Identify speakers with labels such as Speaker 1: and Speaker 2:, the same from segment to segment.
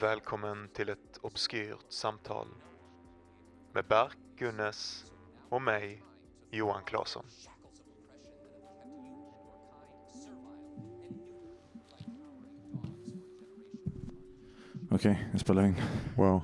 Speaker 1: Välkommen till ett obskyrt samtal med Berk Gunnes och mig, Johan Claesson.
Speaker 2: Okej, jag spelar in.
Speaker 3: Wow.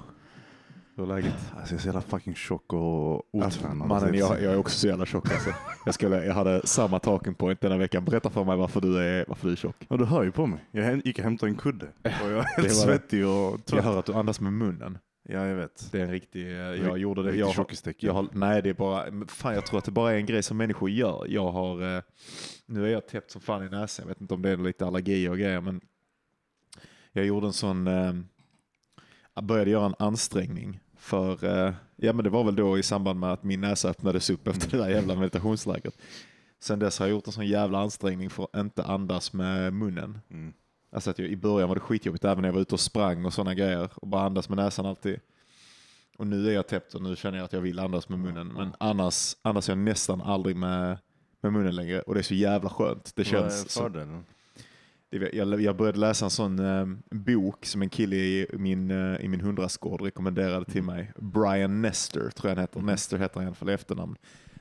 Speaker 3: Hur är läget?
Speaker 2: Alltså jag är så jävla fucking tjock och
Speaker 3: Alltså,
Speaker 2: otränad.
Speaker 3: mannen, jag, jag är också så jävla tjock alltså. Jag, skulle, jag hade samma talking point denna veckan. Berätta för mig varför du är, varför du är tjock.
Speaker 2: Och du hör ju på mig. Jag gick och hämtade en kudde. Och jag är helt
Speaker 3: var-
Speaker 2: svettig och
Speaker 3: Jag
Speaker 2: trött.
Speaker 3: hör att du andas med munnen.
Speaker 2: Ja, jag vet.
Speaker 3: Det är en riktig, eh, jag gjorde det. Jag, har- jag har, nej, det är bara, fan jag tror att det bara är en grej som människor gör. Jag har, eh, nu är jag täppt som fan i näsan. Jag vet inte om det är lite allergi och grejer, men jag gjorde en sån, eh, jag började göra en ansträngning för, eh, ja men det var väl då i samband med att min näsa öppnades upp efter det där jävla meditationslägret. Sen dess har jag gjort en sån jävla ansträngning för att inte andas med munnen.
Speaker 2: Mm.
Speaker 3: Alltså att jag, i början var det skitjobbigt även när jag var ute och sprang och sådana grejer och bara andas med näsan alltid. Och nu är jag täppt och nu känner jag att jag vill andas med munnen. Men annars andas jag nästan aldrig med, med munnen längre och det är så jävla skönt. Det
Speaker 2: Vad är
Speaker 3: känns
Speaker 2: fördelen?
Speaker 3: Jag, jag började läsa en sån eh, bok som en kille i min, eh, i min hundrastgård rekommenderade till mig. Brian Nestor tror jag han heter. Nestor heter han i alla fall i efternamn.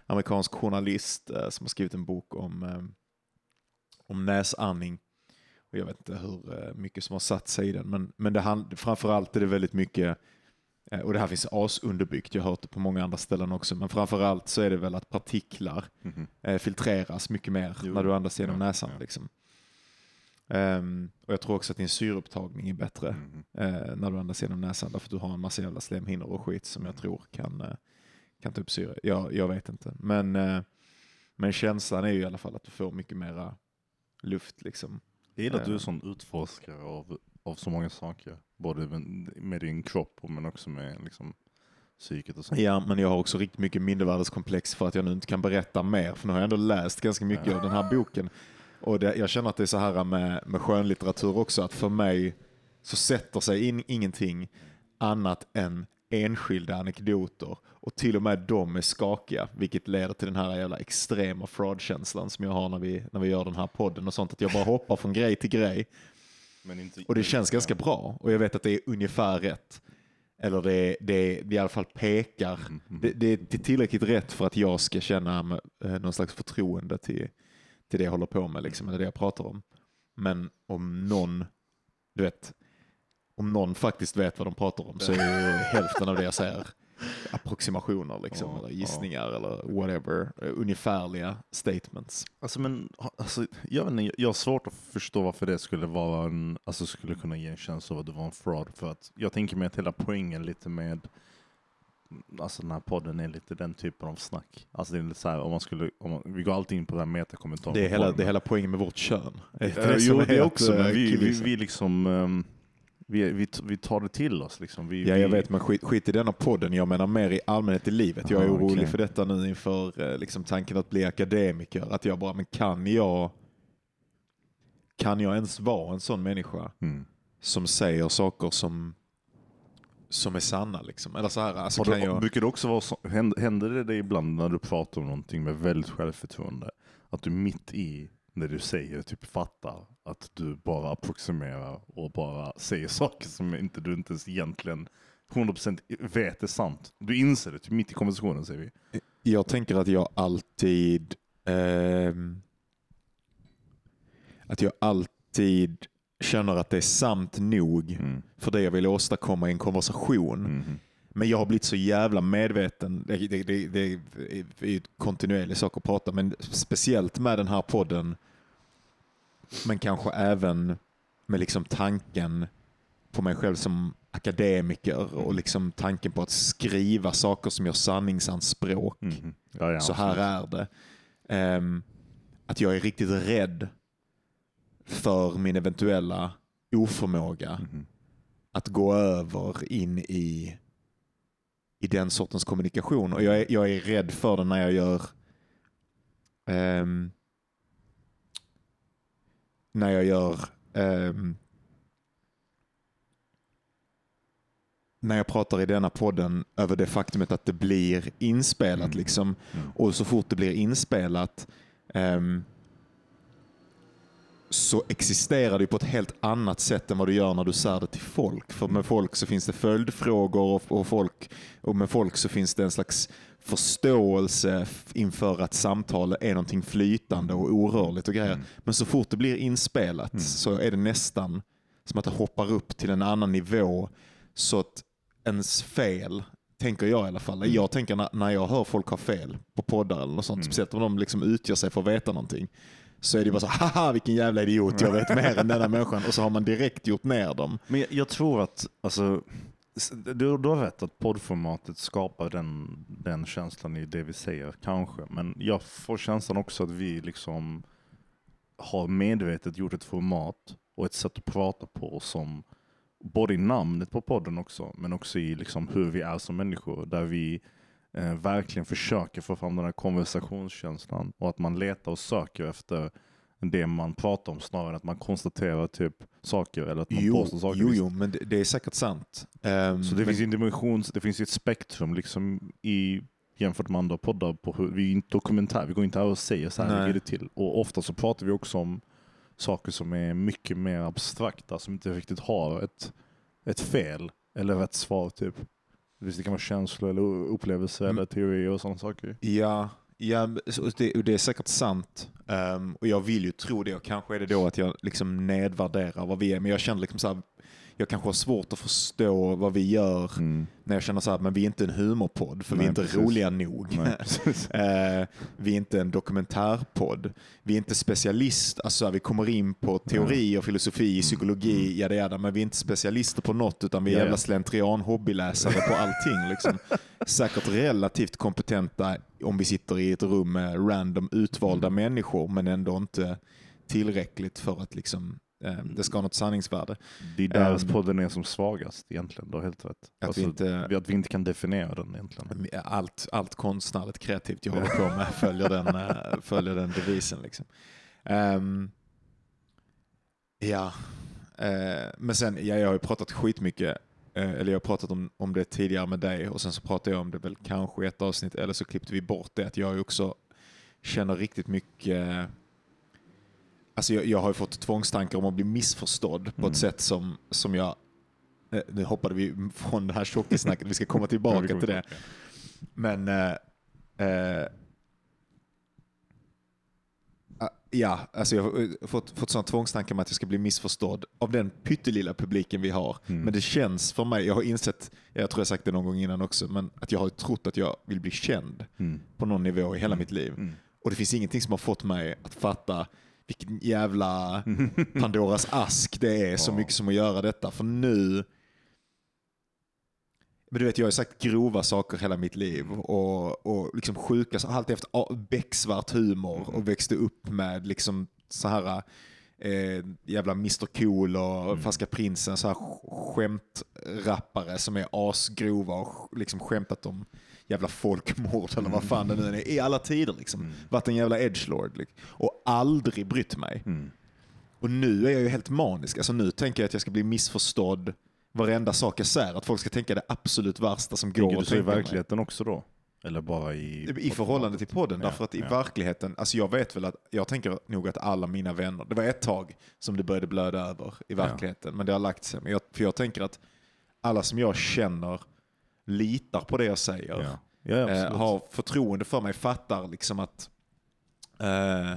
Speaker 3: Amerikansk journalist eh, som har skrivit en bok om, eh, om näsandning. Och jag vet inte hur eh, mycket som har satt sig i den. Men, men det hand, framförallt är det väldigt mycket, och det här finns asunderbyggt, jag har hört det på många andra ställen också, men framförallt så är det väl att partiklar
Speaker 2: Mhm.
Speaker 3: eh, filtreras mycket mer
Speaker 2: Jo.
Speaker 3: när du andas genom
Speaker 2: Ja,
Speaker 3: näsan.
Speaker 2: ja.
Speaker 3: Liksom. Ehm, och jag tror också att din syreupptagning är bättre
Speaker 2: Mhm.
Speaker 3: eh, när du andas genom näsan därför att du har en massa jävla slemhinnor och skit som
Speaker 2: Mm.
Speaker 3: jag tror kan, eh, kan ta upp syre. Jag, jag vet inte. Men, eh, men känslan är ju i alla fall att du får mycket mera luft. Liksom.
Speaker 2: Jag gillar att du är
Speaker 3: Eh.
Speaker 2: sån utforskare av, av så många saker. Både med, med din kropp och men också med liksom, psyket och sånt.
Speaker 3: Ja, men jag har också riktigt mycket mindervärdeskomplex för att jag nu inte kan berätta mer. För nu har jag ändå läst ganska mycket
Speaker 2: Ja.
Speaker 3: av den här boken. Och det, jag känner att det är så här med, med skönlitteratur också, att för mig så sätter sig in ingenting annat än enskilda anekdoter. Och till och med de är skakiga, vilket leder till den här jävla extrema fraudkänslan som jag har när vi, när vi gör den här podden och sånt. Att jag bara hoppar från grej till grej.
Speaker 2: Inte,
Speaker 3: Och det känns ganska bra. Och jag vet att det är ungefär rätt. Eller det, det, det i alla fall pekar.
Speaker 2: Mm, mm.
Speaker 3: Det, det, det är tillräckligt rätt för att jag ska känna eh, någon slags förtroende till, till det jag håller på med, liksom, eller det jag pratar om. Men om någon, du vet, om någon faktiskt vet vad de pratar om så är ju hälften av det jag säger approximationer liksom,
Speaker 2: Ja,
Speaker 3: eller gissningar eller whatever, eh, ungefärliga statements.
Speaker 2: Alltså, men, alltså, jag, vet inte, jag har svårt att förstå varför det skulle vara en, alltså skulle kunna ge en känsla av att det var en fraud. För att jag tänker mig att hela poängen lite med Alltså den här podden är lite den typen av snack. Alltså det är lite så här, om man skulle, om man, vi går alltid in på den här metakommentaren.
Speaker 3: Det är, hela, det är hela poängen med vårt kön. Det är
Speaker 2: Eh,
Speaker 3: det som
Speaker 2: jo,
Speaker 3: är
Speaker 2: det
Speaker 3: att,
Speaker 2: också, men vi, vi,
Speaker 3: killgissa.
Speaker 2: vi liksom, ehm, vi, vi, vi tar det till oss liksom. Vi,
Speaker 3: Ja, jag vet, men skit, skit i denna podden. Jag menar mer i allmänhet i livet. Jag är
Speaker 2: Ah,
Speaker 3: orolig
Speaker 2: okej.
Speaker 3: för detta nu inför eh, liksom, tanken att bli akademiker. Att jag bara, men kan jag, kan jag ens vara en sån människa
Speaker 2: Mm.
Speaker 3: som säger saker som, som är sanna? Liksom? Eller så här, alltså, kan
Speaker 2: det,
Speaker 3: jag,
Speaker 2: Brukar det också vara så, händer, det dig ibland när du pratar om någonting med väldigt självförtroende? Att du mitt i när du säger typ fattar att du bara approximerar och bara säger saker som inte du inte ens egentligen 100% vet är sant. Du inser det typ mitt i konversationen säger vi.
Speaker 3: jag tänker att jag alltid ehm, att jag alltid känner att det är sant nog
Speaker 2: Mm.
Speaker 3: för det jag vill åstadkomma i en konversation.
Speaker 2: Mhm.
Speaker 3: Men jag har blivit så jävla medveten, det, det, det, det är ju kontinuerlig sak att prata, men speciellt med den här podden, men kanske även med liksom tanken på mig själv som akademiker och liksom tanken på att skriva saker som gör sanningsanspråk.
Speaker 2: Mhm. Ja, ja,
Speaker 3: så här är det. Ehm, att jag är riktigt rädd för min eventuella oförmåga
Speaker 2: Mhm.
Speaker 3: att gå över in i, i den sortens kommunikation. Och jag är, jag är rädd för det när jag gör ehm, när jag gör ehm, när jag pratar i denna podden över det faktumet att det blir inspelat.
Speaker 2: Mm.
Speaker 3: liksom
Speaker 2: Mm.
Speaker 3: Och så fort det blir inspelat ehm, så existerar det på ett helt annat sätt än vad du gör när du säger det till folk. För med folk så finns det följdfrågor och, folk, och med folk så finns det en slags förståelse inför att samtal är någonting flytande och orörligt och grejer. Men så fort det blir inspelat så är det nästan som att det hoppar upp till en annan nivå så att ens fel, tänker jag i alla fall. Jag tänker när, när jag hör folk ha fel på poddar eller något sånt, speciellt om de liksom utgör sig för att veta någonting, så är det bara så haha vilken jävla idiot, jag vet mer än denna människan. Och så har man direkt gjort ner dem.
Speaker 2: Men jag, jag tror att, alltså, du, du har rätt att poddformatet skapar den, den känslan i det vi säger, kanske. Men jag får känslan också att vi liksom har medvetet gjort ett format och ett sätt att prata på som både i namnet på podden också, men också i liksom hur vi är som människor, där vi eh, verkligen försöker få fram den här konversationskänslan och att man letar och söker efter det man pratar om snarare än att man konstaterar typ saker eller att man
Speaker 3: Jo,
Speaker 2: påstår saker.
Speaker 3: jo, jo, men det, det är säkert sant. Ehm,
Speaker 2: Så det
Speaker 3: men,
Speaker 2: finns en dimension, det finns ett spektrum liksom i jämfört med andra poddar på hur, vi är inte dokumentär, vi går inte här och säger så här ligger det till. Och ofta så pratar vi också om saker som är mycket mer abstrakta, som inte riktigt har ett, ett fel eller rätt svar typ. Visst, Det kan vara känslor eller upplevelser
Speaker 3: Mm.
Speaker 2: eller teorier och sådana saker.
Speaker 3: Ja, ja det, det är säkert sant. Ehm, och jag vill ju tro det och kanske är det då att jag liksom nedvärderar vad vi är. Men jag känner liksom så här, jag kanske har svårt att förstå vad vi gör när jag känner så här, men vi är inte en humorpodd för vi är
Speaker 2: Nej,
Speaker 3: inte
Speaker 2: precis.
Speaker 3: roliga nog.
Speaker 2: Nej.
Speaker 3: Eh, vi är inte en dokumentärpodd. Vi är inte specialist, alltså vi kommer in på teori och filosofi, psykologi, jada jada, men vi är inte specialister på något utan vi är
Speaker 2: ja.
Speaker 3: jävla slentrian hobbyläsare på allting. Liksom. Säkert relativt kompetenta om vi sitter i ett rum med random utvalda människor men ändå inte tillräckligt för att liksom, det ska ha något sanningsvärde.
Speaker 2: Det är där
Speaker 3: Ehm.
Speaker 2: podden är som svagast egentligen, du har helt rätt.
Speaker 3: Att
Speaker 2: Alltså,
Speaker 3: vi inte
Speaker 2: att vi inte kan definiera den egentligen.
Speaker 3: allt, allt konstnärligt kreativt jag håller på med följer den, eh, följer den devisen. Liksom. Ehm, ja, eh, men sen, ja, jag har ju pratat skitmycket, eh, eller jag har pratat om, om det tidigare med dig och sen så pratade jag om det väl kanske i ett avsnitt eller så klippte vi bort det att jag också känner riktigt mycket Alltså jag, jag har ju fått tvångstankar om att bli missförstådd på
Speaker 2: Mm.
Speaker 3: ett sätt som, som jag eh, nu hoppade vi från det här tjockissnacket, vi ska komma
Speaker 2: Ja,
Speaker 3: tillbaka
Speaker 2: kommer
Speaker 3: till det.
Speaker 2: tillbaka.
Speaker 3: Men eh, eh, ah, ja, alltså jag har eh, fått, fått sån tvångstankar med att jag ska bli missförstådd av den pyttelilla publiken vi har.
Speaker 2: Mm.
Speaker 3: Men det känns för mig, jag har insett, jag tror jag sagt det någon gång innan också, men att jag har trott att jag vill bli känd
Speaker 2: Mm.
Speaker 3: på någon nivå i hela mitt liv.
Speaker 2: Mm.
Speaker 3: Och det finns ingenting som har fått mig att fatta vilken jävla Pandoras ask det är så mycket som att göra detta. För nu... Men du vet, jag har sagt grova saker hela mitt liv och, och liksom sjuka, så- alltid haft a- becksvart humor och växte upp med liksom så här eh, jävla Mr Cool och Färska Prinsen, så här sk- skämtrappare som är asgrova och liksom skämtat om jävla folkmord eller vad fan det nu är i alla tider. Liksom. Varit en jävla edgelord liksom. och aldrig brytt mig.
Speaker 2: Mm.
Speaker 3: Och nu är jag ju helt manisk. Alltså nu tänker jag att jag ska bli missförstådd varenda sak jag säger. Att folk ska tänka det absolut värsta som går att
Speaker 2: så i
Speaker 3: tänka mig.
Speaker 2: verkligheten också då? Eller bara i...
Speaker 3: I förhållande till podden.
Speaker 2: Ja,
Speaker 3: därför att i
Speaker 2: ja.
Speaker 3: verkligheten, alltså jag vet väl att, jag tänker nog att alla mina vänner, det var ett tag som det började blöda över i verkligheten, men det har lagt sig. Men jag, för jag tänker att alla som jag känner litar på det jag säger.
Speaker 2: Ja, ja
Speaker 3: eh, har förtroende för mig, fattar liksom att eh,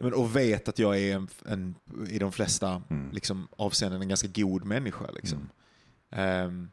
Speaker 3: men, och vet att jag är en, en, i de flesta
Speaker 2: Mm.
Speaker 3: liksom, avseenden en ganska god människa. Liksom. Ehm,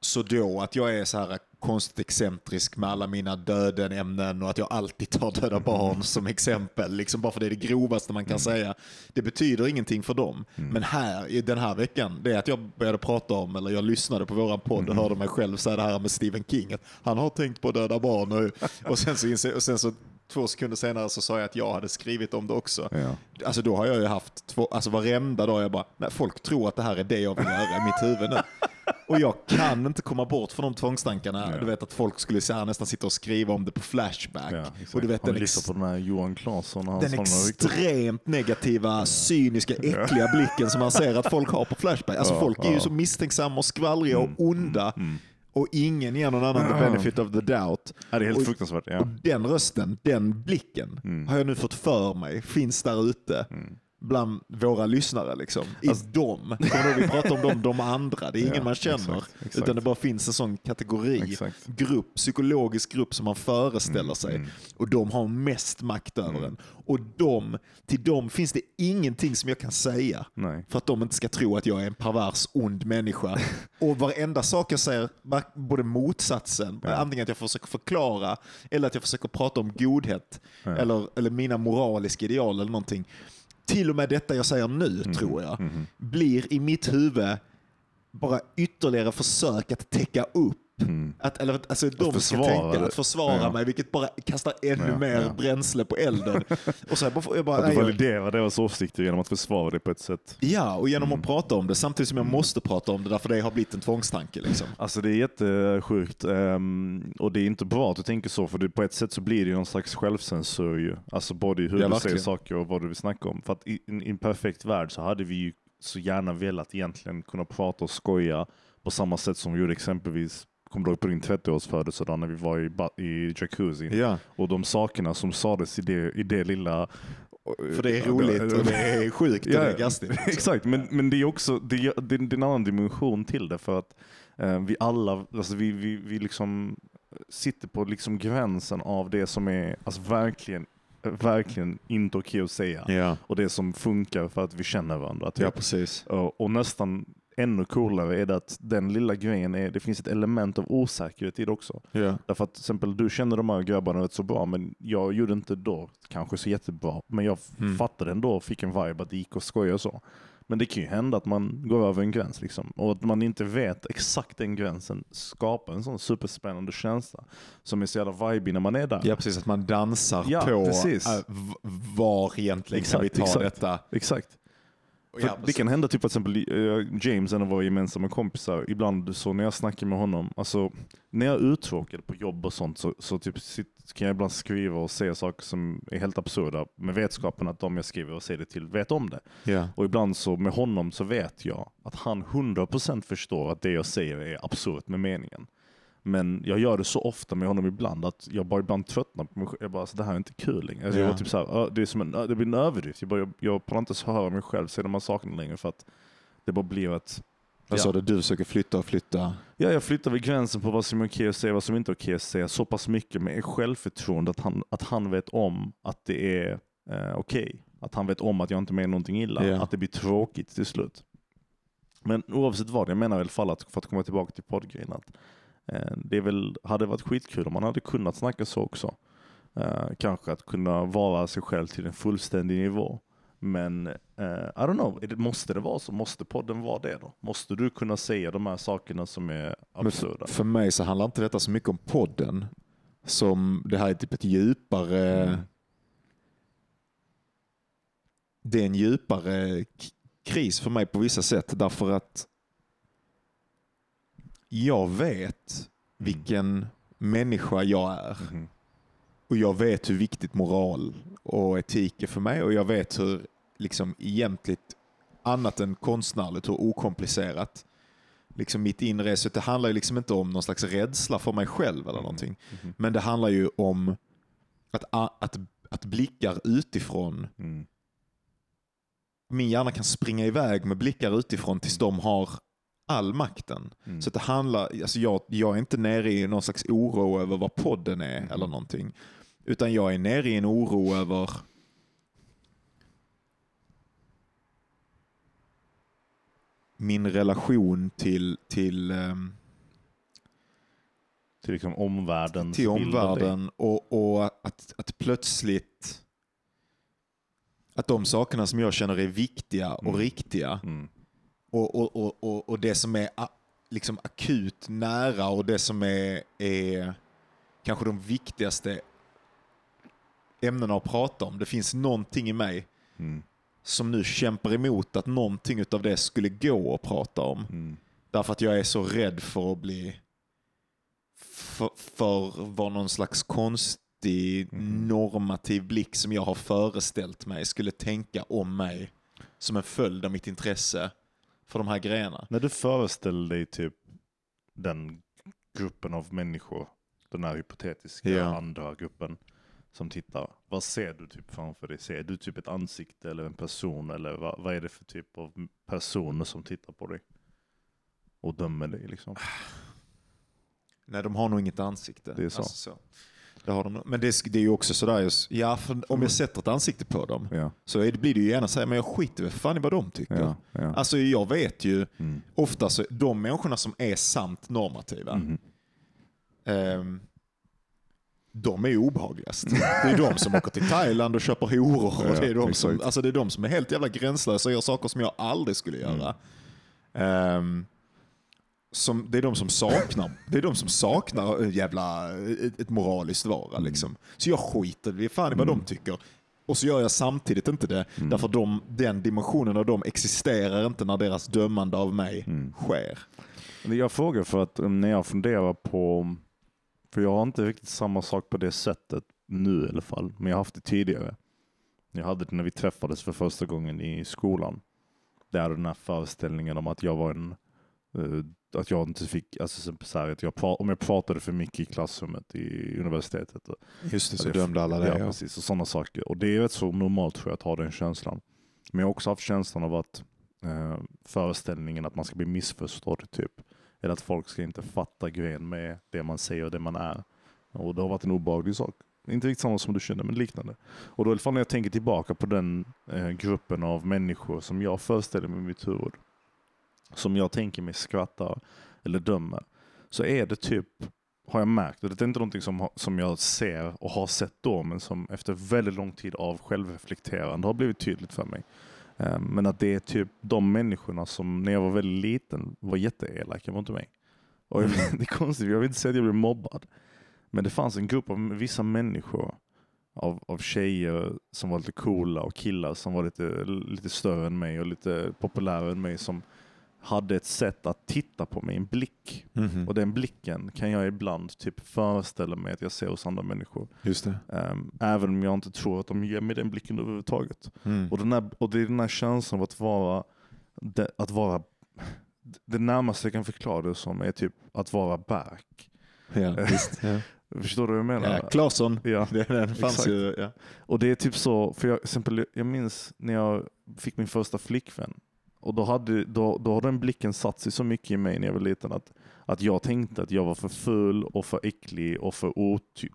Speaker 3: så då att jag är så här konstigt excentrisk med alla mina döden-ämnen och att jag alltid tar döda barn som exempel, liksom bara för det är det grovaste man kan säga. Det betyder ingenting för dem. Men här, i den här veckan, det är att jag började prata om, eller jag lyssnade på våran podd och hörde mig själv säga det här med Stephen King, att han har tänkt på döda barn. Och, och, sen, så och sen så två sekunder senare så sa jag att jag hade skrivit om det också.
Speaker 2: Ja.
Speaker 3: Alltså då har jag ju haft två, alltså varenda dag jag bara, nej, folk tror att det här är det jag vill göra i mitt huvud nu. Och jag kan inte komma bort från de tvångstankarna.
Speaker 2: Ja.
Speaker 3: Du vet att folk skulle så här, nästan sitta och skriva om det på Flashback.
Speaker 2: Ja,
Speaker 3: och du vet den, ex-
Speaker 2: på den här Johan Claesson och
Speaker 3: den extremt negativa, cyniska, äckliga blicken som man ser att folk har på Flashback. Alltså
Speaker 2: Ja,
Speaker 3: folk är ju
Speaker 2: ja.
Speaker 3: så misstänksamma och skvallriga och onda.
Speaker 2: Mm.
Speaker 3: Och ingen ger någon annan the benefit of the doubt.
Speaker 2: Ja, det är helt
Speaker 3: Och-
Speaker 2: fruktansvärt. Ja.
Speaker 3: Och den rösten, den blicken
Speaker 2: Mm.
Speaker 3: har jag nu fått för mig finns där ute
Speaker 2: Mm.
Speaker 3: Bland våra lyssnare. Liksom. I dem. Kommer vi pratar om dem, de andra. Det är ingen
Speaker 2: Ja,
Speaker 3: man känner.
Speaker 2: exakt, exakt.
Speaker 3: Utan det bara finns en sån kategori,
Speaker 2: Exakt.
Speaker 3: grupp, psykologisk grupp som man föreställer sig.
Speaker 2: mm.
Speaker 3: Och de har mest makt över en. Och de, till dem finns det ingenting som jag kan säga
Speaker 2: Nej.
Speaker 3: för att de inte ska tro att jag är en pervers, ond människa. Och varenda sak jag säger, både motsatsen,
Speaker 2: Ja.
Speaker 3: antingen att jag försöker förklara eller att jag försöker prata om godhet
Speaker 2: Ja.
Speaker 3: eller, eller mina moraliska ideal eller någonting. Till och med detta jag säger nu,
Speaker 2: Mm.
Speaker 3: tror jag,
Speaker 2: Mhm.
Speaker 3: blir i mitt huvud bara ytterligare försök att täcka upp
Speaker 2: Mm.
Speaker 3: att, eller, att- alltså, de ska
Speaker 2: försvara
Speaker 3: tänka
Speaker 2: det.
Speaker 3: att försvara
Speaker 2: Ja.
Speaker 3: mig, vilket bara kastar ännu
Speaker 2: Ja,
Speaker 3: mer
Speaker 2: ja.
Speaker 3: bränsle på elden. Och så jag bara, jag bara,
Speaker 2: Att du validerar deras åsikter genom att försvara det på ett sätt.
Speaker 3: Ja, och genom
Speaker 2: Mm.
Speaker 3: att prata om det samtidigt som jag måste prata om det därför det har blivit en tvångstanke. Liksom.
Speaker 2: Alltså det är jättesjukt ehm, och det är inte bra att du tänker så för det, på ett sätt så blir det någon slags självcensur ju. Alltså både i hur
Speaker 3: Ja,
Speaker 2: du
Speaker 3: verkligen.
Speaker 2: säger saker och vad du vill snacka om. För att i, i en perfekt värld så hade vi ju så gärna velat egentligen kunna prata och skoja på samma sätt som vi gjorde exempelvis Kommer du ihåg på din 30-årsfödelsedag när vi var i, i jacuzzi?
Speaker 3: Ja,
Speaker 2: Och de sakerna som sades i det, i det lilla...
Speaker 3: för det är roligt och det är sjukt och det är gastigt.
Speaker 2: Exakt, men, men det är också det, är- det, är en annan dimension till det för att eh, vi alla, alltså vi, vi, vi liksom sitter på liksom gränsen av det som är alltså verkligen, verkligen inte okej att säga
Speaker 3: Ja,
Speaker 2: och det som funkar för att vi känner varandra. typ.
Speaker 3: ja precis.
Speaker 2: Och, och nästan ännu coolare är det att den lilla grejen är, det finns ett element av osäkerhet i det också.
Speaker 3: Ja.
Speaker 2: Därför att till exempel du känner de här grabbarna rätt så bra, men jag gjorde inte då kanske så jättebra. Men jag
Speaker 3: Mm.
Speaker 2: fattade ändå och fick en vibe att det gick att skoja och så. Men det kan ju hända att man går över en gräns liksom. Och att man inte vet exakt den gränsen skapar en sån superspännande känsla som är så jävla vibey när man är där.
Speaker 3: ja, precis. Att man dansar
Speaker 2: Ja,
Speaker 3: på
Speaker 2: precis.
Speaker 3: äh, var egentligen kan vi
Speaker 2: Exakt,
Speaker 3: ta
Speaker 2: exakt.
Speaker 3: detta.
Speaker 2: Exakt. För
Speaker 3: Ja,
Speaker 2: det kan hända typ att exempel eh, James, en av våra gemensamma kompisar, ibland så när jag snackar med honom, alltså när jag är uttråkad på jobb och sånt så, så typ kan jag ibland skriva och säga saker som är helt absurda med vetskapen att de jag skriver och säger det till vet om det.
Speaker 3: Ja.
Speaker 2: Och ibland så med honom så vet jag att han 100% förstår att det jag säger är absurt med meningen. Men jag gör det så ofta med honom ibland att jag bara ibland tröttnar på mig själv. Jag bara, alltså, det här är inte kul längre. Alltså, jag
Speaker 3: Ja.
Speaker 2: var typ så här, "Ja, det, är som en, det blir en överdrift. Jag, bara, jag, jag pallar inte så höra mig själv säga de här sakerna längre för att det bara blir att
Speaker 3: Vad
Speaker 2: Ja.
Speaker 3: sa du? Du försöker flytta och flytta.
Speaker 2: Ja, jag flyttar vid gränsen på vad som är okej att säga och vad som inte är okej att säga så pass mycket med självförtroende att han, att han vet om att det är eh, okej. Att han vet om att jag inte menar någonting illa.
Speaker 3: Ja.
Speaker 2: Att det blir tråkigt till slut. Men oavsett vad, jag menar i alla fall att för att komma tillbaka till poddgrejen att det är väl, hade varit skitkul om man hade kunnat snacka så också. Eh, kanske att kunna vara sig själv till en fullständig nivå. Men eh, I don't know, det, måste det vara så? Måste podden vara det då? Måste du kunna säga de här sakerna som är
Speaker 3: Men
Speaker 2: absurda?
Speaker 3: För mig så handlar inte detta så mycket om podden. Som det här är typ ett djupare...
Speaker 2: Mm.
Speaker 3: Det är en djupare kris för mig på vissa sätt därför att jag vet vilken människa jag är.
Speaker 2: Mhm.
Speaker 3: Och jag vet hur viktigt moral och etik är för mig och jag vet hur liksom egentligt annat än konstnärligt, hur okomplicerat liksom mitt inre är. Så det handlar ju liksom inte om någon slags rädsla för mig själv eller någonting.
Speaker 2: Mhm.
Speaker 3: Men det handlar ju om att, att, att blickar utifrån,
Speaker 2: Mm.
Speaker 3: min hjärna kan springa iväg med blickar utifrån tills de har all makten.
Speaker 2: Mm.
Speaker 3: Så det handlar, alltså jag, jag är inte nere i någon slags oro över vad podden är
Speaker 2: Mhm.
Speaker 3: eller någonting. Utan jag är nere i en oro över min relation till, till, ehm,
Speaker 2: till liksom omvärldens
Speaker 3: till omvärlden och, och att, att plötsligt att de sakerna som jag känner är viktiga och
Speaker 2: Mm.
Speaker 3: riktiga
Speaker 2: Mm.
Speaker 3: Och, och, och, och, det som är liksom akut nära och det som är, är kanske de viktigaste ämnena att prata om. Det finns någonting i mig
Speaker 2: Mm.
Speaker 3: som nu kämpar emot att någonting av det skulle gå att prata om.
Speaker 2: Mm.
Speaker 3: Därför att jag är så rädd för att bli för, för vad någon slags konstig
Speaker 2: Mhm.
Speaker 3: normativ blick som jag har föreställt mig skulle tänka om mig som en följd av mitt intresse för de här grejerna.
Speaker 2: När du föreställer dig typ den gruppen av människor, den här hypotetiska
Speaker 3: Ja.
Speaker 2: andra gruppen som tittar. Vad ser du typ framför dig? Ser du typ ett ansikte eller en person? Eller vad, vad är det för typ av personer som tittar på dig? Och dömer dig liksom.
Speaker 3: Nej, de har nog inget ansikte.
Speaker 2: Det är så.
Speaker 3: Alltså, så. Det har de. Men det, är- det är ju också sådär, just, ja, om jag sätter ett ansikte på dem
Speaker 2: Ja,
Speaker 3: så blir det ju gärna så här, men jag skiter väl fan i vad de tycker.
Speaker 2: ja, ja.
Speaker 3: Alltså jag vet ju,
Speaker 2: Mm.
Speaker 3: ofta så, de människorna som är samt normativa,
Speaker 2: Mhm.
Speaker 3: ehm, de är ju obehagligast. Det är de som åker till Thailand och köper horor. Och det, är de som, alltså det är de som är helt jävla gränslösa och gör saker som jag aldrig skulle göra. Ehm, som, det är de som saknar, det är de som saknar ett jävla, ett, ett moraliskt vara. Liksom. Så jag skiter fan i vad de tycker. Och så gör jag samtidigt inte det, därför de, den dimensionen av dem existerar inte när deras dömande av mig sker.
Speaker 2: Men Jag frågar för att um, när jag funderar på, för jag har inte riktigt samma sak på det sättet nu i alla fall, men jag har haft det tidigare. Jag hade det när vi träffades för första gången i skolan. Där den här föreställningen om att jag var en, eh, att jag inte fick, alltså så- här, att jag, om jag pratade för mycket i klassrummet i universitetet.
Speaker 3: Just det, så dömde alla det.
Speaker 2: Ja,
Speaker 3: Ja,
Speaker 2: precis. Och sådana saker. Och det är rätt så normalt tror jag att ha den känslan. Men jag har också haft känslan av att eh, föreställningen att man ska bli missförstådd typ. Eller att folk ska inte fatta grejen med det man säger och det man är. Och det har varit en obehaglig sak. Inte riktigt samma som du känner, men liknande. Och då i alla fall när jag tänker tillbaka på den eh, gruppen av människor som jag föreställer mig i mitt huvud. Som jag tänker mig skrattar eller dömer. Så är det typ har jag märkt, och det är inte någonting som, som jag ser och har sett då, men som efter väldigt lång tid av självreflekterande har blivit tydligt för mig. Eh, Men att det är typ de människorna som när jag var väldigt liten var jätteelaka mot mig. Och jag, det är konstigt, jag vill inte säga att jag blev mobbad. Men det fanns en grupp av vissa människor, av, av tjejer som var lite coola och killar som var lite, lite större än mig och lite populärare än mig som hade ett sätt att titta på mig, en blick.
Speaker 3: Mhm.
Speaker 2: Och den blicken kan jag ibland typ föreställa mig att jag ser hos andra människor.
Speaker 3: Just.
Speaker 2: Ehm, även om jag inte tror att de ger mig den blicken överhuvudtaget.
Speaker 3: Mm.
Speaker 2: Och, den här, och det är den här känslan av att vara, det, att vara det närmaste jag kan förklara det som är typ att vara Berk.
Speaker 3: Ja, visst. Ja.
Speaker 2: Förstår du vad jag menar?
Speaker 3: Ja, Claesson.
Speaker 2: Ja.
Speaker 3: Den fanns
Speaker 2: Exakt.
Speaker 3: ju. Ja.
Speaker 2: Och det är typ så, för jag, exempel, jag minns när jag fick min första flickvän. Och då, hade, då, då har den blicken satt sig så mycket i mig när jag var liten att, att jag tänkte att jag var för ful och för äcklig och för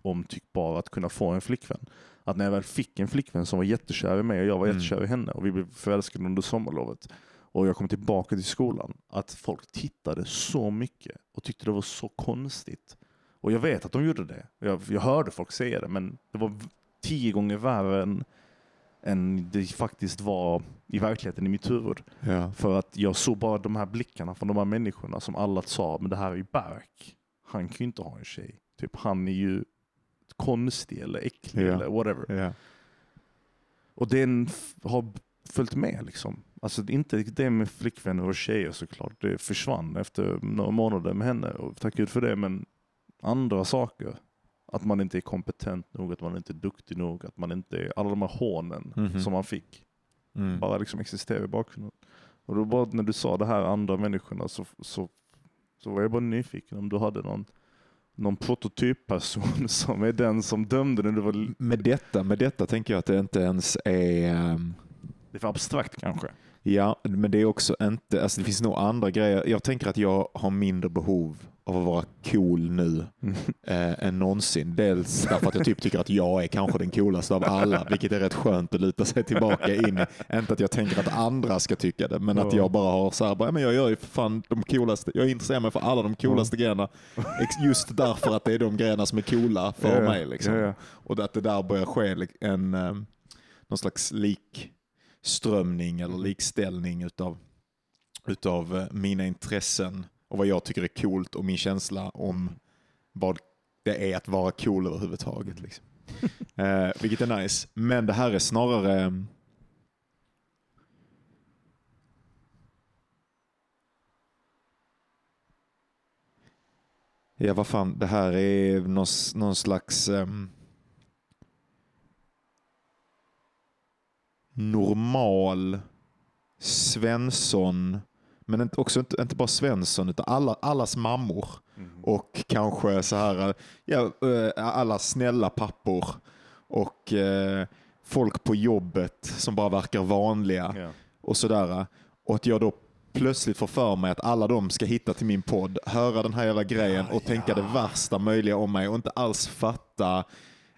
Speaker 2: omtyckbar att kunna få en flickvän. Att när jag väl fick en flickvän som var jättekär i mig och jag var
Speaker 3: Mm.
Speaker 2: jättekär i henne och vi blev förälskade under sommarlovet och jag kom tillbaka till skolan, att folk tittade så mycket och tyckte det var så konstigt. Och jag vet att de gjorde det. Jag, jag hörde folk säga det, men det var tio gånger värre än, än det faktiskt var i verkligheten i mitt huvud.
Speaker 3: Ja.
Speaker 2: För att jag såg bara de här blickarna från de här människorna som alla sa, men det här är ju Berk. Han kan ju inte ha en tjej. Typ han är ju konstig eller äcklig
Speaker 3: Ja.
Speaker 2: eller whatever.
Speaker 3: Ja.
Speaker 2: Och den har följt med liksom. Alltså inte det med flickvänner och tjejer såklart. Det försvann efter några månader med henne och tack gud för det. Men andra saker. Att man inte är kompetent nog, att man inte är duktig nog, att man inte är alla de här hånen
Speaker 3: Mhm.
Speaker 2: som man fick.
Speaker 3: Mm.
Speaker 2: Bara liksom existerar i bakgrunden. Och då bara när du sa det här andra människorna så, så, så var jag bara nyfiken om du hade någon, någon prototypperson som är den som dömde när du var
Speaker 3: Med, detta, med detta tänker jag att det inte ens är... ehm,
Speaker 2: Det är för abstrakt kanske.
Speaker 3: Ja, men det är också inte... Alltså det finns nog andra grejer. Jag tänker att jag har mindre behov av att vara cool nu eh, än någonsin. Dels därför att jag typ tycker att jag är kanske den coolaste av alla, vilket är rätt skönt att luta sig tillbaka in i. Inte att jag tänker att andra ska tycka det, men att
Speaker 2: Ja.
Speaker 3: jag bara har så här, bara, men jag gör ju fan de coolaste, jag intresserar mig för alla de coolaste grejerna. Ex- Just därför att det är de grejerna som är coola för
Speaker 2: ja.
Speaker 3: mig. Liksom.
Speaker 2: Ja, ja.
Speaker 3: Och att det där börjar ske en, eh, någon slags likströmning eller likställning utav, utav eh, mina intressen och vad jag tycker är coolt och min känsla om vad det är att vara cool överhuvudtaget. Liksom. eh, vilket är nice. Men det här är snarare eh, Ja, vad fan, det här är någon, någon slags ehm, normal Svensson men också inte, inte bara Svensson, utan alla, allas mammor.
Speaker 2: Mm.
Speaker 3: Och kanske så här, ja, eh, alla snälla pappor. Och eh, folk på jobbet som bara verkar vanliga.
Speaker 2: Ja.
Speaker 3: Och sådär. Och att jag då plötsligt får för mig att alla de ska hitta till min podd, höra den här jävla grejen och tänka det värsta möjliga om mig och inte alls fatta.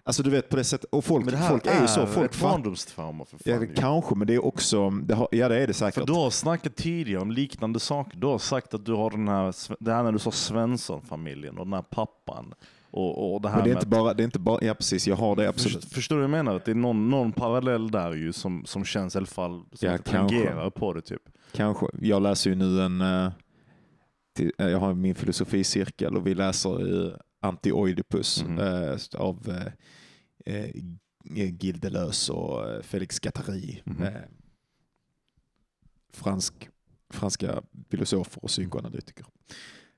Speaker 3: Alltså du vet på det sättet. Och folk,
Speaker 2: Men det här
Speaker 3: folk är ju så. Folk
Speaker 2: ett barndomstrauma för fan.
Speaker 3: Ja, kanske, men det är också, det har, ja det är det
Speaker 2: För
Speaker 3: säkert.
Speaker 2: du har snackat tidigare om liknande saker. Du har sagt att du har den här, det här när du sa Svensson-familjen och den här pappan. Och, och det här
Speaker 3: Men det är inte bara, det är inte bara, ja precis, jag har det absolut.
Speaker 2: Först- Förstår du vad jag menar? Att det är någon, någon parallell där ju som, som känns i alla fall som
Speaker 3: Ja,
Speaker 2: tangerar på det typ.
Speaker 3: Kanske. Jag läser ju nu en, eh, jag har min filosoficirkel och vi läser Anti-Oidipus eh, av eh, eh, Deleuze och Félix Guattari.
Speaker 2: Mhm.
Speaker 3: Eh, fransk, franska filosofer och psykoanalytiker.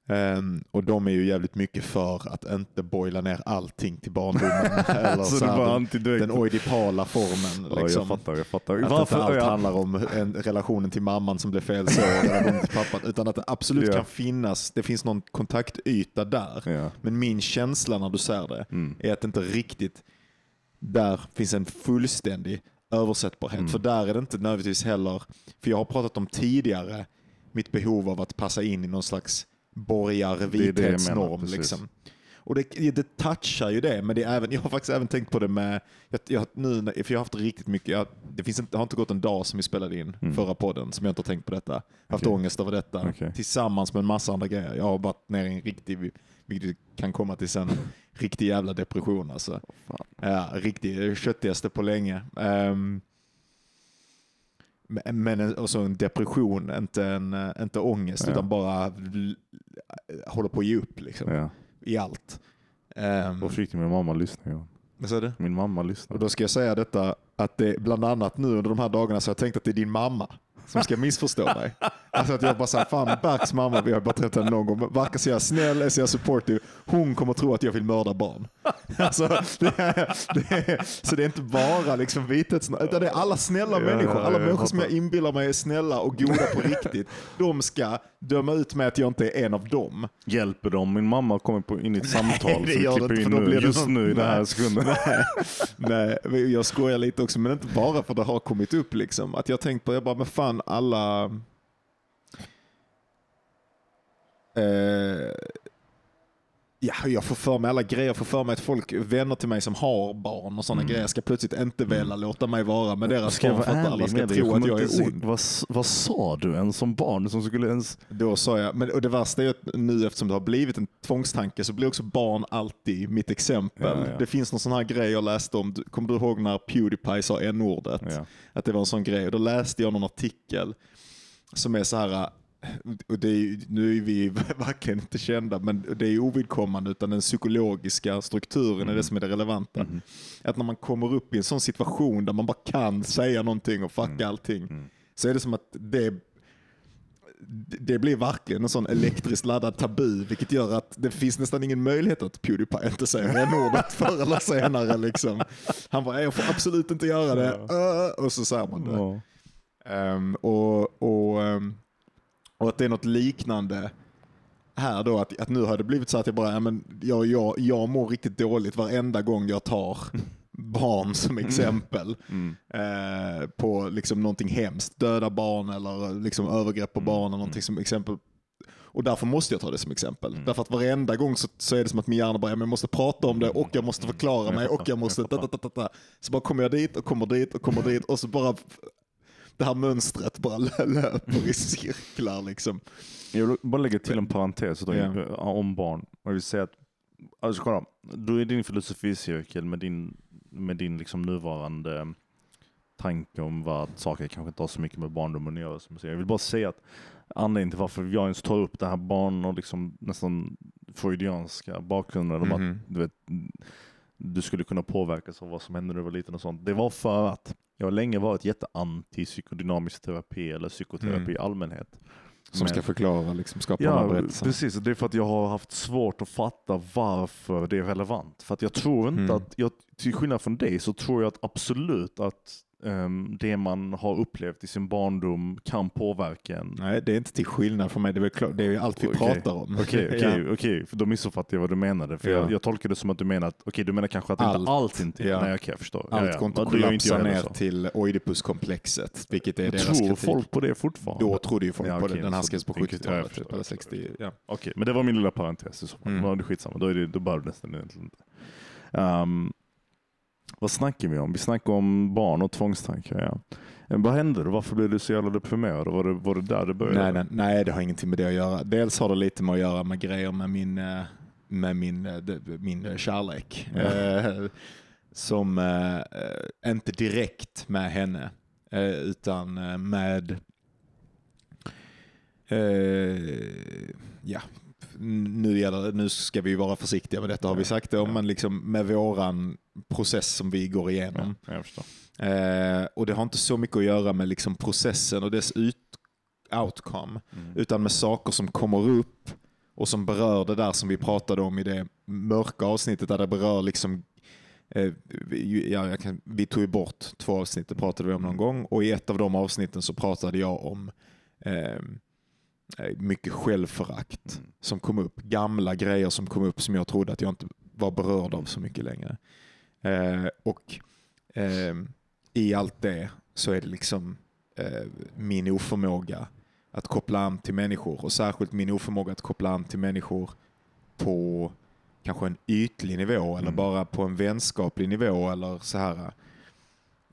Speaker 3: Ehm, och de är ju jävligt mycket för att inte boila ner allting till barndomen. eller
Speaker 2: så
Speaker 3: så här, den, oidipala formen.
Speaker 2: Ja,
Speaker 3: Liksom.
Speaker 2: jag fattar, jag fattar.
Speaker 3: Att
Speaker 2: Varför?
Speaker 3: inte allt
Speaker 2: ja.
Speaker 3: handlar om en, relationen till mamman som blev fel så, relationen till pappan, utan att det absolut
Speaker 2: Ja.
Speaker 3: kan finnas, det finns någon kontaktyta där.
Speaker 2: Ja.
Speaker 3: Men min känsla när du säger det
Speaker 2: Mm.
Speaker 3: är att det inte riktigt, där finns en fullständig översättbarhet.
Speaker 2: Mm.
Speaker 3: För där är det inte nödvändigtvis heller, för jag har pratat om tidigare mitt behov av att passa in i någon slags borgar vithetsnorm. Liksom. Och det, det touchar ju det, men det är även, jag har faktiskt även tänkt på det med, jag, jag, nu, för jag har haft riktigt mycket, jag, det, finns inte, har inte gått en dag som vi spelade in
Speaker 2: Mm.
Speaker 3: förra podden som jag inte har tänkt på detta. Jag har haft ångest över detta
Speaker 2: Okej.
Speaker 3: tillsammans med en massa andra grejer. Jag har varit ner i en riktig, vilket kan komma till sen, riktig jävla depression alltså.
Speaker 2: Fan.
Speaker 3: Ja, riktig, köttigaste på länge. Ehm, men- men en, och så en depression, inte, en, eh, inte ångest,
Speaker 2: Ja.
Speaker 3: utan bara håller på att ge upp liksom,
Speaker 2: Ja.
Speaker 3: i allt. Um,
Speaker 2: Då fick min mamma lyssna. Ja.
Speaker 3: vad sa du?
Speaker 2: Min mamma lyssnar.
Speaker 3: Och då ska jag säga detta, att det bland annat nu under de här dagarna så har jag tänkt att det är din mamma som ska missförstå mig. Alltså att jag bara säger, fan Berks mamma, vi har bara träffat henne någon gång, verkar så jävla snäll, är så jävla supportive. Hon kommer tro att jag vill mörda barn. Alltså, det är, det är, så det är inte bara liksom vithetsnorm, utan det är alla snälla människor. Alla människor som jag inbillar mig är snälla och goda på riktigt. De ska döma ut mig att jag inte är en av dem.
Speaker 2: Hjälper dem? Min mamma kommer på in i ett samtal
Speaker 3: det
Speaker 2: som vi klipper in nu,
Speaker 3: blir
Speaker 2: just
Speaker 3: någon-
Speaker 2: nu i den här
Speaker 3: Nej.
Speaker 2: sekunden.
Speaker 3: Nej, men jag skojar lite också, men inte bara för det har kommit upp. Liksom. Att jag tänkt på, jag bara, men fan alla... Eh, ja, jag får för mig alla grejer, jag får för mig att folk, vänner till mig som har barn och sådana grejer ska plötsligt inte vilja låta mig vara med deras
Speaker 2: Ska
Speaker 3: barn för att alla ska tro att jag är ond.
Speaker 2: Vad, vad sa du ens som barn som skulle ens...
Speaker 3: Då sa jag, men och det värsta är att nu eftersom det har blivit en tvångstanke så blir också barn alltid mitt exempel.
Speaker 2: Ja, ja.
Speaker 3: Det finns någon sån här grej jag läste om, kommer du ihåg när Pewdiepie sa n-ordet?
Speaker 2: Ja.
Speaker 3: Att det var en sån grej. Och då läste jag någon artikel som är så här, och det är, nu är vi verkligen inte kända, men det är ovidkommande, utan den psykologiska strukturen är det som är det relevanta.
Speaker 2: Mhm.
Speaker 3: Att när man kommer upp i en sån situation där man bara kan säga någonting och fucka allting,
Speaker 2: Mm.
Speaker 3: så är det som att det det blir verkligen en sån elektriskt laddad tabu, vilket gör att det finns nästan ingen möjlighet att Pewdiepie inte säger n-ordet förr eller senare. Liksom. Han bara, jag får absolut inte göra det. Och så säger man det. Ehm, och, och, ehm, och att det är något liknande här då, att, att nu har det blivit så att jag bara, ja, men jag, jag, jag mår riktigt dåligt varenda gång jag tar barn som exempel
Speaker 2: Mm.
Speaker 3: eh, på liksom någonting hemskt, döda barn eller liksom övergrepp på
Speaker 2: Mm.
Speaker 3: barn eller någonting som exempel. Och därför måste jag ta det som exempel.
Speaker 2: Mm.
Speaker 3: Därför att varenda gång så, så är det som att min hjärna bara, jag måste prata om det och jag måste förklara mig och jag måste... da, da, da, da. Så bara kommer jag dit och kommer dit och kommer dit och så bara det här mönstret bara lö- löper i cirklar liksom.
Speaker 2: Jag vill bara lägga till en parentes då,
Speaker 3: Ja.
Speaker 2: eh, om barn. Jag vill säga att, alltså kolla, du är din filosoficirkel med din, med din liksom nuvarande tanke om vad saker kanske inte har så mycket med barndomen att göra. Som jag, jag vill bara säga att anledningen till varför jag ens tar upp det här barn och liksom nästan freudianska bakgrunden om
Speaker 3: Mhm.
Speaker 2: att du, vet, du skulle kunna påverkas av vad som hände när du var liten och sånt. Det var för att jag har länge varit jätteanti psykodynamisk terapi eller psykoterapi
Speaker 3: Mm.
Speaker 2: i allmänhet.
Speaker 3: Som ska
Speaker 2: Men-
Speaker 3: förklara, liksom, skapa
Speaker 2: Ja,
Speaker 3: berättelserna.
Speaker 2: precis. Det är för att jag har haft svårt att fatta varför det är relevant. För att jag tror inte
Speaker 3: Mm.
Speaker 2: att, jag till skillnad från dig så tror jag att absolut att ehm, det man har upplevt i sin barndom kan påverka en.
Speaker 3: Nej, det är inte till skillnad från mig. Det är, klart, det är allt vi
Speaker 2: Okej.
Speaker 3: pratar om.
Speaker 2: Okej,
Speaker 3: Ja.
Speaker 2: okej, okej, för då missuppfattade jag vad du menade. För
Speaker 3: Ja.
Speaker 2: jag, jag tolkar det som att du menar att, okej du menar kanske att
Speaker 3: Allt.
Speaker 2: inte allt inte
Speaker 3: Ja.
Speaker 2: Nej okej, jag förstår.
Speaker 3: Allt
Speaker 2: ja, ja. Ja, det jag
Speaker 3: kollapsa ner
Speaker 2: så.
Speaker 3: till Oidipuskomplexet, vilket är
Speaker 2: Jag
Speaker 3: deras
Speaker 2: tror
Speaker 3: kritik.
Speaker 2: folk på det fortfarande?
Speaker 3: Då trodde ju folk
Speaker 2: Ja,
Speaker 3: på det. Den här skrevs på
Speaker 2: det- ja, jag
Speaker 3: 70-talet.
Speaker 2: förstår,
Speaker 3: eller
Speaker 2: jag förstår.
Speaker 3: 60, ja.
Speaker 2: Okej, men det var min lilla parentes.
Speaker 3: Mm.
Speaker 2: Det är skitsamma, då, är det, då bör du nästan egentligen inte. Um, vad snackar vi om? Vi snackar om barn och tvångstankar. Ja. Men Vad hände? Varför blev du så jävla deprimerad? Var det, var det där det började?
Speaker 3: Nej, nej, nej, det har ingenting med det att göra. Dels har det lite med att göra med grejer med min, eh, med min, eh, min eh, kärlek. Eh, Som eh, eh, inte direkt med henne, eh, utan eh, med eh, ja, nu, gäller, nu ska vi vara försiktiga med detta har vi sagt om,
Speaker 2: ja.
Speaker 3: men liksom med våran process som vi går igenom.
Speaker 2: Ja.
Speaker 3: Eh, och det har inte så mycket att göra med liksom processen och dess ut, outcome,
Speaker 2: Mm.
Speaker 3: utan med saker som kommer upp och som berör det där som vi pratade om i det mörka avsnittet där det berör liksom eh, vi- ja, kan, vi tog ju bort två avsnitt, det pratade vi om någon gång och i ett av de avsnitten så pratade jag om eh, mycket självförakt
Speaker 2: Mm.
Speaker 3: som kom upp. Gamla grejer som kom upp som jag trodde att jag inte var berörd av så mycket längre. Eh, och eh, i allt det så är det liksom eh, min oförmåga att koppla an till människor och särskilt min oförmåga att koppla an till människor på kanske en ytlig nivå eller
Speaker 2: Mm.
Speaker 3: bara på en vänskaplig nivå eller så här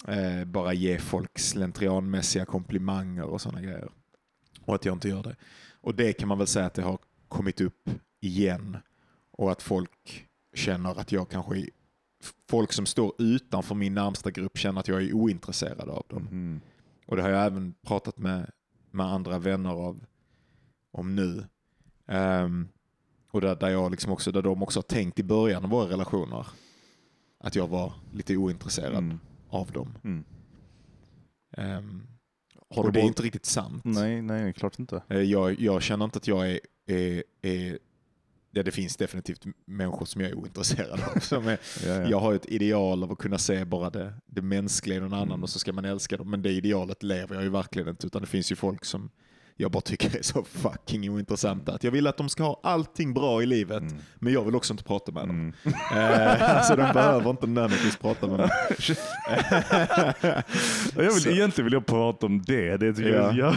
Speaker 3: eh, bara ge folk slentrianmässiga komplimanger och sådana grejer. Och att jag inte gör det. Och det kan man väl säga att det har kommit upp igen och att folk känner att jag kanske folk som står utanför min närmsta grupp känner att jag är ointresserad av dem.
Speaker 2: Mhm.
Speaker 3: Och det har jag även pratat med, med andra vänner av, om nu. Ehm, och där, där, jag liksom också, där de också har tänkt i början av våra relationer att jag var lite ointresserad
Speaker 2: Mm.
Speaker 3: av dem.
Speaker 2: Mm.
Speaker 3: Ehm,
Speaker 2: Har
Speaker 3: och det är
Speaker 2: bara-
Speaker 3: inte riktigt sant.
Speaker 2: Nej, nej, klart inte.
Speaker 3: Eh, Jag, jag känner inte att jag är, är, är ja, det finns definitivt människor som jag är ointresserad av. Som är,
Speaker 2: Ja, ja.
Speaker 3: Jag har ett ideal av att kunna se bara det, det mänskliga i någon annan
Speaker 2: Mm.
Speaker 3: och så ska man älska dem. Men det idealet lever jag ju verkligen inte. Utan det finns ju folk som jag bara tycker är så fucking ointressanta. Att jag vill att de ska ha allting bra i livet,
Speaker 2: Mm.
Speaker 3: men jag vill också inte prata med dem.
Speaker 2: Mm.
Speaker 3: Eh, alltså de behöver inte nödvändigtvis prata med mig.
Speaker 2: Jag vill,
Speaker 3: Så-
Speaker 2: egentligen vill jag prata om det. Det tycker
Speaker 3: Ja.
Speaker 2: jag,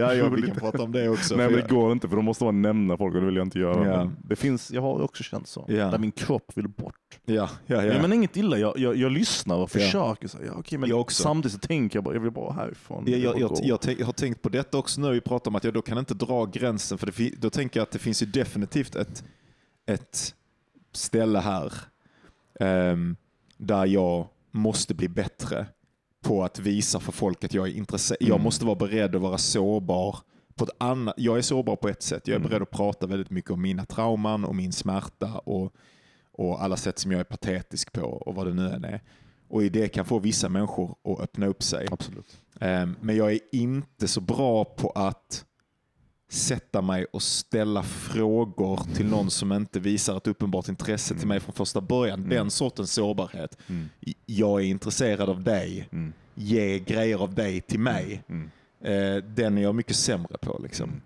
Speaker 3: Ja, jag vi
Speaker 2: Roligt.
Speaker 3: kan prata om det också.
Speaker 2: Nej men det går inte för då måste man nämna folk och det vill jag inte göra.
Speaker 3: Ja.
Speaker 2: Det finns, jag har också känt så.
Speaker 3: Ja.
Speaker 2: Där min kropp vill bort.
Speaker 3: ja, ja,
Speaker 2: Ja.
Speaker 3: ja.
Speaker 2: men inget illa, jag, jag, jag lyssnar och
Speaker 3: Ja.
Speaker 2: försöker. Så, ja, okej, men
Speaker 3: Jag också.
Speaker 2: samtidigt så tänker jag bara, jag vill bara härifrån.
Speaker 3: Jag,
Speaker 2: vill
Speaker 3: jag, jag, jag, jag har tänkt på detta också när vi pratar om att jag då kan inte dra gränsen för det, då tänker jag att det finns ju definitivt ett, ett ställe här ehm, där jag måste bli bättre på att visa för folk att jag är intresserad. Jag
Speaker 2: Mm.
Speaker 3: måste vara beredd att vara sårbar på ett annat. Jag är sårbar på ett sätt. Jag är
Speaker 2: Mm.
Speaker 3: beredd att prata väldigt mycket om mina trauman och min smärta och, och alla sätt som jag är patetisk på och vad det nu än är. Och i det kan få vissa människor att öppna upp sig.
Speaker 2: Absolut.
Speaker 3: Ehm, Men jag är inte så bra på att sätta mig och ställa frågor till någon som inte visar ett uppenbart intresse till mig från första början.
Speaker 2: Mm.
Speaker 3: Den sortens sårbarhet.
Speaker 2: Mm.
Speaker 3: Jag är intresserad av dig.
Speaker 2: Mm.
Speaker 3: Ge grejer av dig till mig.
Speaker 2: Mm.
Speaker 3: Eh, Den är jag mycket sämre på. Liksom.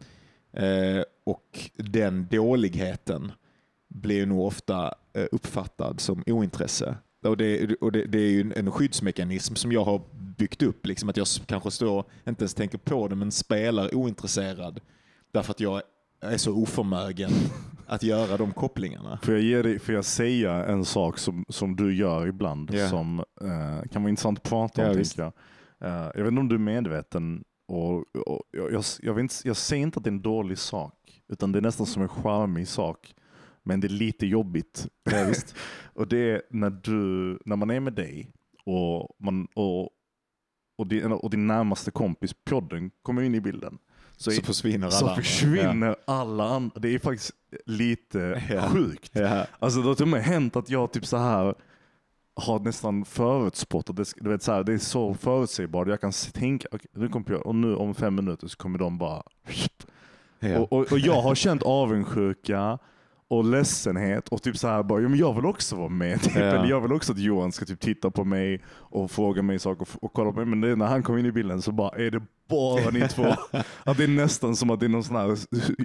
Speaker 2: Mm.
Speaker 3: Eh, Och den dåligheten blir nog ofta eh, uppfattad som ointresse. Och det, och det, det är ju en- skyddsmekanism som jag har byggt upp. Liksom att jag kanske står, inte ens tänker på det, men spelar ointresserad. Därför att jag är så oförmögen att göra de kopplingarna.
Speaker 2: Får jag, ge dig, får jag säga en sak som, som du gör ibland
Speaker 3: Ja.
Speaker 2: som eh, kan vara intressant att prata om?
Speaker 3: Ja,
Speaker 2: jag. Eh, jag vet inte om du är medveten och, och jag, jag, jag, inte, jag säger inte att det är en dålig sak utan det är nästan som en charmig sak. Men det är lite jobbigt.
Speaker 3: Ja,
Speaker 2: och det är när, du, när man är med dig och, man, och, och, din, och din närmaste kompis podden kommer in i bilden. Så,
Speaker 3: Så försvinner alla
Speaker 2: så
Speaker 3: andra.
Speaker 2: försvinner alla andra. Det är faktiskt lite
Speaker 3: Ja.
Speaker 2: sjukt.
Speaker 3: Ja. Ja.
Speaker 2: Alltså det har till och med hänt att jag typ så här har nästan förutspått, det, du vet, så här, det är så förutsägbart. Jag kan tänka, okej, nu kommer jag, och nu om fem minuter så kommer de bara...
Speaker 3: Ja.
Speaker 2: Och, och, och jag har känt avundsjuka och ledsenhet och typ så här bara, ja, men jag vill också vara med. Typ.
Speaker 3: Ja.
Speaker 2: Eller jag vill också att Johan ska typ titta på mig och fråga mig saker och, och kolla på mig. Men det, när han kom in i bilden så bara är det bara ni två. att det är nästan som att det är någon sån här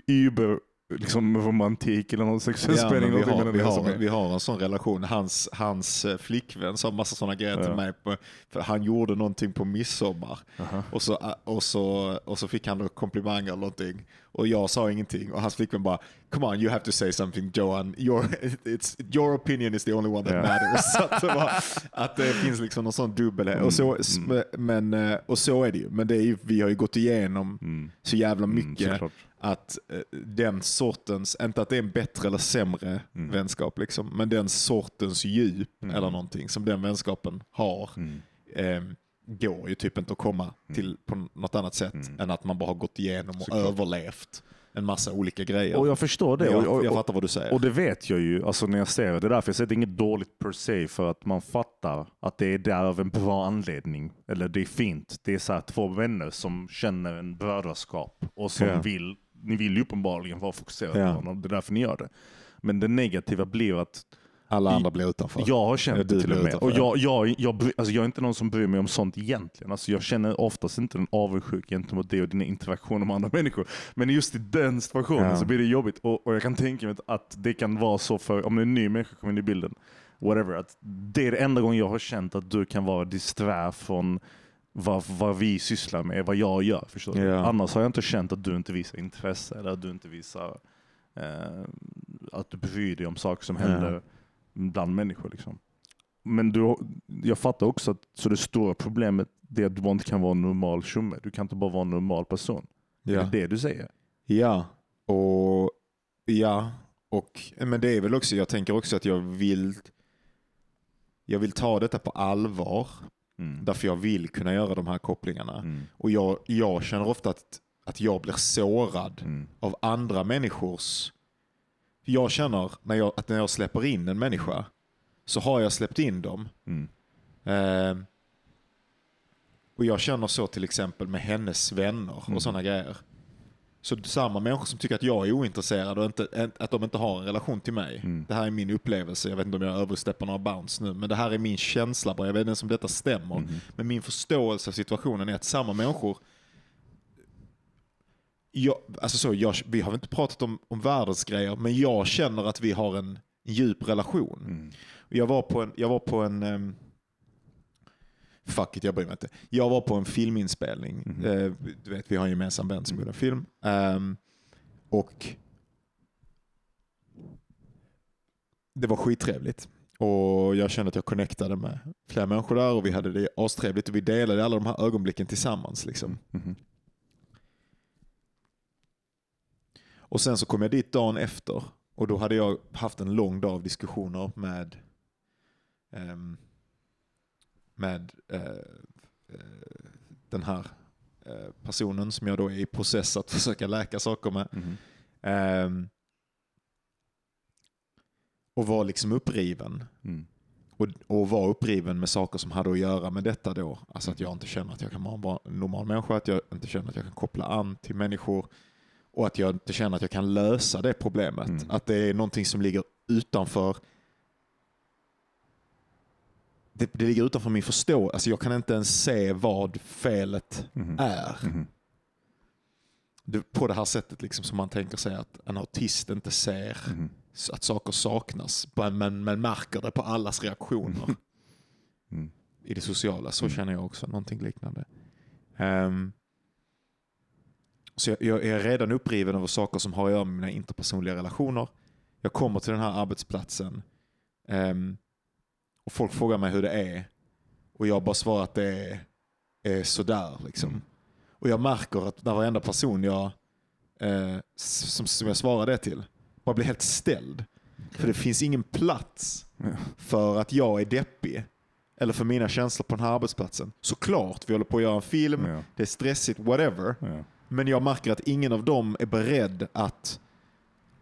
Speaker 2: über liksom romantik eller någon sexuell
Speaker 3: Ja,
Speaker 2: spänning.
Speaker 3: vi, har, vi, har, vi har en sån relation. Hans, hans eh, flickvän sa massa sådana grejer till
Speaker 2: Ja.
Speaker 3: mig. På, han gjorde någonting på midsommar
Speaker 2: Aha.
Speaker 3: och så, eh, och, så, och så fick han då komplimanger eller någonting. Och jag sa ingenting och hans flickvän bara Come on you have to say something Johan. Your, it's, your opinion is the only one that
Speaker 2: Ja.
Speaker 3: matters. Så att, det var, att det finns liksom någon sån dubbelhet. Och, så,
Speaker 2: Mm.
Speaker 3: men, eh, och så är det ju. Men det är ju, vi har ju gått igenom
Speaker 2: Mm.
Speaker 3: så jävla
Speaker 2: Mm,
Speaker 3: mycket. Att eh, den sortens, inte att det är en bättre eller sämre
Speaker 2: Mm.
Speaker 3: vänskap, liksom, men den sortens djup
Speaker 2: Mm.
Speaker 3: eller någonting som den vänskapen har
Speaker 2: Mm.
Speaker 3: eh, går ju typ inte att komma till på något annat sätt
Speaker 2: Mm.
Speaker 3: än att man bara har gått igenom och
Speaker 2: Såklart.
Speaker 3: överlevt en massa olika grejer.
Speaker 2: Och jag förstår det.
Speaker 3: Jag, jag
Speaker 2: och,
Speaker 3: fattar vad du säger.
Speaker 2: och det vet jag ju alltså när jag ser det. Det är därför jag säger att det är inget dåligt per se för att man fattar att det är där av en bra anledning. Eller det är fint. Det är så här två vänner som känner en brödraskap och som
Speaker 3: Ja.
Speaker 2: vill, ni vill ju uppenbarligen vara fokuserade
Speaker 3: Ja.
Speaker 2: på varandra. Det är därför ni gör det. Men det negativa blir att
Speaker 3: Alla andra blir utanför.
Speaker 2: jag har känt det till och med.
Speaker 3: utanför,
Speaker 2: Och
Speaker 3: ja.
Speaker 2: jag, jag, jag, alltså jag är inte någon som bryr mig om sånt egentligen. Alltså jag känner oftast inte en avundsjuk gentemot det och dina interaktioner med andra människor. Men just i den situationen
Speaker 3: Ja.
Speaker 2: så blir det jobbigt. Och, och jag kan tänka mig att det kan vara så för, om en ny människa kommer in i bilden, whatever, att det är det enda gången jag har känt att du kan vara disträ från vad, vad vi sysslar med, vad jag gör. Förstår?
Speaker 3: Ja.
Speaker 2: Annars har jag inte känt att du inte visar intresse eller att du inte visar eh, att du bryr dig om saker som händer bland människor. Liksom. Men du, jag fattar också att så det stora problemet det är att du inte kan vara en normal tjomme. Du kan inte bara vara en normal person. Det
Speaker 3: Ja.
Speaker 2: är det du säger.
Speaker 3: Ja, och ja, och men det är väl också, jag tänker också att jag vill jag vill ta detta på allvar.
Speaker 2: Mm.
Speaker 3: Därför jag vill kunna göra de här kopplingarna.
Speaker 2: Mm.
Speaker 3: Och jag, jag känner ofta att, att jag blir sårad
Speaker 2: Mm.
Speaker 3: av andra människors... Jag känner när jag, att när jag släpper in en människa så har jag släppt in dem. Eh, och jag känner så till exempel med hennes vänner och
Speaker 2: Mm.
Speaker 3: sådana grejer. Så samma människor som tycker att jag är ointresserad och inte, att de inte har en relation till mig.
Speaker 2: Mm.
Speaker 3: Det här är min upplevelse. Jag vet inte om jag översteppar några bounds nu. Men det här är min känsla bara. Jag vet inte ens om detta stämmer.
Speaker 2: Mm.
Speaker 3: Men min förståelse av situationen är att samma människor jag, alltså så, jag, vi har inte pratat om, om världsgrejer, men jag känner att vi har en djup relation.
Speaker 2: Mm.
Speaker 3: Jag var på en, jag var på en ehm, fuck it, jag bryr mig inte. Jag var på en filminspelning. Eh, du vet, vi har en gemensam vän som gjorde en film. Ehm, och det var skittrevligt. Och jag kände att jag connectade med flera människor där och vi hade det astrevligt och vi delade alla de här ögonblicken tillsammans. Liksom.
Speaker 2: Mhm.
Speaker 3: Och sen så kom jag dit dagen efter och då hade jag haft en lång dag av diskussioner med ehm, med eh, eh, den här eh, personen som jag då är i process att försöka läka saker med.
Speaker 2: Mhm.
Speaker 3: Ehm, och var liksom uppriven.
Speaker 2: Mm.
Speaker 3: Och, och var uppriven med saker som hade att göra med detta då. Alltså att jag inte känner att jag kan vara en normal människa, att jag inte känner att jag kan koppla an till människor och att jag inte känner att jag kan lösa det problemet.
Speaker 2: Mm.
Speaker 3: Att det är någonting som ligger utanför det, det ligger utanför min förståelse. Alltså jag kan inte ens se vad felet
Speaker 2: Mhm.
Speaker 3: är.
Speaker 2: Mhm.
Speaker 3: Det, på det här sättet liksom som man tänker sig att en autist inte ser s- att saker saknas. Men, men, märker det på allas reaktioner
Speaker 2: Mm.
Speaker 3: i det sociala. Så
Speaker 2: Mm.
Speaker 3: känner jag också, någonting liknande. Ehm, så jag, jag är redan uppriven över saker som har att göra med mina interpersonliga relationer. Jag kommer till den här arbetsplatsen ehm, och folk frågar mig hur det är. Och jag bara svarar att det är, är sådär. Liksom.
Speaker 2: Mm.
Speaker 3: Och jag märker att när varenda person jag, eh, som, som jag svarar det till bara blir helt ställd. För det finns ingen plats
Speaker 2: Ja.
Speaker 3: för att jag är deppig. Eller för mina känslor på den här arbetsplatsen. Såklart, vi håller på att göra en film,
Speaker 2: Ja.
Speaker 3: det är stressigt, whatever.
Speaker 2: Ja.
Speaker 3: Men jag märker att ingen av dem är beredd att,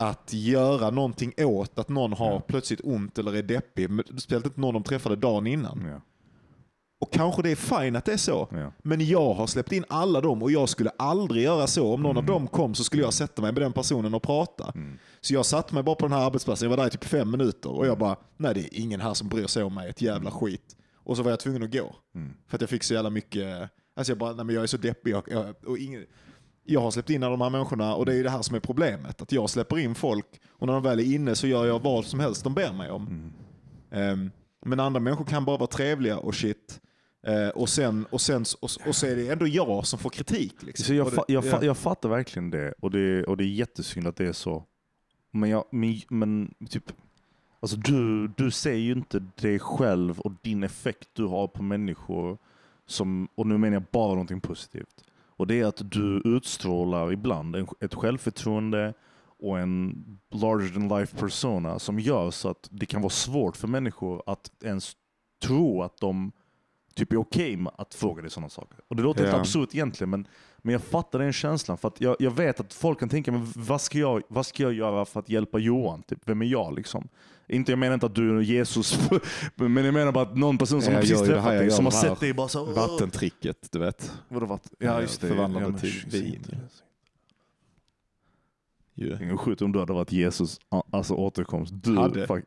Speaker 3: att göra någonting åt att någon har
Speaker 2: Ja.
Speaker 3: plötsligt ont eller är deppig. Speciellt inte någon de träffade dagen innan.
Speaker 2: Ja.
Speaker 3: Och kanske det är fine att det är så.
Speaker 2: Ja.
Speaker 3: Men jag har släppt in alla dem och jag skulle aldrig göra så. Om någon av dem kom så skulle jag sätta mig med den personen och prata.
Speaker 2: Mm.
Speaker 3: Så jag satte mig bara på den här arbetsplatsen, jag var där i typ fem minuter och jag bara, nej det är ingen här som bryr sig om mig, ett jävla skit. Och så var jag tvungen att gå.
Speaker 2: Mm.
Speaker 3: För att jag fick så jävla mycket, alltså jag bara, nej men jag är så deppig. Jag, jag, och ingen, jag har släppt in alla de här människorna och det är det här som är problemet. Att jag släpper in folk och när de väl är inne så gör jag vad som helst de ber mig om.
Speaker 2: Mm.
Speaker 3: Ehm, men andra människor kan bara vara trevliga och shit. Eh, och, sen, och, sen, och, och så är det ändå jag som får kritik. Liksom.
Speaker 2: Så jag,
Speaker 3: det-
Speaker 2: jag,
Speaker 3: ja.
Speaker 2: jag fattar verkligen det och, det och det är jättesynd att det är så. Men, jag, men, men typ, alltså du, du ser ju inte dig själv och din effekt du har på människor som, och nu menar jag bara någonting positivt. Och det är att du utstrålar ibland ett självförtroende och en larger than life persona som gör så att det kan vara svårt för människor att ens tro att de typ är okej med att fråga dig sådana saker. Och det låter
Speaker 3: Ja.
Speaker 2: helt absurt egentligen, men, men jag fattar den känslan. För att jag, jag vet att folk kan tänka, men vad ska, jag, vad ska jag göra för att hjälpa Johan? Typ, vem är jag liksom? Inte, jag menar inte att du är Jesus, men jag menar bara att någon person som
Speaker 3: Jag
Speaker 2: precis
Speaker 3: här,
Speaker 2: träffat dig, som har sett dig bara så...
Speaker 3: Vattentricket, du vet.
Speaker 2: Vadå vatten?
Speaker 3: Ja,
Speaker 2: just det.
Speaker 3: förvandlande
Speaker 2: ja,
Speaker 3: till vin.
Speaker 2: Ingen sjukt om du hade varit Jesus, alltså återkomst. Du,
Speaker 3: Hade.
Speaker 2: fuck.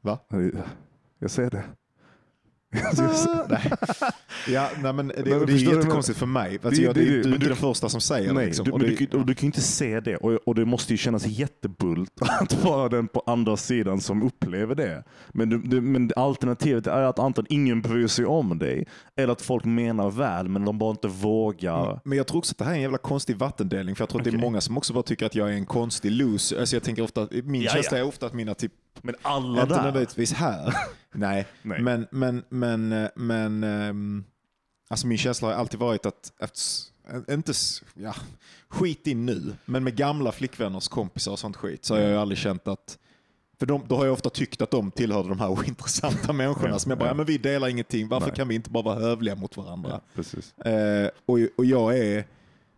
Speaker 3: Va?
Speaker 2: Jag säger det.
Speaker 3: nej. Ja, nej, men det,
Speaker 2: men
Speaker 3: det är
Speaker 2: du,
Speaker 3: jättekonstigt för mig. Alltså,
Speaker 2: Det-
Speaker 3: jag, det,
Speaker 2: det-
Speaker 3: du är inte
Speaker 2: du-
Speaker 3: den första som säger det.
Speaker 2: Nej,
Speaker 3: Liksom.
Speaker 2: du,
Speaker 3: det,
Speaker 2: du, kan- och du kan ju inte se det. Och, och det måste ju kännas jättebult att vara den på andra sidan som upplever det. Men, du, du, men alternativet är att antagligen ingen bryr sig om dig. Eller att folk menar väl men de bara inte vågar.
Speaker 3: Men jag tror också att det här är en jävla konstig vattendelning. För jag tror att det är många som också bara tycker att jag är en konstig loser. Alltså jag tänker ofta, min
Speaker 2: Ja,
Speaker 3: känsla
Speaker 2: ja.
Speaker 3: är ofta att mina typ,
Speaker 2: Men alla
Speaker 3: inte
Speaker 2: där.
Speaker 3: nödvändigtvis här. Nej,
Speaker 2: Nej.
Speaker 3: men, men, men, eh, men ehm, alltså min känsla har alltid varit att, att eh, inte, ja, skit in nu, men med gamla flickvänners kompisar och sånt skit så har jag ju aldrig känt att för de, då har jag ofta tyckt att de tillhörde de här ointressanta människorna som jag bara,
Speaker 2: ja.
Speaker 3: men vi delar ingenting, varför
Speaker 2: Nej.
Speaker 3: kan vi inte bara vara hövliga mot varandra?
Speaker 2: Ja, precis.
Speaker 3: Eh, och, och jag är,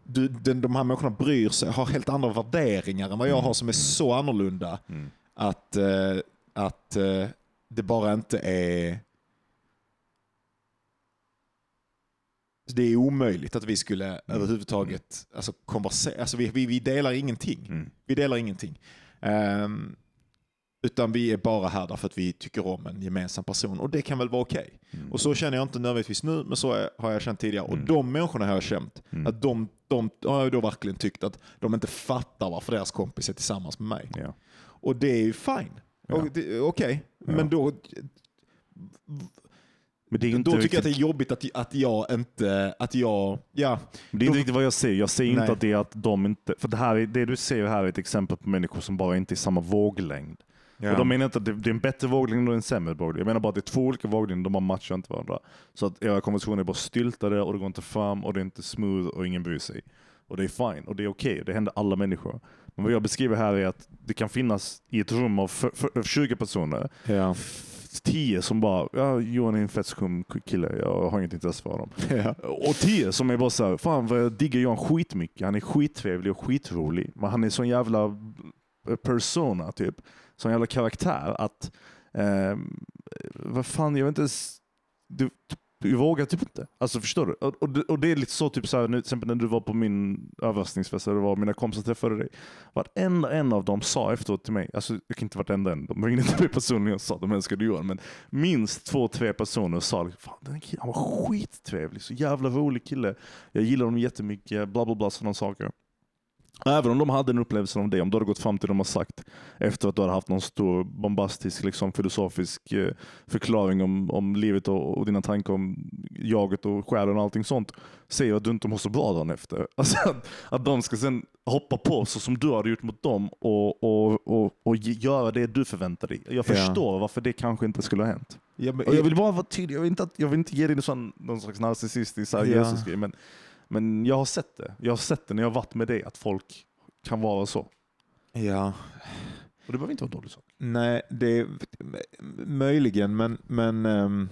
Speaker 3: du, den, de här människorna bryr sig, har helt andra värderingar än vad jag har som är så annorlunda
Speaker 2: Mm.
Speaker 3: Att, eh, att eh, det bara inte är... Det är omöjligt att vi skulle överhuvudtaget alltså, konversera. Alltså, vi, vi, vi delar ingenting.
Speaker 2: Mm.
Speaker 3: Vi delar ingenting. Ehm, utan vi är bara här därför att vi tycker om en gemensam person. Och det kan väl vara okej.
Speaker 2: Mm.
Speaker 3: Och så känner jag inte nödvändigtvis nu, men så har jag känt tidigare.
Speaker 2: Mm.
Speaker 3: Och de människorna har jag känt.
Speaker 2: Mm.
Speaker 3: Att de, de har jag då verkligen tyckt att de inte fattar varför deras kompis är tillsammans med mig.
Speaker 2: Ja.
Speaker 3: Och det är ju fine.
Speaker 2: Ja.
Speaker 3: Okej,
Speaker 2: Ja.
Speaker 3: men då,
Speaker 2: Men det är ju
Speaker 3: då
Speaker 2: inte
Speaker 3: tycker jag att det
Speaker 2: riktigt,
Speaker 3: är jobbigt att, att jag inte, att jag, ja,
Speaker 2: det är inte
Speaker 3: då-
Speaker 2: riktigt vad jag säger. Jag säger
Speaker 3: Nej.
Speaker 2: inte att det är att de inte... För det, här, är- det du säger här är ett exempel på människor som bara inte är i samma våglängd. Och de menar inte att det, det är en bättre våglängd och en sämre våglängd. Jag menar bara att det är två olika våglängder, de bara matchar inte varandra. Så att era konversationer är bara styltade och det går inte fram och det är inte smooth och ingen bryr sig. Och det är fine och det är okej, det händer alla människor. Men vad jag beskriver här är att det kan finnas i ett rum av för, för, 20 personer,
Speaker 3: ja.
Speaker 2: f- 10 som bara ja, Johan är en fett skum kille, jag har inget intresse för honom.
Speaker 3: Ja.
Speaker 2: Och 10 som är bara såhär, fan vad jag diggar Johan skitmycket. Han är skittrevlig och skitrolig. Men han är sån jävla persona typ. Sån jävla karaktär att, eh, vad fan, jag vet inte ens, du, jag vågar typ inte. Alltså förstår du? Och, och, det, och det är lite så, typ såhär, nu, till exempel när du var på min överraskningsfest, eller det var mina kompisar träffade dig. Varenda en av dem sa efteråt till mig, alltså jag kan inte varenda en, de ringde inte mig personligen och sa att de älskade Johan, men minst två, tre personer sa liksom, Fan, den här killen, han var skittrevlig, så jävla rolig kille. Jag gillar honom jättemycket, bla bla bla sådana saker. Även om de hade en upplevelse om det, om du hade gått fram till dem och sagt efter att du hade haft någon stor bombastisk liksom, filosofisk eh, förklaring om, om livet och, och dina tankar om jaget och själen och allting sånt, säger att du inte mår så bra dagen efter. Alltså att, att de ska sen hoppa på så som du hade gjort mot dem och, och, och, och göra det du förväntar dig. Jag
Speaker 3: Ja.
Speaker 2: förstår varför det kanske inte skulle ha hänt.
Speaker 3: Ja, men,
Speaker 2: Och jag vill bara vara tydlig, jag vill inte, jag vill inte ge dig någon, sån, någon slags narcissistisk
Speaker 3: Ja.
Speaker 2: Jesus-grej, men, men jag har sett det. Jag har sett det när jag har varit med dig, att folk kan vara så.
Speaker 3: ja.
Speaker 2: Och det behöver inte vara en dålig sak.
Speaker 3: Nej, det är möjligen, men, men ehm,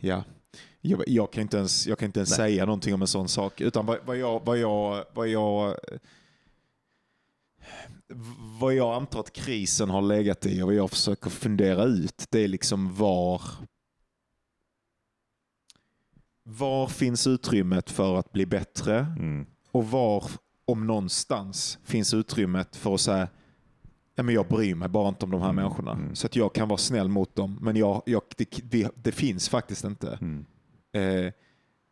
Speaker 3: ja. Jag, jag kan inte ens, jag kan inte ens
Speaker 2: Nej.
Speaker 3: säga någonting om en sån sak. Utan vad, vad, jag, vad, jag, vad jag... vad jag antar att krisen har legat i och vad jag försöker fundera ut, det är liksom var var finns utrymmet för att bli bättre
Speaker 2: Mm.
Speaker 3: och var, om någonstans, finns utrymmet för att säga ja, men jag bryr mig bara inte om de här
Speaker 2: Mm,
Speaker 3: människorna.
Speaker 2: mm.
Speaker 3: Så att jag kan vara snäll mot dem, men jag, jag, det, det, det finns faktiskt inte.
Speaker 2: Mm.
Speaker 3: Eh,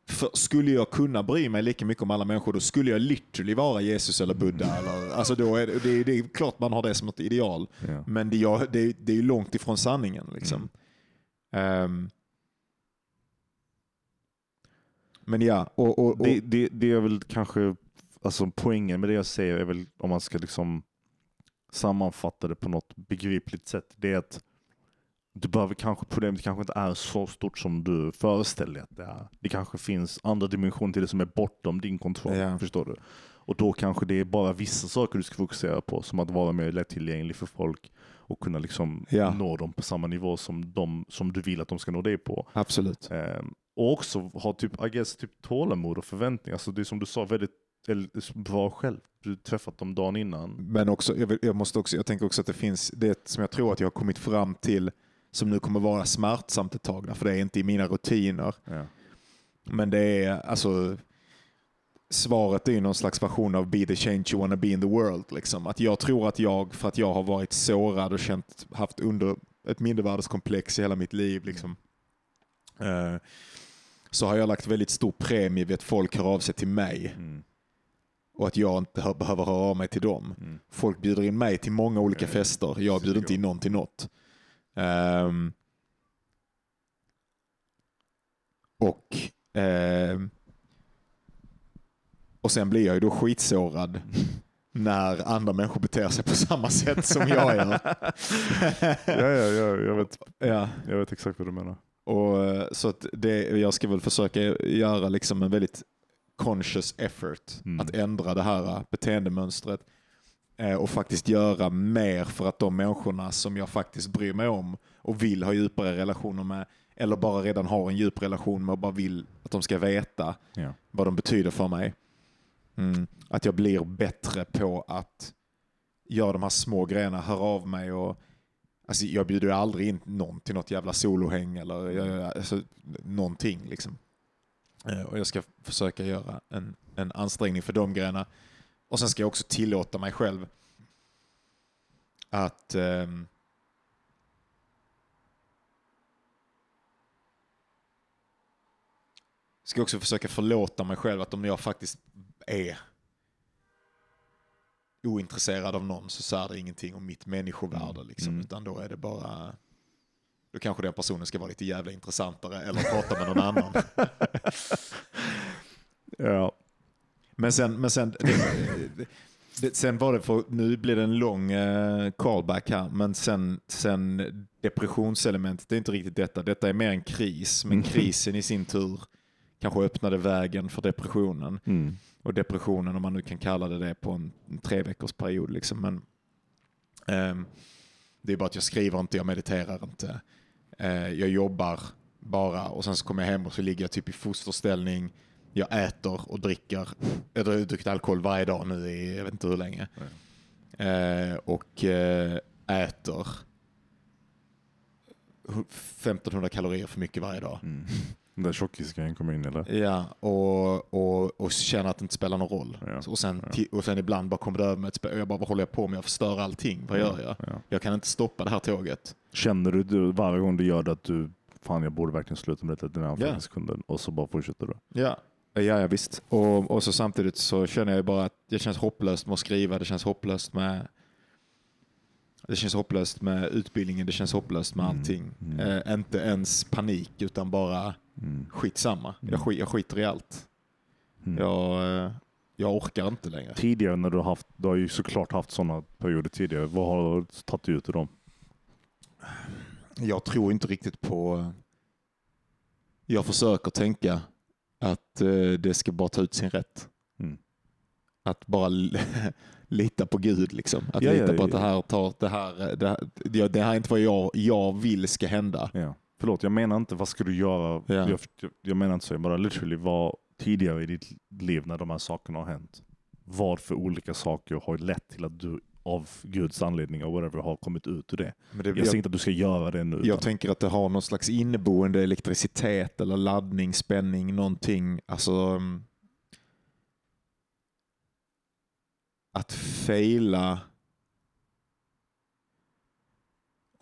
Speaker 3: för skulle jag kunna bry mig lika mycket om alla människor, då skulle jag literally vara Jesus eller Buddha. Eller, alltså då är det, det, är- det är klart man har det som ett ideal,
Speaker 2: Ja.
Speaker 3: men det, jag, det, det är långt ifrån sanningen. Liksom. Ehm. Men ja, och, och, och
Speaker 2: Det, det, det är väl kanske, alltså poängen med det jag säger är väl om man ska liksom sammanfatta det på något begripligt sätt. Det är att du behöver kanske, problemet kanske inte är så stort som du föreställer dig att det är. Det kanske finns andra dimensioner till det som är bortom din kontroll.
Speaker 3: Ja.
Speaker 2: Förstår du? Och då kanske det är bara vissa saker du ska fokusera på, som att vara mer lättillgänglig för folk och kunna liksom
Speaker 3: Ja.
Speaker 2: nå dem på samma nivå som, de, som du vill att de ska nå dig på.
Speaker 3: absolut.
Speaker 2: Ehm, och också ha typ, I guess, typ tålamod och förväntningar. Alltså det är som du sa, väldigt bra själv. Du träffat dem dagen innan.
Speaker 3: Men också, jag, vill, jag, måste också, jag tänker också att det finns det som jag tror att jag har kommit fram till som nu kommer vara smärtsamt ett tag, för det är inte i mina rutiner.
Speaker 2: Ja.
Speaker 3: Men det är alltså svaret är ju någon slags version av be the change you wanna be in the world. Liksom. Att jag tror att jag, för att jag har varit sårad och känt, haft under ett mindervärdeskomplex i hela mitt liv, liksom, eh, så har jag lagt väldigt stor premie vid att folk hör av sig till mig
Speaker 2: Mm.
Speaker 3: och att jag inte hör, behöver höra av mig till dem.
Speaker 2: Mm.
Speaker 3: Folk bjuder in mig till många olika
Speaker 2: ja.
Speaker 3: fester. Jag bjuder inte in någon till något. Ehm, och, ehm, och sen blir jag ju då skitsårad när andra människor beter sig på samma sätt som jag gör.
Speaker 2: ja, ja, ja, jag, vet,
Speaker 3: ja.
Speaker 2: jag vet exakt vad du menar.
Speaker 3: Och, eh, så att det, jag ska väl försöka göra liksom en väldigt conscious effort
Speaker 2: Mm.
Speaker 3: att ändra det här eh, beteendemönstret eh, och faktiskt göra mer för att de människorna som jag faktiskt bryr mig om och vill ha djupare relationer med eller bara redan har en djup relation med och bara vill att de ska veta
Speaker 2: Ja.
Speaker 3: vad de betyder för mig. Mm. Att jag blir bättre på att göra de här små grejerna, höra av mig och Alltså jag bjuder aldrig in någon till något jävla solohäng eller jag, alltså, någonting. Liksom. Eh, och jag ska försöka göra en, en ansträngning för de grejerna. Och sen ska jag också tillåta mig själv att ehm, ska också försöka förlåta mig själv att om jag faktiskt är ointresserad av någon så säger det ingenting om mitt människovärde. Liksom,
Speaker 2: Mm.
Speaker 3: Utan då är det bara... Då kanske den personen ska vara lite jävla intressantare eller prata med någon annan.
Speaker 2: Ja.
Speaker 3: Men sen, men sen, det, det, sen var det för, nu blir det en lång eh, callback här, men sen, sen depressionselementet, det är inte riktigt detta. Detta är mer en kris, men
Speaker 2: Mm.
Speaker 3: krisen i sin tur kanske öppnade vägen för depressionen.
Speaker 2: Mm.
Speaker 3: Och depressionen, om man nu kan kalla det det, på en, en tre veckors period. Liksom. Men, ehm, det är bara att jag skriver inte, jag mediterar inte. Eh, jag jobbar bara och sen så kommer jag hem och så ligger jag typ i fosterställning. Jag äter och dricker. Jag har druckit alkohol varje dag nu i jag vet inte hur länge. Eh, och eh, äter 1500 kalorier för mycket varje dag.
Speaker 2: Mm. Där tjockisgrejen kommer in eller?
Speaker 3: Ja, och, och, och känna att det inte spelar någon roll.
Speaker 2: Ja,
Speaker 3: Och, sen,
Speaker 2: ja.
Speaker 3: och sen ibland bara kommer det över mig ett spel och jag bara, vad håller jag på med? Jag förstör allting. Vad gör jag?
Speaker 2: Ja.
Speaker 3: Jag kan inte stoppa det här tåget.
Speaker 2: Känner du, varje gång du gör det att du, fan jag borde verkligen sluta med detta den här yeah. sekunden och så bara fortsätter du?
Speaker 3: Ja, ja, ja visst. Och, och så samtidigt så känner jag bara att det känns hopplöst med att skriva. Det känns hopplöst med det känns hopplöst med utbildningen, det känns hopplöst med
Speaker 2: Mm,
Speaker 3: allting.
Speaker 2: mm.
Speaker 3: Eh, inte ens panik, utan bara
Speaker 2: Mm.
Speaker 3: skitsamma.
Speaker 2: Mm.
Speaker 3: Jag, skit, jag skiter i allt.
Speaker 2: Mm.
Speaker 3: Jag, eh, jag orkar inte längre.
Speaker 2: Tidigare när du har haft, du har ju såklart haft sådana perioder tidigare. Vad har du tagit ut ur dem?
Speaker 3: Jag tror inte riktigt på... Jag försöker tänka att eh, det ska bara ta ut sin rätt.
Speaker 2: Mm.
Speaker 3: Att bara lita på Gud. Liksom. Att
Speaker 2: Ja,
Speaker 3: lita
Speaker 2: ja,
Speaker 3: på att det här, tar, det, här, det, här, det, det här är inte vad jag, jag vill ska hända.
Speaker 2: Ja. Förlåt, jag menar inte vad ska du göra.
Speaker 3: Ja.
Speaker 2: Jag, jag, menar inte så. Jag bara literally vad tidigare i ditt liv när de här sakerna har hänt. Vad för olika saker har lett till att du av Guds anledning och whatever har kommit ut ur det.
Speaker 3: Det
Speaker 2: Jag
Speaker 3: jag,
Speaker 2: säger inte att du ska göra det nu.
Speaker 3: jag
Speaker 2: utan-
Speaker 3: tänker att det har någon slags inneboende elektricitet eller laddning, spänning, någonting. Alltså, mm, att fejla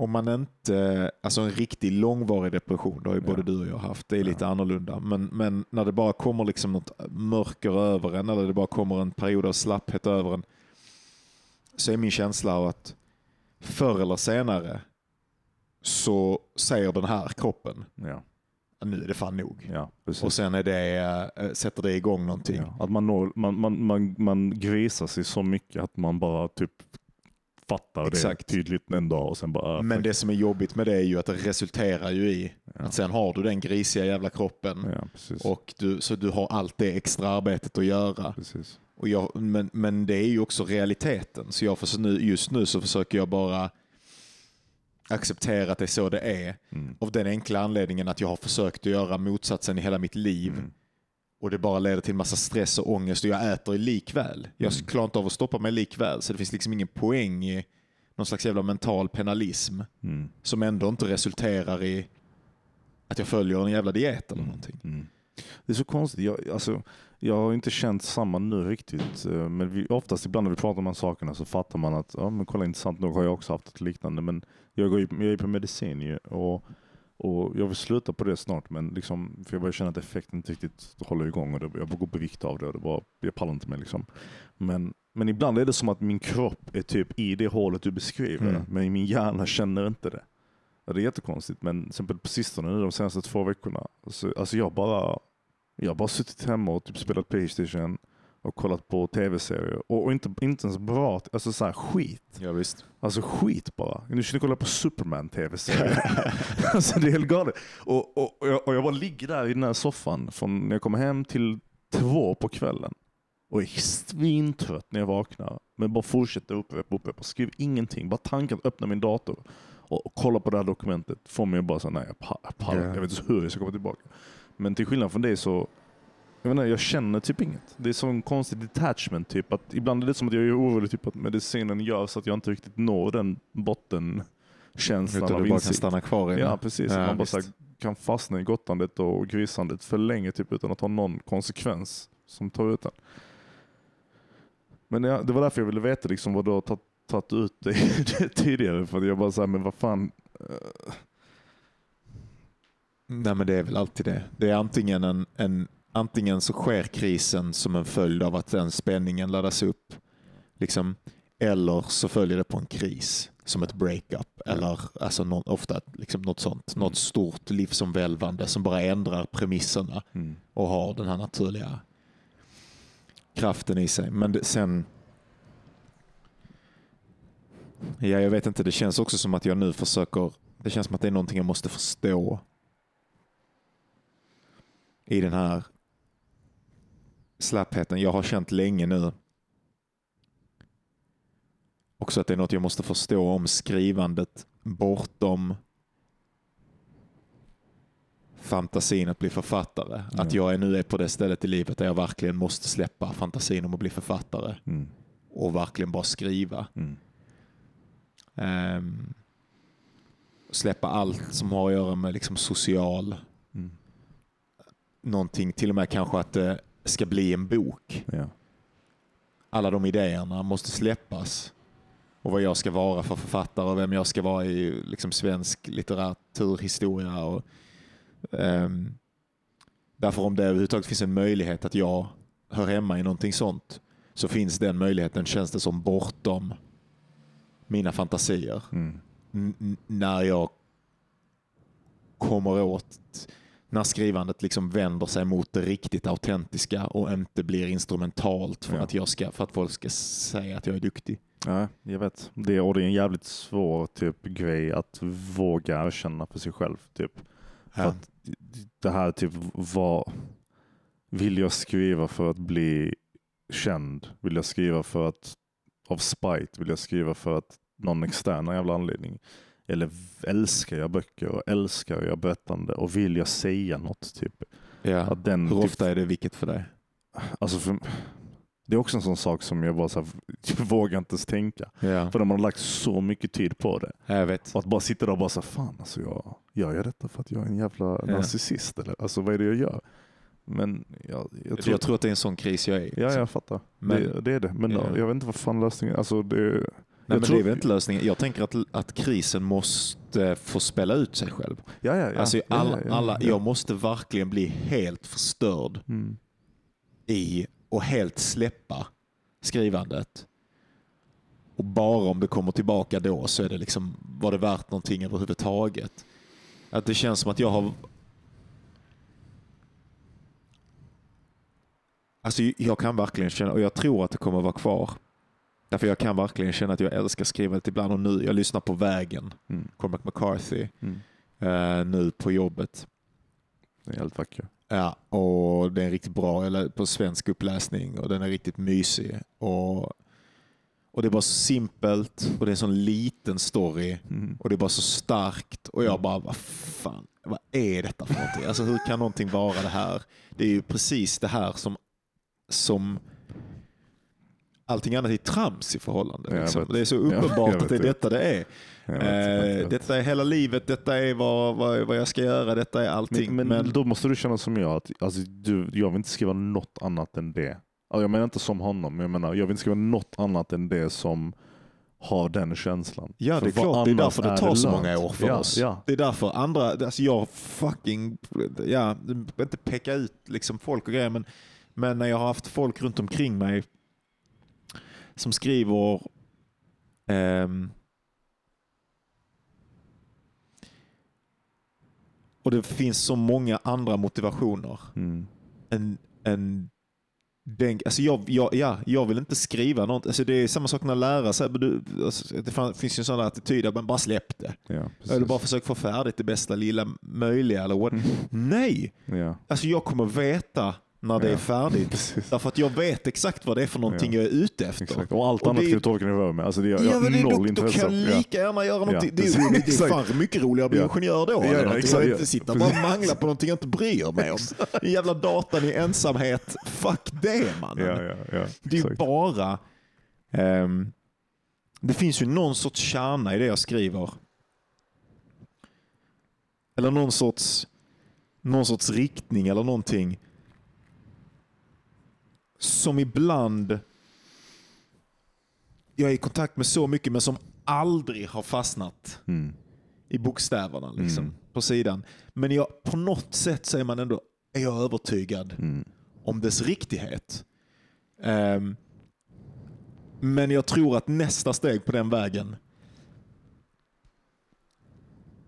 Speaker 3: om man inte, alltså en riktig långvarig depression, det har ju både
Speaker 2: Ja.
Speaker 3: du och jag haft, det är
Speaker 2: Ja.
Speaker 3: lite annorlunda. Men, men när det bara kommer liksom något mörker över en eller det bara kommer en period av slapphet över en så är min känsla av att förr eller senare så säger den här kroppen,
Speaker 2: ja,
Speaker 3: nu är det fan nog.
Speaker 2: ja.
Speaker 3: Och sen är det, äh, sätter det igång någonting.
Speaker 2: Ja, att man, når, man, man, man, man grisar sig så mycket att man bara typ fattar
Speaker 3: Exakt.
Speaker 2: det tydligt en dag och sen bara...
Speaker 3: Men det som är jobbigt med det är ju att det resulterar ju i
Speaker 2: Ja.
Speaker 3: att sen har du den grisiga jävla kroppen
Speaker 2: Ja,
Speaker 3: och du, så du har allt det extra arbetet att göra.
Speaker 2: precis.
Speaker 3: Och jag, men, men det är ju också realiteten. Så jag nu, just nu så försöker jag bara acceptera att det är så det är.
Speaker 2: Mm.
Speaker 3: Av den enkla anledningen att jag har försökt att göra motsatsen i hela mitt liv.
Speaker 2: Mm.
Speaker 3: Och det bara leder till massa stress och ångest och jag äter likväl. Jag
Speaker 2: Mm.
Speaker 3: klarar inte av att stoppa mig likväl. Så det finns liksom ingen poäng i någon slags jävla mental penalism.
Speaker 2: Mm.
Speaker 3: Som ändå inte resulterar i att jag följer en jävla diet eller någonting.
Speaker 2: Mm. Det är så konstigt. Jag, alltså, jag har inte känt samma nu riktigt. eh, Men vi, oftast ibland när vi pratar om de här sakerna så fattar man att ja, men kolla intressant nog har jag också haft ett liknande. Men jag, går ju, jag är på medicin ju, och, och jag vill sluta på det snart. Men liksom, för jag börjar känna att effekten inte riktigt håller igång. Och det, jag går på vikt av det och det bara, jag pallar inte med. Liksom. Men, men ibland är det som att min kropp är typ i det hålet du beskriver.
Speaker 3: Mm.
Speaker 2: Men min hjärna känner inte det. Ja, det är jättekonstigt, men till exempel på sistone nu de senaste två veckorna, så, alltså jag bara jag har bara suttit hemma och typ spelat Playstation och kollat på tv-serier. Och, och inte, inte ens bra, alltså så här skit.
Speaker 3: Ja, visst.
Speaker 2: Alltså skit bara. Nu ska ni kolla på Superman tv-serier. alltså det är helt galet. Och, och, och, jag, och jag bara ligger där i den här soffan från när jag kommer hem till två på kvällen. Och är svintrött när jag vaknar. Men bara fortsätter upprepa, upprepa. Skriver ingenting. Bara tanken att öppna min dator och, kolla på det här dokumentet får mig bara så nej jag pa- jag pallar.
Speaker 3: Ja.
Speaker 2: Jag vet inte hur jag ska komma tillbaka. Men till skillnad från det så jag, vet inte, jag känner typ inget. Det är sån konstig detachment. Typ, att ibland är det som att jag är orolig typ, att medicinen gör så att jag inte riktigt når den bottenkänslan
Speaker 3: Utan
Speaker 2: av
Speaker 3: du bara kan
Speaker 2: insikt.
Speaker 3: stanna kvar i
Speaker 2: Ja precis.
Speaker 3: Ja,
Speaker 2: man bara så här, kan fastna i gottandet och grisandet för länge typ, utan att ha någon konsekvens som tar ut den. Men ja, det var därför jag ville veta liksom, vad du har tagit, ut dig tidigare. För jag bara såhär, men vad fan. eh,
Speaker 3: Nej men det är väl alltid det. Det är antingen en, en antingen så sker krisen som en följd av att den spänningen laddas upp. Liksom, eller så följer det på en kris som ett breakup. Eller alltså nå- ofta liksom något sånt. Något stort livsomvälvande som bara ändrar premisserna
Speaker 2: Mm.
Speaker 3: och har den här naturliga kraften i sig. Men det, sen... Ja, jag vet inte. Det känns också som att jag nu försöker... Det känns som att det är någonting jag måste förstå i den här slappheten. Jag har känt länge nu också att det är något jag måste förstå om skrivandet bortom fantasin att bli författare.
Speaker 2: Ja.
Speaker 3: Att jag är nu är på det stället i livet där jag verkligen måste släppa fantasin om att bli författare
Speaker 2: Mm.
Speaker 3: och verkligen bara skriva.
Speaker 2: Mm.
Speaker 3: Ehm, släppa allt som har att göra med liksom social
Speaker 2: Mm.
Speaker 3: någonting, till och med kanske att det ska bli en bok.
Speaker 2: Ja.
Speaker 3: Alla de idéerna måste släppas. Och vad jag ska vara för författare och vem jag ska vara i liksom svensk litteraturhistoria. Och, ehm, därför om det överhuvudtaget finns en möjlighet att jag hör hemma i någonting sånt så finns den möjligheten, känns det som, bortom mina fantasier.
Speaker 2: Mm.
Speaker 3: När jag kommer åt, när skrivandet liksom vänder sig mot det riktigt autentiska och inte blir instrumentalt för,
Speaker 2: Ja.
Speaker 3: att, jag ska, för att folk ska säga att jag är duktig.
Speaker 2: Ja, jag vet. Det, och det är en jävligt svår typ grej att våga erkänna för sig själv. Typ.
Speaker 3: Ja.
Speaker 2: att det här typ, vad vill jag skriva för att bli känd? Vill jag skriva för att av spite? Vill jag skriva för att någon extern jävla anledning? Eller älskar jag böcker och älskar jag berättande och vill jag säga något? Typ.
Speaker 3: Ja.
Speaker 2: Att den,
Speaker 3: Hur
Speaker 2: typ,
Speaker 3: ofta är det vilket för dig?
Speaker 2: Alltså för, det är också en sån sak som jag bara så här, jag vågar inte ens tänka.
Speaker 3: Ja.
Speaker 2: För de har lagt så mycket tid på det.
Speaker 3: Jag vet.
Speaker 2: Och att bara sitta där och bara säga fan alltså jag, gör jag detta för att jag är en jävla narcissist eller? Alltså vad är det jag gör? Men jag, jag, tror,
Speaker 3: Jag tror att det är en sån kris jag är i.
Speaker 2: Ja, jag fattar.
Speaker 3: Men-
Speaker 2: det, det är det. Men
Speaker 3: Ja.
Speaker 2: jag vet inte vad fan lösningen är. Alltså, det,
Speaker 3: Nej, men
Speaker 2: tror-
Speaker 3: det är väl inte lösningen. Jag tänker att, att krisen måste få spela ut sig själv.
Speaker 2: ja, ja, ja.
Speaker 3: Alltså, alla, alla,
Speaker 2: ja.
Speaker 3: Jag måste verkligen bli helt förstörd
Speaker 2: Mm.
Speaker 3: i och helt släppa skrivandet. Och bara om det kommer tillbaka då så är det liksom, var det värt någonting överhuvudtaget? Att det känns som att jag har... Alltså jag kan verkligen känna, och jag tror att det kommer vara kvar. Därför jag kan verkligen känna att jag älskar skrivandet ibland och nu, jag lyssnar på Vägen,
Speaker 2: Mm.
Speaker 3: Cormac McCarthy,
Speaker 2: Mm.
Speaker 3: eh, nu på jobbet.
Speaker 2: Det är helt vackert.
Speaker 3: Ja, och det är riktigt bra, eller på svensk uppläsning och den är riktigt mysig. Och, och det är bara så simpelt och det är en sån liten story
Speaker 2: Mm.
Speaker 3: och det är bara så starkt och jag bara, vad fan, vad är detta för någonting? Alltså hur kan någonting vara det här? Det är ju precis det här som, som allting annat är trams i förhållande. Liksom. Det är så uppenbart att det är
Speaker 2: det.
Speaker 3: detta det är.
Speaker 2: Vet,
Speaker 3: Eh, detta är hela livet, detta är vad, vad, vad jag ska göra, detta är allting.
Speaker 2: Men, men, då måste du känna som jag, att alltså, du, jag vill inte skriva något annat än det. Ja, Jag menar inte som honom, men jag menar jag vill inte skriva något annat än det som har den känslan.
Speaker 3: Ja, det är klart. Det är därför det tar så många år för
Speaker 2: ja,
Speaker 3: oss.
Speaker 2: Ja,
Speaker 3: Det är därför andra, alltså jag fucking, ja, inte peka ut liksom folk och grejer, men, men när jag har haft folk runt omkring mig som skriver ehm, och det finns så många andra motivationer
Speaker 2: mm.
Speaker 3: än, än den, alltså jag, jag, ja, jag vill inte skriva något. Alltså det är samma sak när lärare säger, du, alltså det finns ju en sån attityd att man bara släpp det.
Speaker 2: ja.
Speaker 3: Eller bara försök få färdigt det bästa lilla möjliga. Eller what.
Speaker 2: Mm.
Speaker 3: Nej!
Speaker 2: ja,
Speaker 3: Alltså jag kommer veta när det
Speaker 2: Ja.
Speaker 3: är färdigt. Därför att jag vet exakt vad det är för någonting
Speaker 2: Ja.
Speaker 3: jag är ute efter.
Speaker 2: Exakt. Och allt
Speaker 3: Och
Speaker 2: annat kan du torka dig över med. Alltså det, jag, jag
Speaker 3: Ja, men det,
Speaker 2: noll
Speaker 3: då, då
Speaker 2: intresse.
Speaker 3: kan jag
Speaker 2: ja.
Speaker 3: lika gärna göra någonting. Det, är, det är fan mycket roligare att bli ingenjör då.
Speaker 2: Ja, ja, exakt,
Speaker 3: jag inte sitta och bara mangla på någonting jag inte bryr mig om. En jävla datan i ensamhet. Fuck det mannen. Det är bara... ehm, det finns ju någon sorts kärna i det jag skriver. Eller någon sorts, någon sorts riktning eller någonting. Som ibland jag är i kontakt med så mycket men som aldrig har fastnat
Speaker 2: Mm.
Speaker 3: i bokstäverna liksom,
Speaker 2: Mm.
Speaker 3: på sidan. Men jag, på något sätt så är man ändå är jag övertygad
Speaker 2: Mm.
Speaker 3: om dess riktighet. Ehm, men jag tror att nästa steg på den vägen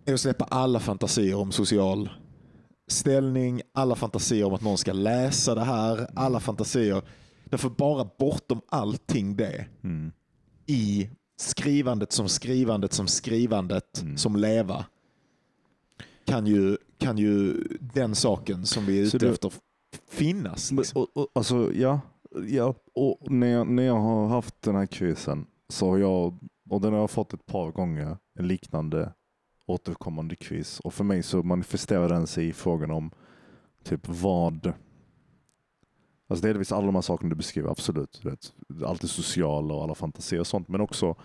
Speaker 3: är att släppa alla fantasier om social ställning, alla fantasier om att någon ska läsa det här, alla fantasier. Därför bara bortom allting det
Speaker 2: Mm.
Speaker 3: i skrivandet som skrivandet som skrivandet
Speaker 2: Mm.
Speaker 3: som leva kan ju, kan ju den saken som vi är ute
Speaker 2: du-
Speaker 3: efter finnas. Liksom.
Speaker 2: och, och, alltså, ja, ja och när, jag, när jag har haft den här krisen så har jag, och den har jag fått ett par gånger, en liknande återkommande quiz. Och för mig så manifesterar den sig i frågan om typ vad, alltså delvis alla de här sakerna du beskriver, absolut. Vet, allt det sociala och alla fantasier och sånt, men också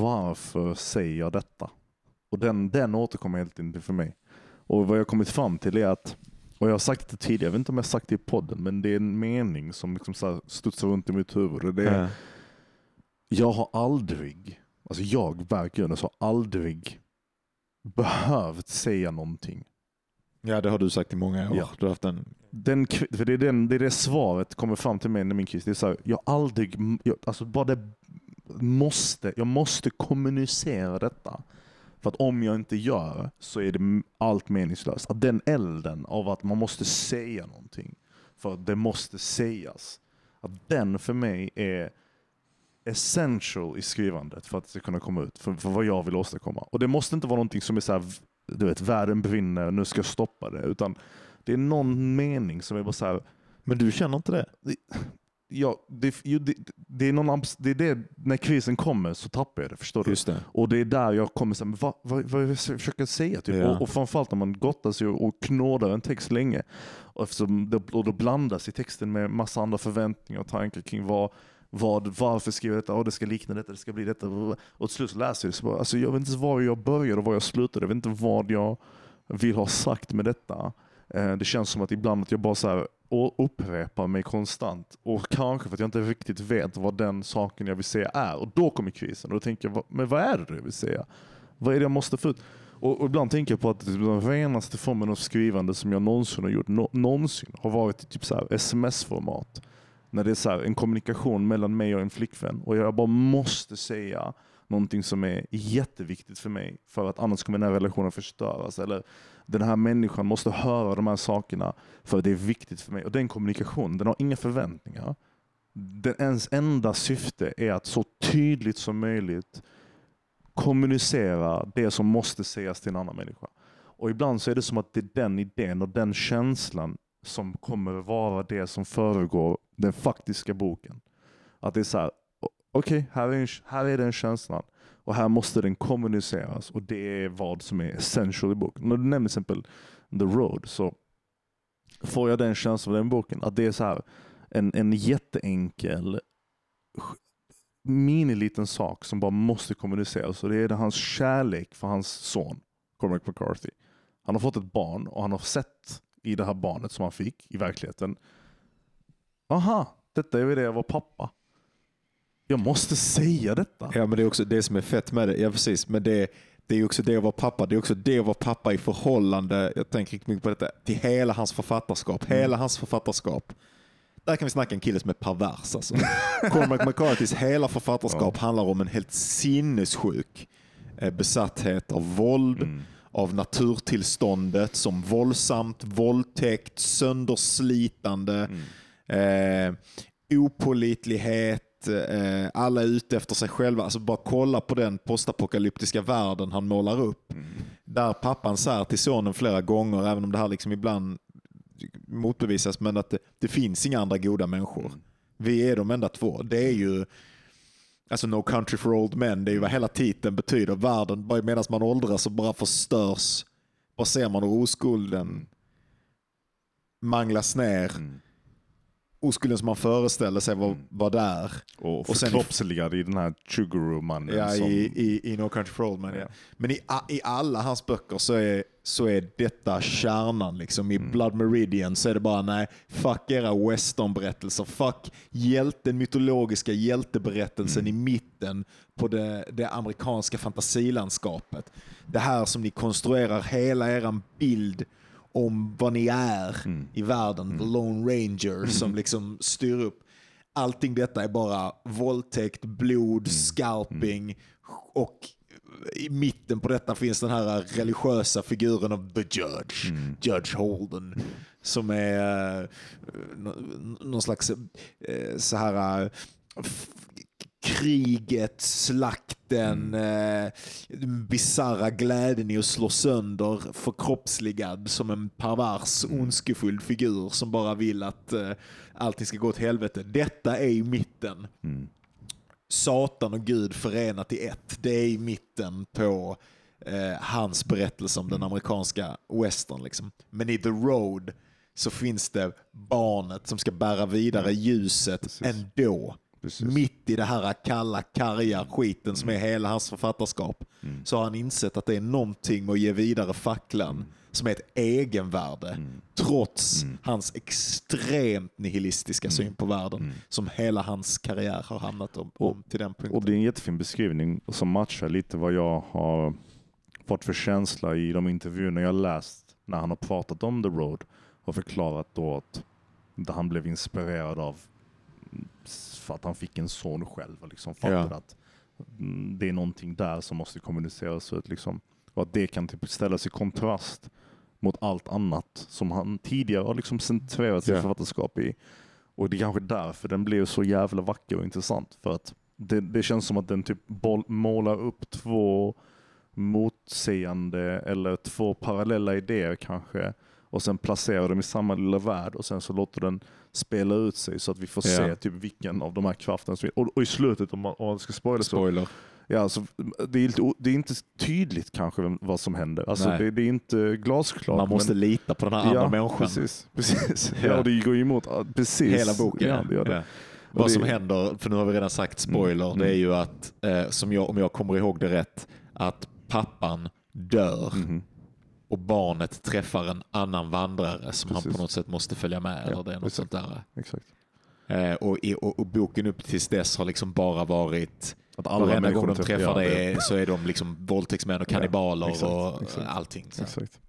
Speaker 2: varför säger jag detta? Och den, den återkommer helt tiden för mig. Och vad jag kommit fram till är att och jag har sagt det tidigare, jag vet inte om jag sagt det i podden, men det är en mening som liksom så studsar runt i mitt huvud. Det är,
Speaker 3: Ja.
Speaker 2: Jag har aldrig, alltså jag, Berg har aldrig behövt säga någonting.
Speaker 3: ja, det har du sagt i många år.
Speaker 2: Ja.
Speaker 3: Du har haft en...
Speaker 2: Den, för det, är den, det är det svaret kommer fram till mig när min kris. Det är så här, jag aldrig, jag, alltså bara det måste, jag måste kommunicera detta. För att om jag inte gör så är det allt meningslöst. Att den elden av att man måste säga någonting för att det måste sägas. Att den för mig är essential i skrivandet för att det ska kunna komma ut. För, för vad jag vill åstadkomma. Och det måste inte vara någonting som är så här, du vet, världen brinner, nu ska jag stoppa det. Utan det är någon mening som är bara så här,
Speaker 3: Men du känner inte det?
Speaker 2: ja, det, ju, det, det, är någon, det är det, när krisen kommer så tappar jag det. Förstår du?
Speaker 3: Det.
Speaker 2: Och det är där jag kommer säga, vad, vad, vad jag försöker säga. Typ.
Speaker 3: Ja.
Speaker 2: Och, och framförallt när man gottar sig och, och knådar en text länge. Och, eftersom det, och då blandas i texten med massa andra förväntningar och tankar kring vad, vad, varför skriver jag detta? Oh, det ska likna detta, det ska bli detta. Och till slut så läser jag det så bara, alltså jag vet inte var jag började och var jag slutade. Jag vet inte vad jag vill ha sagt med detta. Eh, det känns som att ibland att jag bara så här, upprepar mig konstant. Och kanske för att jag inte riktigt vet vad den saken jag vill säga är. Och då kommer krisen. Och då tänker jag, vad- men vad är det jag vill säga? Vad är det jag måste få ut? Och, och ibland tänker jag på att den renaste formen av skrivande som jag någonsin har gjort, någonsin, har varit i typ så sms-format. När det är så här, en kommunikation mellan mig och en flickvän. Och jag bara måste säga någonting som är jätteviktigt för mig. För att annars kommer den här relationen förstöras. Eller den här människan måste höra de här sakerna för att det är viktigt för mig. Och den kommunikationen, den har inga förväntningar. Den ens enda syfte är att så tydligt som möjligt kommunicera det som måste sägas till en annan människa. Och ibland så är det som att det är den idén och den känslan som kommer vara det som föregår den faktiska boken. Att det är så här, o- okej, här, är en- här är den känslan och här måste den kommuniceras och det är vad som är essential i boken. När du nämner till exempel The Road så får jag den känslan av den boken att det är så här en, en jätteenkel miniliten sak som bara måste kommuniceras och det är hans kärlek för hans son Cormac McCarthy. Han har fått ett barn och han har sett i det här barnet som han fick i verkligheten. Aha, detta är väl det jag var pappa. Jag måste säga detta.
Speaker 3: Ja, men det är också det som är fett med det. Ja, precis. Men det, det är också det att vara pappa. Det är också det att vara pappa i förhållande, jag tänker riktigt mycket på detta, till hela hans författarskap. Hela hans författarskap. Där kan vi snacka en kille som är pervers. Alltså. Cormac McCarthys hela författarskap handlar om en helt sinnessjuk eh, besatthet av våld,
Speaker 2: Mm.
Speaker 3: av naturtillståndet som våldsamt, våldtäkt, sönderslitande,
Speaker 2: Mm.
Speaker 3: Eh, opålitlighet, eh, alla är ute efter sig själva. Alltså bara kolla på den postapokalyptiska världen han målar upp.
Speaker 2: Mm.
Speaker 3: Där pappan säger till sonen flera gånger, även om det här liksom ibland motbevisas, men att det, det finns inga andra goda människor.
Speaker 2: Mm.
Speaker 3: Vi är de enda två. Det är ju Alltså No Country for Old Men, det är ju vad hela titeln betyder. Världen, medan man åldras så bara förstörs. Bara ser man hur oskulden manglas ner.
Speaker 2: Mm.
Speaker 3: Oskulden som man föreställer sig var, var där.
Speaker 2: Och
Speaker 3: Och
Speaker 2: förkroppsligad i den här Chuguru-mannen.
Speaker 3: Ja,
Speaker 2: som,
Speaker 3: i, i, i No Country for Old Men. Ja. Men i, i alla hans böcker så är, så är detta kärnan. Liksom. I Blood Meridian så är det bara nej, fuck era westernberättelser. Fuck hjälten, mytologiska hjälteberättelsen i mitten på det, det amerikanska fantasilandskapet. Det här som ni konstruerar hela er bild om vad ni är i världen. The Lone Ranger som liksom styr upp. Allting detta är bara våldtäkt, blod, scalping och i mitten på detta finns den här religiösa figuren av the judge, Judge Holden, som är eh, nå- någon slags eh, så här eh, kriget, slakten, eh, den bisarra glädjen i att slå sönder, förkroppsligad som en pervers, ondskefull figur som bara vill att eh, allting ska gå åt helvete. Detta är i mitten. Satan och Gud förenat i ett. Det är i mitten på eh, hans berättelse om den amerikanska western. Liksom. Men i The Road så finns det barnet som ska bära vidare ljuset
Speaker 2: Precis.
Speaker 3: ändå.
Speaker 2: Precis.
Speaker 3: Mitt i det här kalla, karga skiten som är hela hans författarskap så har han insett att det är någonting med att ge vidare facklan som är ett egenvärde trots hans extremt nihilistiska syn på världen som hela hans karriär har hamnat om, om till den punkten.
Speaker 2: Och det är en jättefin beskrivning som matchar lite vad jag har fått för känsla i de intervjuerna jag läst när han har pratat om The Road och förklarat då att han blev inspirerad av för att han fick en son själv och liksom fattade
Speaker 3: Ja.
Speaker 2: att mm, det är någonting där som måste kommuniceras ut. Liksom. Och att det kan typ ställas i kontrast mot allt annat som han tidigare har liksom centrerat sitt
Speaker 3: Ja.
Speaker 2: författarskap i. Och det är kanske därför den blev så jävla vacker och intressant. För att det, det känns som att den typ målar upp två motsägande eller två parallella idéer kanske. Och sen placerar dem i samma lilla värld och sen så låter den spela ut sig så att vi får
Speaker 3: Ja.
Speaker 2: se typ vilken av de här krafterna som och, och i slutet, om man, om man ska spoila så,
Speaker 3: Spoiler.
Speaker 2: ja, alltså, det, är o- det är inte tydligt kanske vad som händer. Alltså, det, det är inte glasklart.
Speaker 3: Man måste
Speaker 2: men,
Speaker 3: lita på den här andra
Speaker 2: ja,
Speaker 3: människan.
Speaker 2: Precis, precis.
Speaker 3: Ja.
Speaker 2: Det går ju emot precis.
Speaker 3: Hela boken.
Speaker 2: Ja, det gör det.
Speaker 3: Ja. Vad
Speaker 2: det-
Speaker 3: som händer, för nu har vi redan sagt spoiler,
Speaker 2: Mm,
Speaker 3: det är ju att, eh, som jag, om jag kommer ihåg det rätt, att pappan dör
Speaker 2: Mhm.
Speaker 3: Och barnet träffar en annan vandrare som han
Speaker 2: Precis.
Speaker 3: på något sätt måste följa med.
Speaker 2: Ja,
Speaker 3: eller det är något
Speaker 2: exakt.
Speaker 3: sånt där.
Speaker 2: Exakt.
Speaker 3: Eh, och, och, och boken upp tills dess har liksom bara varit,
Speaker 2: Att alla
Speaker 3: varenda gång
Speaker 2: människor
Speaker 3: de träffar
Speaker 2: ja,
Speaker 3: det så är de liksom våldtäktsmän och kannibaler
Speaker 2: exakt,
Speaker 3: och
Speaker 2: exakt.
Speaker 3: allting.
Speaker 2: Exakt.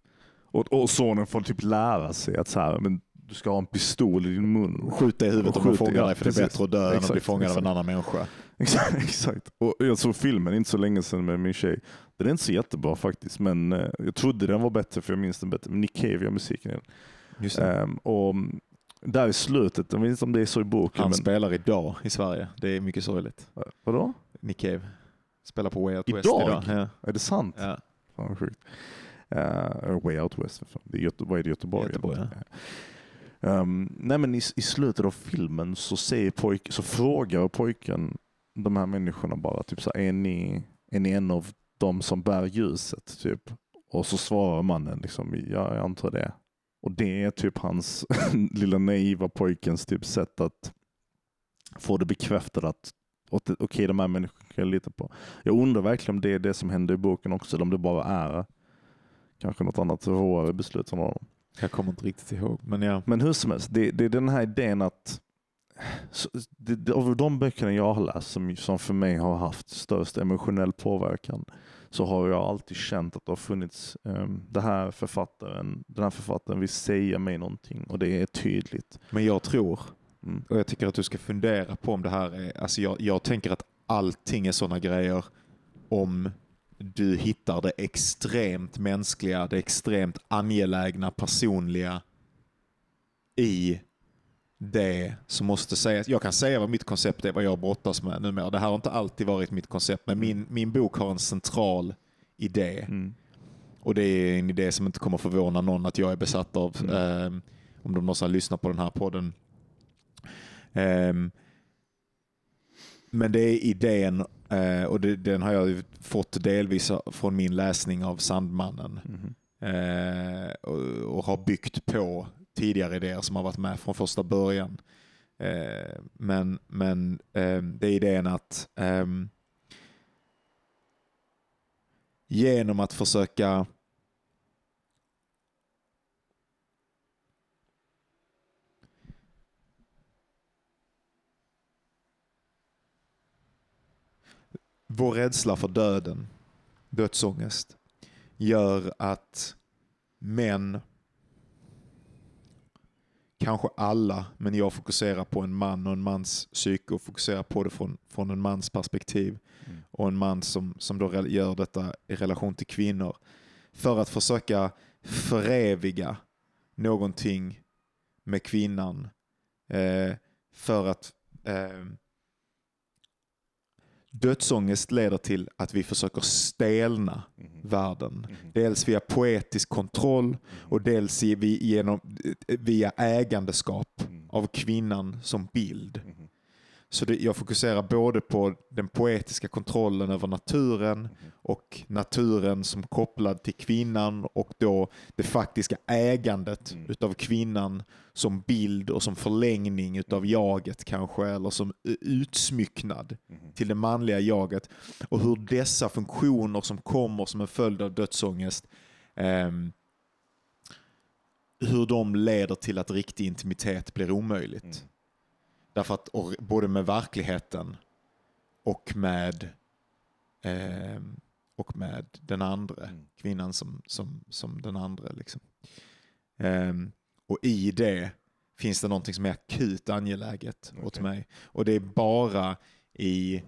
Speaker 2: Och, och sonen får typ lära sig att så här, men du ska ha en pistol i din mun.
Speaker 3: Skjut dig i huvudet
Speaker 2: Och
Speaker 3: om de
Speaker 2: skjut-
Speaker 3: fångar
Speaker 2: ja,
Speaker 3: dig för det är
Speaker 2: precis.
Speaker 3: bättre att dö än att bli fångad av en annan människa.
Speaker 2: Exakt. exakt. Och jag såg filmen inte så länge sedan med min tjej. Den är inte så jättebra faktiskt, men eh, jag trodde den var bättre för jag minns den bättre. Men Nick Cave gör musiken i den.
Speaker 3: Just det.
Speaker 2: Ehm, och där i slutet, jag vet inte om det är så i boken,
Speaker 3: Han
Speaker 2: men
Speaker 3: spelar idag i Sverige. Det är mycket sorgligt.
Speaker 2: vadå?
Speaker 3: Nick Cave. Spelar på Way Out West
Speaker 2: Idag?
Speaker 3: idag. Ja.
Speaker 2: Är det sant?
Speaker 3: Ja.
Speaker 2: Fan vad sjukt. Uh, way Out West, det är Göte- vad är det, Göteborg?
Speaker 3: Göteborg,
Speaker 2: Ehm, nej men i, i slutet av filmen så, säger pojk, så frågar pojken de här människorna bara typ så här, är ni, är ni en av de som bär ljuset? Typ. Och så svarar mannen liksom, ja jag antar det. Och det är typ hans lilla naiva pojkens typ sätt att få det bekräftat att okej okay, de här människorna kan jag lita på. Jag undrar verkligen om det är det som händer i boken också, eller om det bara är kanske något annat råare beslut från honom.
Speaker 3: Jag kommer inte riktigt ihåg. Men ja.
Speaker 2: Men hur som helst, det, det är den här idén att så, det, det, av de böckerna jag har läst som, som för mig har haft störst emotionell påverkan så har jag alltid känt att det har funnits um, det här författaren, den här författaren vill säga mig någonting och det är tydligt.
Speaker 3: Men jag tror,
Speaker 2: Mm.
Speaker 3: och jag tycker att du ska fundera på om det här är, alltså jag, jag tänker att allting är sådana grejer om du hittar det extremt mänskliga, det extremt angelägna, personliga i det som måste sägas. Jag kan säga vad mitt koncept är, vad jag brottas med numera. Det här har inte alltid varit mitt koncept, men min, min bok har en central idé.
Speaker 2: Mm.
Speaker 3: Och det är en idé som inte kommer förvåna någon att jag är besatt av.
Speaker 2: Mm.
Speaker 3: ehm, om de någonsin lyssnar på den här podden. Ehm, men det är idén, eh, och det, den har jag fått delvis från min läsning av Sandmannen. Eh, och, och har byggt på tidigare idéer som har varit med från första början. Eh, men men eh, det är idén att eh, genom att försöka vår rädsla för döden, dödsångest, gör att män, kanske alla, men jag fokuserar på en man och en mans psyke och fokuserar på det från, från en mans perspektiv
Speaker 2: Mm.
Speaker 3: och en man som, som då gör detta i relation till kvinnor. För att försöka föreviga någonting med kvinnan. Eh, för att eh, dödsångest leder till att vi försöker stelna
Speaker 2: Mhm.
Speaker 3: världen.
Speaker 2: Mhm.
Speaker 3: Dels via poetisk kontroll och dels genom, via ägandeskap
Speaker 2: Mm.
Speaker 3: av kvinnan som bild.
Speaker 2: Mhm.
Speaker 3: Så det, jag fokuserar både på den poetiska kontrollen över naturen och naturen som kopplad till kvinnan och då det faktiska ägandet
Speaker 2: Mm.
Speaker 3: utav kvinnan som bild och som förlängning utav jaget kanske eller som utsmycknad
Speaker 2: Mhm.
Speaker 3: till det manliga jaget och hur dessa funktioner som kommer som en följd av dödsångest ehm, hur de leder till att riktig intimitet blir omöjligt.
Speaker 2: Mm.
Speaker 3: Därför att och, både med verkligheten och med ehm, och med den andra
Speaker 2: Mm.
Speaker 3: kvinnan som, som, som den andra. Liksom. Ehm, och i det finns det någonting som är akut angeläget åt
Speaker 2: Okej.
Speaker 3: mig. Och det är bara i,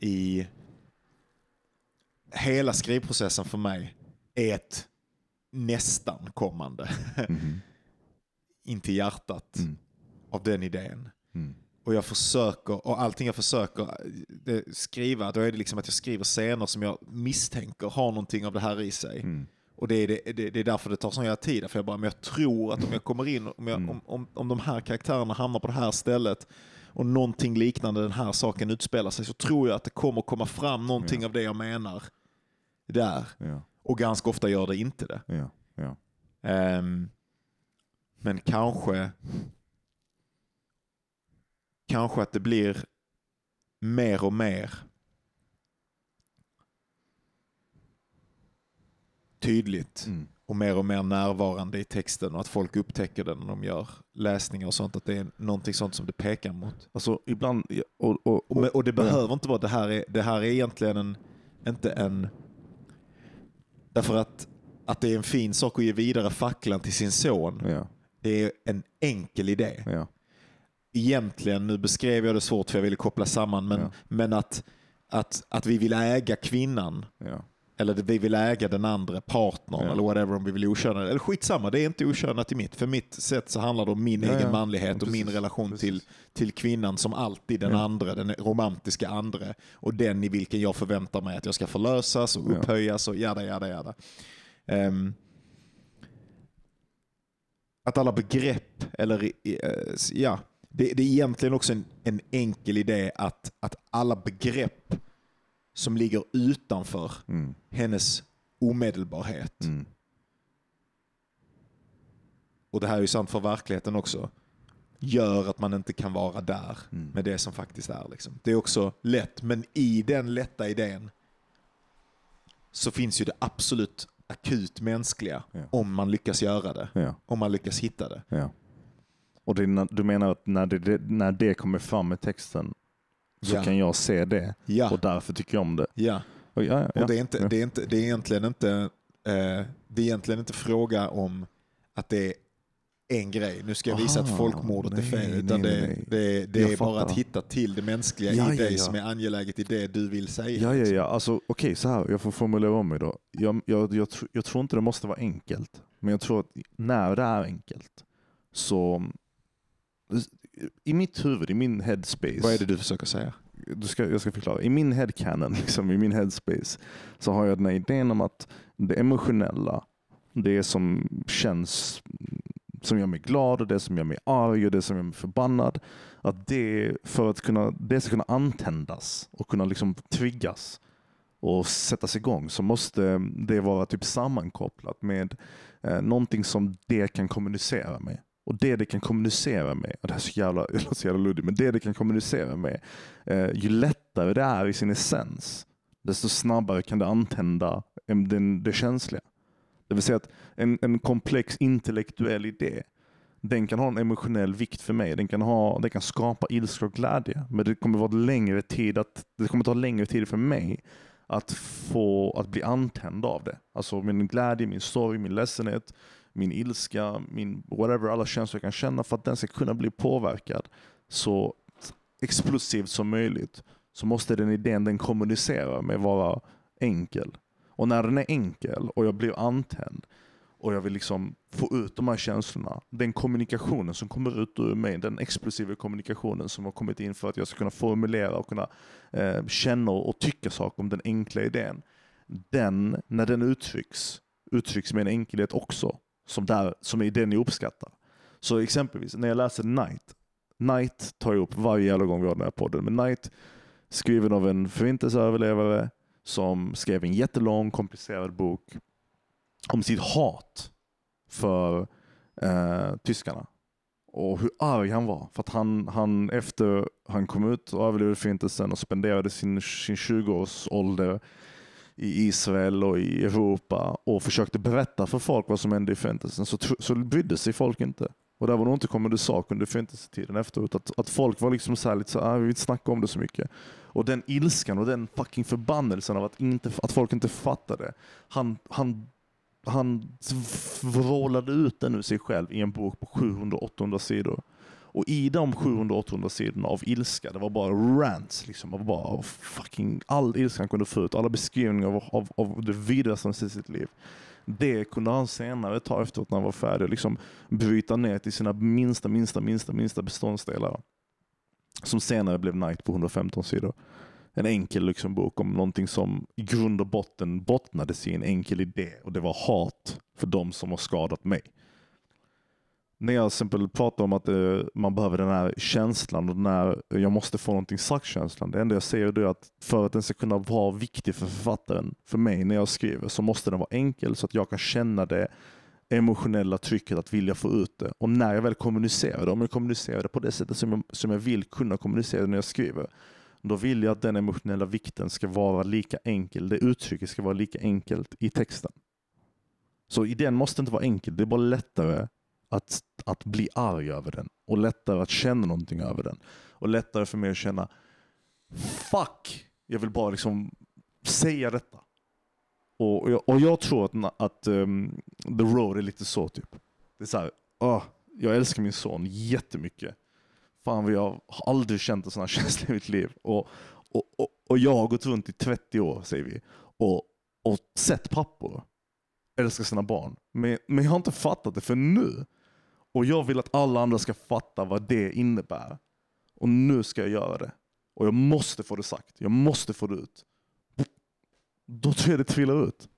Speaker 3: i hela skrivprocessen för mig är ett nästan kommande
Speaker 2: Mhm.
Speaker 3: in till hjärtat
Speaker 2: Mm.
Speaker 3: av den idén.
Speaker 2: Mm.
Speaker 3: Och jag försöker, och allting jag försöker eh, skriva, då är det liksom att jag skriver scener som jag misstänker har någonting av det här i sig.
Speaker 2: Mm.
Speaker 3: Och det är, det, det, det är därför det tar sån jävla tid. För jag, bara, men jag tror att om jag kommer in, om, jag,
Speaker 2: Mm.
Speaker 3: om, om, om de här karaktärerna hamnar på det här stället och någonting liknande den här saken utspelar sig så tror jag att det kommer komma fram någonting
Speaker 2: Ja.
Speaker 3: av det jag menar där.
Speaker 2: Ja,
Speaker 3: Och ganska ofta gör det inte det.
Speaker 2: ja.
Speaker 3: Ehm, men kanske kanske att det blir mer och mer tydligt
Speaker 2: Mm.
Speaker 3: och mer och mer närvarande i texten och att folk upptäcker det när de gör läsningar och sånt. Att det är någonting sånt som det pekar mot.
Speaker 2: Alltså ibland, och, Och,
Speaker 3: och,
Speaker 2: och
Speaker 3: det behöver inte vara, det här är, det här är egentligen en, inte en, därför att, att det är en fin sak att ge vidare facklan till sin son.
Speaker 2: ja,
Speaker 3: Det är en enkel idé.
Speaker 2: ja,
Speaker 3: Egentligen, nu beskrev jag det svårt för jag ville koppla samman, men,
Speaker 2: Ja.
Speaker 3: men att, att, att vi vill äga kvinnan,
Speaker 2: ja,
Speaker 3: eller vi vill äga den andra partnern,
Speaker 2: Ja.
Speaker 3: eller whatever, om vi vill oköna Eller skitsamma, det är inte okönat i mitt. För mitt sätt så handlar det om min egen manlighet och min relation
Speaker 2: precis.
Speaker 3: till, till kvinnan som alltid den andra, den romantiska andra. Och den i vilken jag förväntar mig att jag ska förlösas och
Speaker 2: Ja.
Speaker 3: upphöjas och jada, jada, jada. Ehm, att alla begrepp, eller eh, ja, det, det är egentligen också en, en enkel idé att, att alla begrepp som ligger utanför
Speaker 2: mm,
Speaker 3: hennes omedelbarhet,
Speaker 2: mm,
Speaker 3: och det här är ju sant för verkligheten också, gör att man inte kan vara där
Speaker 2: Mm.
Speaker 3: med det som faktiskt är. Liksom. Det är också lätt, men i den lätta idén så finns ju det absolut akut mänskliga
Speaker 2: Ja.
Speaker 3: om man lyckas göra det.
Speaker 2: ja,
Speaker 3: Om man lyckas hitta det.
Speaker 2: ja. Och det, är du menar att när det, det, när det kommer fram i texten så
Speaker 3: Ja.
Speaker 2: kan jag se det
Speaker 3: Ja,
Speaker 2: och därför tycker jag om det.
Speaker 3: ja.
Speaker 2: Och ja, ja,
Speaker 3: Och det är, inte,
Speaker 2: ja.
Speaker 3: det, är inte, det är egentligen inte eh, det är egentligen inte fråga om att det är en grej. Nu ska jag visa
Speaker 2: Aha,
Speaker 3: att folkmordet är
Speaker 2: nej,
Speaker 3: fel.
Speaker 2: nej,
Speaker 3: Utan
Speaker 2: nej,
Speaker 3: det,
Speaker 2: nej.
Speaker 3: det, det
Speaker 2: Jag
Speaker 3: är bara att hitta till det mänskliga
Speaker 2: Ja,
Speaker 3: i
Speaker 2: ja,
Speaker 3: dig
Speaker 2: ja.
Speaker 3: som är angeläget i det du vill säga.
Speaker 2: Ja, ja,
Speaker 3: liksom.
Speaker 2: ja. Alltså, Okej, så här. Jag får formulera om mig då. Jag, jag, jag, jag tror inte det måste vara enkelt. Men jag tror att när det är enkelt så... I mitt huvud, i min headspace.
Speaker 3: Vad är det du försöker säga?
Speaker 2: du ska, jag ska förklara. I min headcanon, liksom, i min headspace, så har jag den här idén om att det emotionella, det som känns som gör mig glad och det som gör mig arg och det som gör mig förbannad, att det för att kunna, det ska kunna antändas och kunna liksom triggas och sättas igång så måste det vara typ sammankopplat med eh, någonting som det kan kommunicera med. Och det det kan kommunicera med, och det här är så jävla, det låter så jävla luddigt, men det det kan kommunicera med, eh, ju lättare det är i sin essens, desto snabbare kan det antända eh, den, det känsliga. Det vill säga att en, en komplex intellektuell idé, den kan ha en emotionell vikt för mig. Den kan, ha, den kan skapa ilska och glädje. Men det kommer, vara längre tid att, det kommer ta längre tid för mig att få att bli antänd av det. Alltså min glädje, min sorg, min ledsenhet, min ilska, min whatever, alla känslor jag kan känna för att den ska kunna bli påverkad så explosivt som möjligt så måste den idén den kommunicerar med vara enkel. Och när den är enkel och jag blir antänd och jag vill liksom få ut de här känslorna, den kommunikationen som kommer ut ur mig, den explosiva kommunikationen som har kommit in för att jag ska kunna formulera och kunna eh, känna och tycka saker om den enkla idén. Den, när den uttrycks, uttrycks med en enkelhet också, som, där, som är det ni uppskattar. Så exempelvis när jag läser Night, Night tar jag upp varje jävla gång vi har den här podden, men Night skriven av en förintelseöverlevare som skrev en jättelång komplicerad bok om sitt hat för eh, tyskarna. Och hur arg han var. För att han, han efter han kom ut och överlevde förintelsen och spenderade sin, sin 20-årsålder i Israel och i Europa och försökte berätta för folk vad som hände i förintelsen så, så brydde sig folk inte. Och det var nog inte kommande sak under förintelsetiden efteråt. Att, att folk var liksom så här, lite så här, "Ah, vi vill inte snacka om det så mycket. Och den ilskan och den fucking förbannelsen av att, inte, att folk inte fattade. Han, han, han vrålade ut den ur sig själv i en bok på 700-800 sidor. Och i de 700-800 sidorna av ilska, det var bara rants, liksom, av bara av fucking all ilska han kunde få ut, alla beskrivningar av, av, av det vidrigaste han sett i sitt liv. Det kunde han senare ta efteråt när han var färdig och liksom bryta ner till sina minsta, minsta, minsta, minsta beståndsdelar. Som senare blev Night på 115 sidor. en enkel liksom bok om någonting som i grund och botten bottnades i en enkel idé och det var hat för de som har skadat mig. När jag till exempel pratar om att uh, man behöver den här känslan och den här eh, jag måste få någonting sagt-känslan. Det enda jag säger är att för att den ska kunna vara viktig för författaren, för mig när jag skriver, så måste den vara enkel så att jag kan känna det emotionella trycket att vilja få ut det. Och när jag väl kommunicerar det, om jag kommunicerar det på det sättet som jag, som jag vill kunna kommunicera det när jag skriver, då vill jag att den emotionella vikten ska vara lika enkel, det uttrycket ska vara lika enkelt i texten. Så idén måste inte vara enkel, det är bara lättare att, att bli arg över den och lättare att känna någonting över den. Och lättare för mig att känna fuck, jag vill bara liksom säga detta. Och, jag, och jag tror att, att um, The Road är lite så typ. Det är så här, oh, jag älskar min son jättemycket. Fan, vad jag har aldrig känt en sån här känsla i mitt liv. Och, och, och, och jag har gått runt i 30 år, säger vi, och, och sett pappor älska sina barn. Men, men jag har inte fattat det för nu. Och jag vill att alla andra ska fatta vad det innebär. Och nu ska jag göra det. Och jag måste få det sagt. Jag måste få det ut. Då tror jag det trillar ut.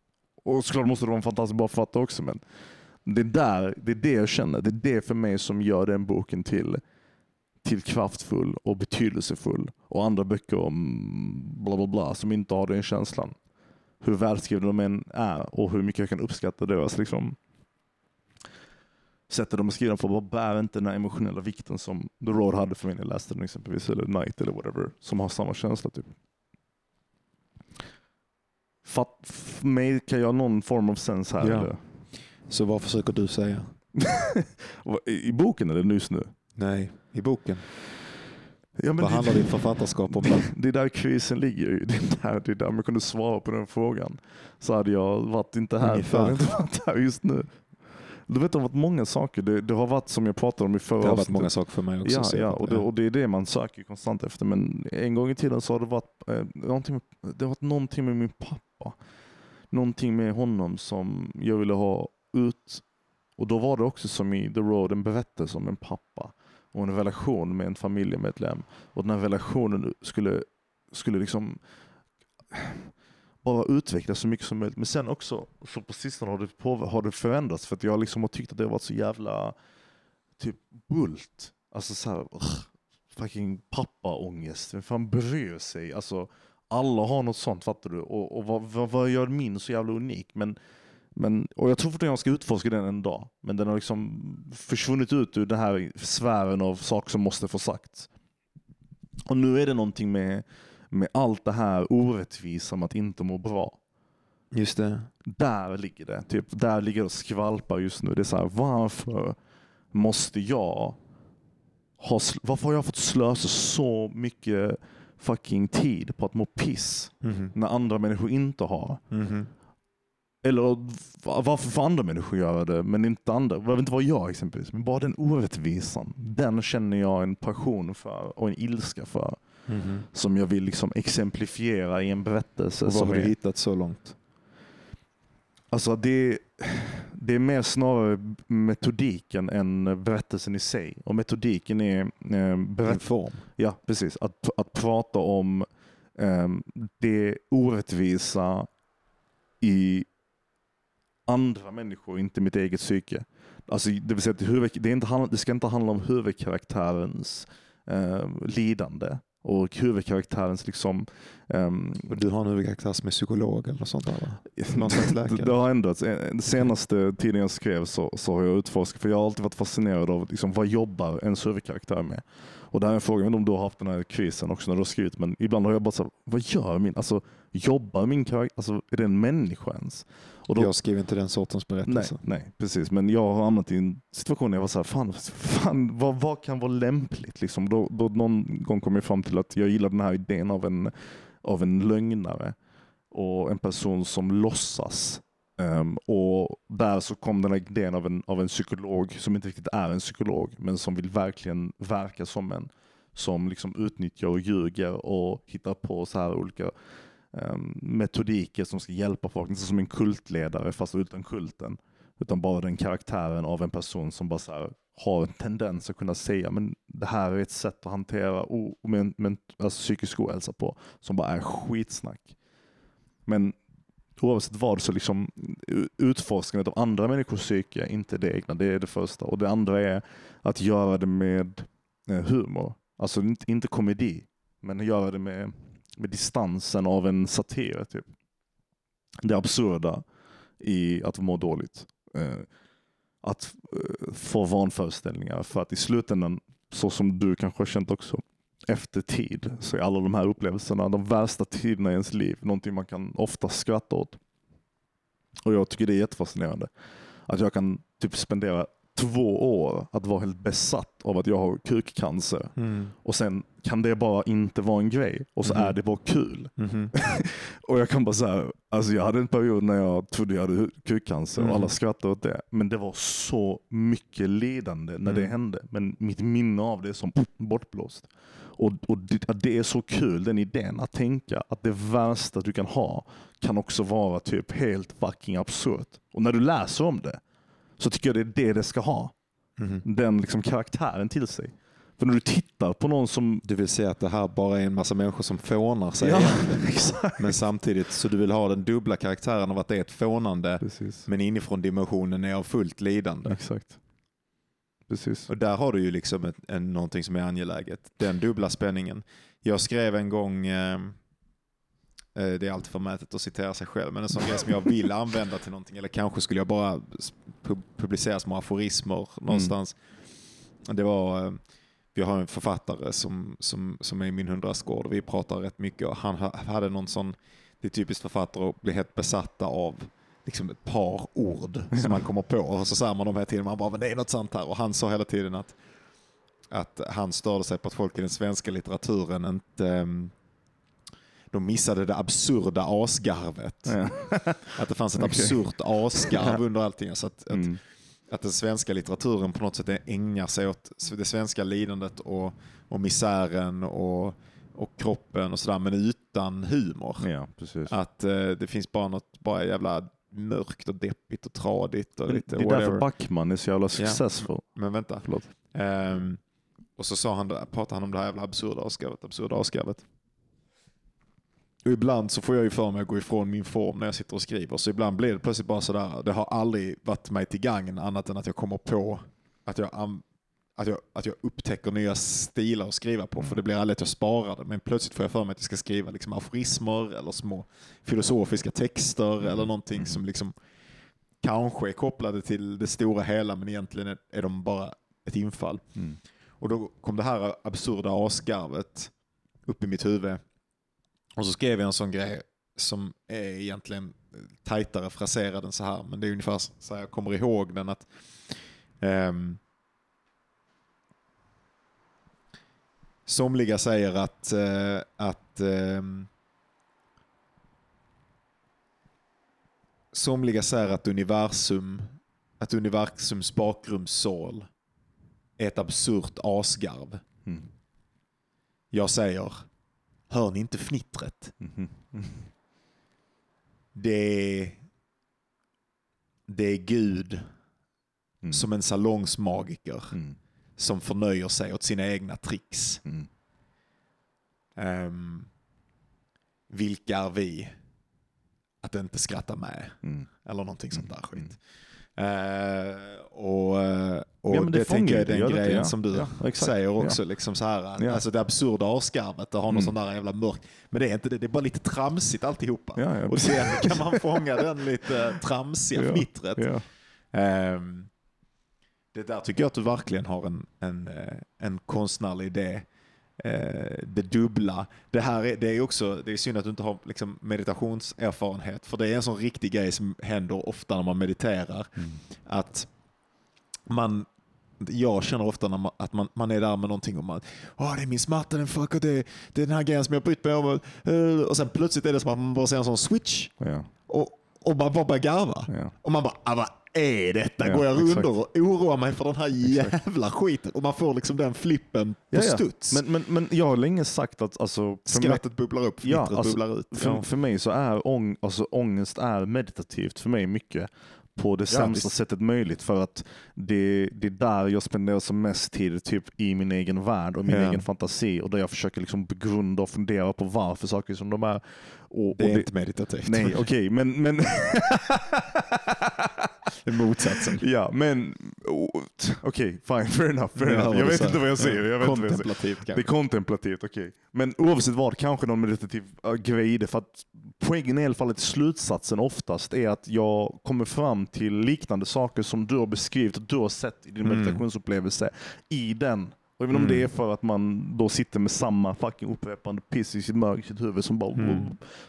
Speaker 2: Och såklart måste det vara en fantastisk bra författare också. Men det är, där, det är det jag känner. Det är det för mig som gör den boken till, till kraftfull och betydelsefull. Och andra böcker om bla bla bla som inte har den känslan. Hur välskrivna de än är och hur mycket jag kan uppskatta deras liksom, sättet de är skrivna på bara bär inte den här emotionella vikten som The Road hade för mig när jag läste den exempelvis, eller Night eller whatever, som har samma känsla. typ. Fatt, make jag någon form of sense här?
Speaker 3: Ja.
Speaker 2: Eller?
Speaker 3: Så vad försöker du säga?
Speaker 2: I, I boken eller nyss nu?
Speaker 3: Nej, i boken.
Speaker 2: Ja, men
Speaker 3: vad
Speaker 2: det,
Speaker 3: handlar ditt författarskap om? då?
Speaker 2: det är där krisen ligger. ju. Det är där, det är där man kunde svara på den frågan. Så hade jag varit inte här,
Speaker 3: Ungefär.
Speaker 2: för jag inte varit här just nu. Du vet, det har varit många saker. Det, det har varit som jag pratade om i förra
Speaker 3: Det har varit många saker för mig också.
Speaker 2: Ja, ja och, det, och det är det man söker konstant efter. Men en gång i tiden så har det varit, eh, någonting, det har varit någonting med min pappa. Någonting med honom som jag ville ha ut. Och då var det också som i The Road en berättelse om en pappa och en relation med en familjemedlem. Och den här relationen skulle, skulle liksom bara utvecklas så mycket som möjligt. Men sen också, så på sistone har det, på, har det förändrats för att jag liksom har tyckt att det har varit så jävla typ bult. Alltså så här, ugh, fucking pappaångest. Vem fan bryr sig? Alltså, alla har något sånt, fattar du? Och, och vad, vad, vad gör min så jävla unik? Men, men, och jag tror fortfarande jag ska utforska den en dag. Men den har liksom försvunnit ut ur den här sfären av saker som måste få sagt. Och nu är det någonting med, med allt det här orättvisa med att inte må bra.
Speaker 3: Just det.
Speaker 2: Där ligger det. Typ, där ligger det och skvalpar just nu. Det är så här, varför måste jag ha, varför har jag fått slösa så mycket fucking tid på att må piss
Speaker 3: Mhm.
Speaker 2: när andra människor inte har?
Speaker 3: Mhm.
Speaker 2: Eller va- varför får andra människor göra det men inte andra? Det behöver inte vara jag exempelvis. Men bara den orättvisan. Den känner jag en passion för och en ilska för.
Speaker 3: Mhm.
Speaker 2: Som jag vill liksom exemplifiera i en berättelse.
Speaker 3: Och vad har du hittat så långt?
Speaker 2: Alltså det, det är mer snarare metodiken än berättelsen i sig. Och metodiken är eh,
Speaker 3: En
Speaker 2: berätt-
Speaker 3: form?
Speaker 2: ja, precis. Att, att prata om eh, det orättvisa i andra människor, inte mitt eget psyke. Alltså, det vill säga att det, huvud, det, inte, det ska inte handla om huvudkaraktärens eh, lidande och huvudkaraktärens liksom ehm,
Speaker 3: Och du har en huvudkaraktär som är psykolog eller något sånt där va? Någon slags läkare?
Speaker 2: Det, har ändrats. Den senaste tiden jag skrev så, så har jag utforskat, för jag har alltid varit fascinerad av liksom, vad jobbar ens huvudkaraktär med? Och det här är en fråga, om du har haft den här quizen också när du har skrivit, men ibland har jag bara så här, vad gör min, alltså jobbar min karaktär, alltså är det en människa ens? Och då,
Speaker 3: Jag skriver inte den sortens
Speaker 2: nej,
Speaker 3: berättelse.
Speaker 2: nej, precis. Men jag har hamnat i en situation där jag var så här, fan, fan vad, vad kan vara lämpligt? Liksom. Då, då någon gång kom jag fram till att jag gillar den här idén av en, av en lögnare och en person som låtsas. Um, och där så kom den här idén av en, av en psykolog som inte riktigt är en psykolog, men som vill verkligen verka som en. Som liksom utnyttjar och ljuger och hittar på så här olika um, metodiker som ska hjälpa folk. Inte som en kultledare fast utan kulten. Utan bara den karaktären av en person som bara så här, har en tendens att kunna säga men det här är ett sätt att hantera o- men, men, alltså, psykisk ohälsa på som bara är skitsnack. Men oavsett vad så liksom utforskandet av andra människors psyke, inte det egna, det är det första. Och det andra är att göra det med eh, humor. Alltså inte, inte komedi, men göra det med, med distansen av en satir. Typ. Det absurda i att må dåligt. Eh, att eh, få vanföreställningar. För att i slutändan, så som du kanske har känt också, efter tid så är alla de här upplevelserna, de värsta tiderna i ens liv, någonting man kan ofta skratta åt. Och jag tycker det är jättefascinerande. Att jag kan typ spendera två år att vara helt besatt av att jag har kukcancer och sen kan det bara inte vara en grej och så
Speaker 3: Mhm.
Speaker 2: är det bara kul.
Speaker 3: Mhm.
Speaker 2: Och jag kan bara säga, alltså jag hade en period när jag trodde jag hade kukcancer och alla skrattade åt det. Men det var så mycket lidande när det
Speaker 3: Mm.
Speaker 2: hände. Men mitt minne av det är som bortblåst. Och, och det, det är så kul, den idén, att tänka att det värsta du kan ha kan också vara typ helt fucking absurt. Och när du läser om det så tycker jag det är det det ska ha.
Speaker 3: Mhm.
Speaker 2: Den liksom karaktären till sig. För när du tittar på någon som...
Speaker 3: Du vill säga att det här bara är en massa människor som fånar sig
Speaker 2: Ja, exakt.
Speaker 3: Men samtidigt så du vill ha den dubbla karaktären av att det är ett fånande
Speaker 2: Precis.
Speaker 3: men inifrån dimensionen är av fullt lidande.
Speaker 2: Exakt. Precis.
Speaker 3: Och där har du ju liksom ett, en, någonting som är angeläget. Den dubbla spänningen. Jag skrev en gång, eh, eh, det är alltid förmätet att citera sig själv, men en sån grej som jag vill använda till någonting, eller kanske skulle jag bara pu- publicera små aforismer någonstans. Det var, eh, vi har en författare som, som, som är i min hundrastgård och vi pratar rätt mycket och han ha- hade någon sån, det är typiskt författare att bli helt besatta av liksom ett par ord som man kommer på och så säger man dem hela tiden, man bara men det är något sant här och han sa hela tiden att, att han störde sig på att folk i den svenska litteraturen inte ehm, de missade det absurda asgarvet.
Speaker 2: Ja.
Speaker 3: Att det fanns ett absurt asgarv under allting. Så att, att,
Speaker 2: Mm.
Speaker 3: att den svenska litteraturen på något sätt ägnar sig åt det svenska lidandet och, och misären och, och kroppen och sådär, men utan humor.
Speaker 2: ja.
Speaker 3: Att eh, det finns bara något bara jävla mörkt och deppigt och tradigt och lite
Speaker 2: det är därför
Speaker 3: whatever.
Speaker 2: Backman är så jävla successful.
Speaker 3: Men vänta.
Speaker 2: Förlåt.
Speaker 3: Ehm, och så sa han, pratade han om det här jävla absurda asgarvet, absurda asgarvet. Och ibland så får jag ju för mig att gå ifrån min form när jag sitter och skriver. Så ibland blir det plötsligt bara sådär. Det har aldrig varit mig till gagn annat än att jag kommer på att jag, att jag, att jag upptäcker nya stilar att skriva på. För det blir aldrig att jag sparar det. Men plötsligt får jag för mig att jag ska skriva liksom aforismer eller små filosofiska texter eller någonting som liksom kanske är kopplade till det stora hela men egentligen är, är de bara ett infall.
Speaker 2: Mm.
Speaker 3: Och då kom det här absurda asgarvet upp i mitt huvud. Och så skrev jag en sån grej som är egentligen tajtare fraserad än så här. Men det är ungefär så här jag kommer ihåg den att ehm, Somliga säger att, eh, att ehm, Somliga säger att universum, att universums bakgrundssål är ett absurt asgarv.
Speaker 2: Mm.
Speaker 3: Jag säger, hör ni inte fnittret?
Speaker 2: Mhm.
Speaker 3: Det är, det är Gud
Speaker 2: Mm.
Speaker 3: som en salongsmagiker
Speaker 2: Mm.
Speaker 3: Som förnöjer sig åt sina egna tricks.
Speaker 2: Mm.
Speaker 3: Um, vilka är vi att inte skratta med?
Speaker 2: Mm.
Speaker 3: Eller någonting sånt där skit. Eh, och eh, och
Speaker 2: Ja,
Speaker 3: det,
Speaker 2: det
Speaker 3: tänker jag är den grejen
Speaker 2: ja.
Speaker 3: som du
Speaker 2: Ja,
Speaker 3: säger också. Liksom så här. Alltså det absurda det har någon
Speaker 2: Mm.
Speaker 3: sån där jävla mörk. Men det är inte det, det är bara lite tramsigt alltihopa.
Speaker 2: Ja, ja,
Speaker 3: och sen kan man fånga den lite tramsiga fnittret.
Speaker 2: Ja.
Speaker 3: Det där tycker jag att du verkligen har en, en, eh, en konstnärlig idé. Eh, det dubbla. Det här är, det är också, det är synd att du inte har liksom, meditationserfarenhet. För det är en sån riktig grej som händer ofta när man mediterar.
Speaker 2: Mm.
Speaker 3: Att man, jag känner ofta när man, att man, man är där med någonting och man, åh det är min smärta, den fuck, det, det är den här grejen som jag brytt mig om. eh, Och sen plötsligt är det som att man bara ser en sån switch
Speaker 2: Ja.
Speaker 3: och, och man bara börjar garva.
Speaker 2: Ja.
Speaker 3: Och man bara, ah, vad är detta?
Speaker 2: Ja,
Speaker 3: Går jag
Speaker 2: exakt.
Speaker 3: runt och oroar mig för den här jävla skiten? Och man får liksom den flippen på
Speaker 2: Ja, ja.
Speaker 3: studs.
Speaker 2: Men, men, men jag har länge sagt att alltså, för mig,
Speaker 3: Skrattet bubblar upp,
Speaker 2: Ja,
Speaker 3: fnittret
Speaker 2: alltså,
Speaker 3: bubblar ut.
Speaker 2: för,
Speaker 3: Ja.
Speaker 2: för mig så är ång, alltså, ångest är meditativt för mig mycket. på det sämsta
Speaker 3: visst.
Speaker 2: sättet möjligt för att det, det är där jag spenderar som mest tid typ i min egen värld och min
Speaker 3: Ja.
Speaker 2: egen fantasi och där jag försöker liksom begrunda och fundera på varför saker är som de är. Och,
Speaker 3: Det är
Speaker 2: och
Speaker 3: inte meditativt.
Speaker 2: Nej, okej, men, men
Speaker 3: Det är motsatsen.
Speaker 2: ja, men oh, okej, fine, fair enough. Fair enough. Jag vet inte vad jag säger. Jag vet.
Speaker 3: Kontemplativt
Speaker 2: Det är
Speaker 3: kanske.
Speaker 2: kontemplativt, okej. Men oavsett vad, kanske någon meditativ uh, grej i det. För att poängen i alla fall att slutsatsen oftast är att jag kommer fram till liknande saker som du har beskrivit och du har sett i din
Speaker 3: Mm.
Speaker 2: meditationsupplevelse i den. Och även om
Speaker 3: Mm.
Speaker 2: det är för att man då sitter med samma fucking upprepande piss i sitt mörk i sitt huvud som bara
Speaker 3: Mm.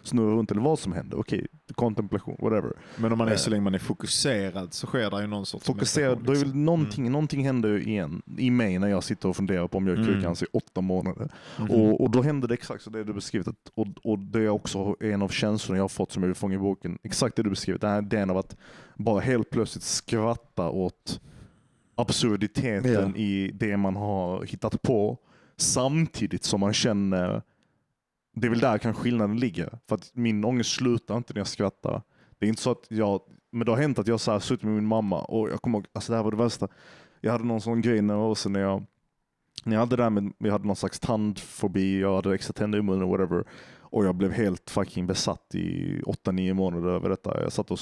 Speaker 2: snurrar runt eller vad som händer. Okej, kontemplation, whatever.
Speaker 3: Men om man är
Speaker 2: Eh.
Speaker 3: så länge man är fokuserad så sker det ju någon sorts
Speaker 2: Fokuserad,
Speaker 3: meditation,
Speaker 2: då är väl
Speaker 3: liksom.
Speaker 2: någonting, någonting händer ju igen i mig när jag sitter och funderar på om jag är
Speaker 3: Mm.
Speaker 2: kukans i åtta månader.
Speaker 3: Mhm.
Speaker 2: Och, och då händer det exakt så det du beskrivit. Att, och, och det är också en av känslorna jag har fått som jag vill fånga i boken. Exakt det du beskrivit. Den här idén av att bara helt plötsligt skratta åt absurditeten
Speaker 3: Ja.
Speaker 2: i det man har hittat på. Samtidigt som man känner, det är väl där kan skillnaden ligger. För att min ångest slutar inte när jag skrattar. Det är inte så att jag, men det har hänt att jag så här suttit med min mamma och jag kommer ihåg, alltså det här var det värsta. Jag hade någon sån grej några år sedan när jag när jag hade det här med, jag hade någon slags tandfobi, jag hade extra tänder i munnen, whatever. Och jag blev helt fucking besatt i 8-9 månader över detta. Jag satt och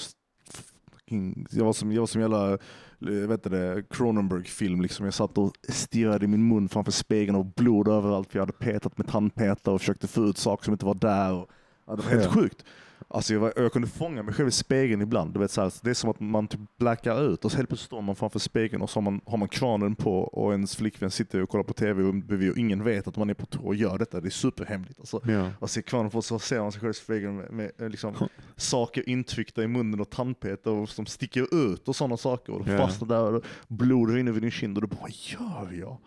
Speaker 2: jag var som, jag var som jävla, vet du det, Cronenberg-film. Liksom. Jag satt och stirrade i min mun framför spegeln och blod överallt för jag hade petat med tandpetare och försökte få ut saker som inte var där. Och, ja, det var helt
Speaker 3: Ja.
Speaker 2: sjukt. Alltså jag, var, jag kunde fånga mig själv i spegeln ibland. Du vet, så här, det är som att man typ blackar ut och så helt plötsligt står man framför spegeln och så har man, har man kranen på och ens flickvän sitter och kollar på tv bredvid och ingen vet att man är på toa och gör detta. Det är superhemligt. Alltså,
Speaker 3: Ja.
Speaker 2: och ser kranen på så ser man sig själv i spegeln med, med eh, liksom, saker intryckta i munnen och tandpetare och som sticker ut och sådana saker. Och
Speaker 3: Ja.
Speaker 2: fastnar där och blod rinner vid din kind och du bara, vad gör jag?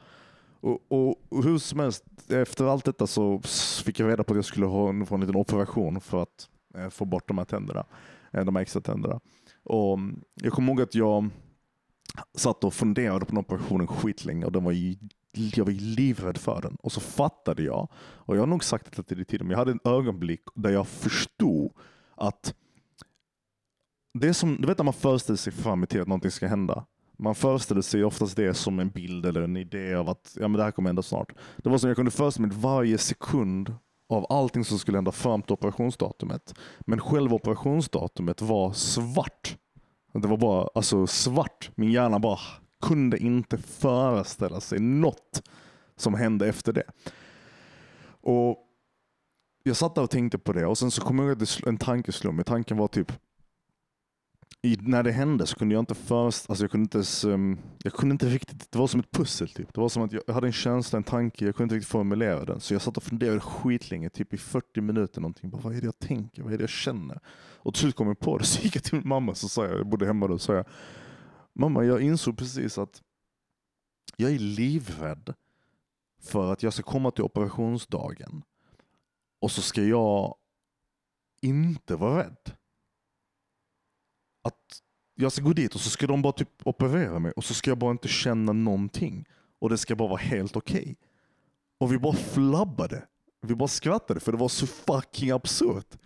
Speaker 2: Och, och, och hur som helst, efter allt detta så fick jag reda på att jag skulle ha en, få en liten operation för att Eh, få bort de här tänderna. Eh, de här extra tänderna. Och mm, jag kommer ihåg att jag satt och funderade på den operationen skitlänge och den var ju, jag var ju livrädd för den. Och så fattade jag, och jag har nog sagt det till tidigare, men jag hade en ögonblick där jag förstod att det är som, du vet när man föreställer sig fram i tiden att någonting ska hända. Man föreställer sig oftast det som en bild eller en idé av att ja, men det här kommer hända snart. Det var som jag kunde föreställa mig varje sekund av allting som skulle hända fram till operationsdatumet. Men själva operationsdatumet var svart. Det var bara alltså svart. Min hjärna bara kunde inte föreställa sig något som hände efter det. Och Jag satt där och tänkte på det och sen så kom jag ihåg att en tanke slog mig. Tanken var typ i, när det hände så kunde jag inte först, alltså jag kunde inte ens, um, jag kunde inte riktigt, det var som ett pussel typ. Det var som att jag, hade en känsla, en tanke, jag kunde inte riktigt formulera den. Så jag satt och funderade skitlänge, typ i 40 minuter någonting. Bara, vad är det jag tänker? Vad är det jag känner? Och till slut kom jag på det, så gick jag till min mamma så sa jag, jag bodde hemma då, så sa jag, mamma jag insåg precis att jag är livrädd för att jag ska komma till operationsdagen och så ska jag inte vara rädd att jag ska gå dit och så ska de bara typ operera mig och så ska jag bara inte känna någonting. Och det ska bara vara helt okej. Och vi bara flabbade. Vi bara skrattade för det var så fucking absurt.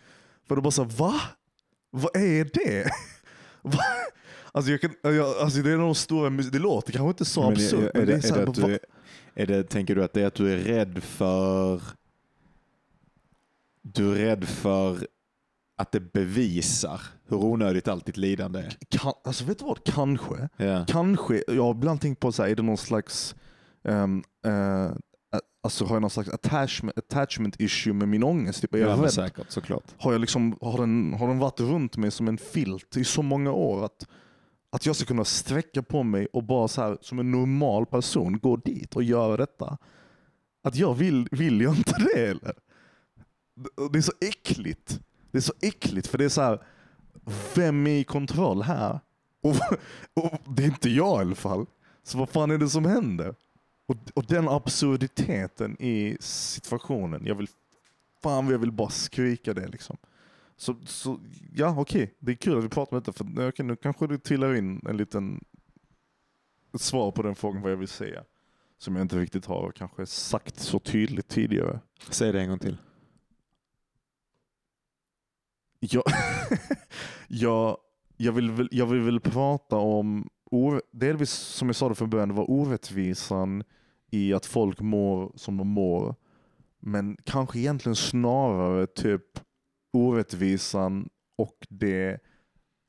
Speaker 2: För det bara så här, va? Vad är det? va? Alltså, jag kan, jag, alltså det är de stora, det låter kanske inte så absurt.
Speaker 3: är, är,
Speaker 2: men
Speaker 3: det,
Speaker 2: är så
Speaker 3: är,
Speaker 2: här,
Speaker 3: det att
Speaker 2: va-
Speaker 3: du är, är det, tänker du att det är att du är rädd för du är rädd för att det bevisar hur onödigt allt ditt lidande är?
Speaker 2: kan, alltså vet du vad? Kanske.
Speaker 3: Ja.
Speaker 2: Kanske, jag har ibland tänkt på så här, är det någon slags, um, uh, alltså har jag någon slags attachment, attachment issue med min ångest? Typ, är jag
Speaker 3: Ja,
Speaker 2: rädd?
Speaker 3: säkert, såklart.
Speaker 2: Har, jag liksom, har, den, har den varit runt mig som en filt i så många år att, att jag ska kunna sträcka på mig och bara så här, som en normal person gå dit och göra detta? Att jag vill, vill jag inte det eller? Det är så äckligt. Det är så äckligt för det är så här, vem är i kontroll här? Och, och det är inte jag i alla fall. Så vad fan är det som händer? Och, och den absurditeten i situationen. Jag vill, fan vad jag vill bara skrika det liksom. Så, så ja okej, det är kul att vi pratar om detta för okay, nu kanske det trillar in en liten ett svar på den frågan vad jag vill säga. Som jag inte riktigt har kanske sagt så tydligt tidigare.
Speaker 3: Säg det en gång till.
Speaker 2: Jag, jag, jag, vill, väl- jag vill väl prata om, delvis som jag sa det från början, det var orättvisan i att folk mår som de mår. Men kanske egentligen snarare typ orättvisan och det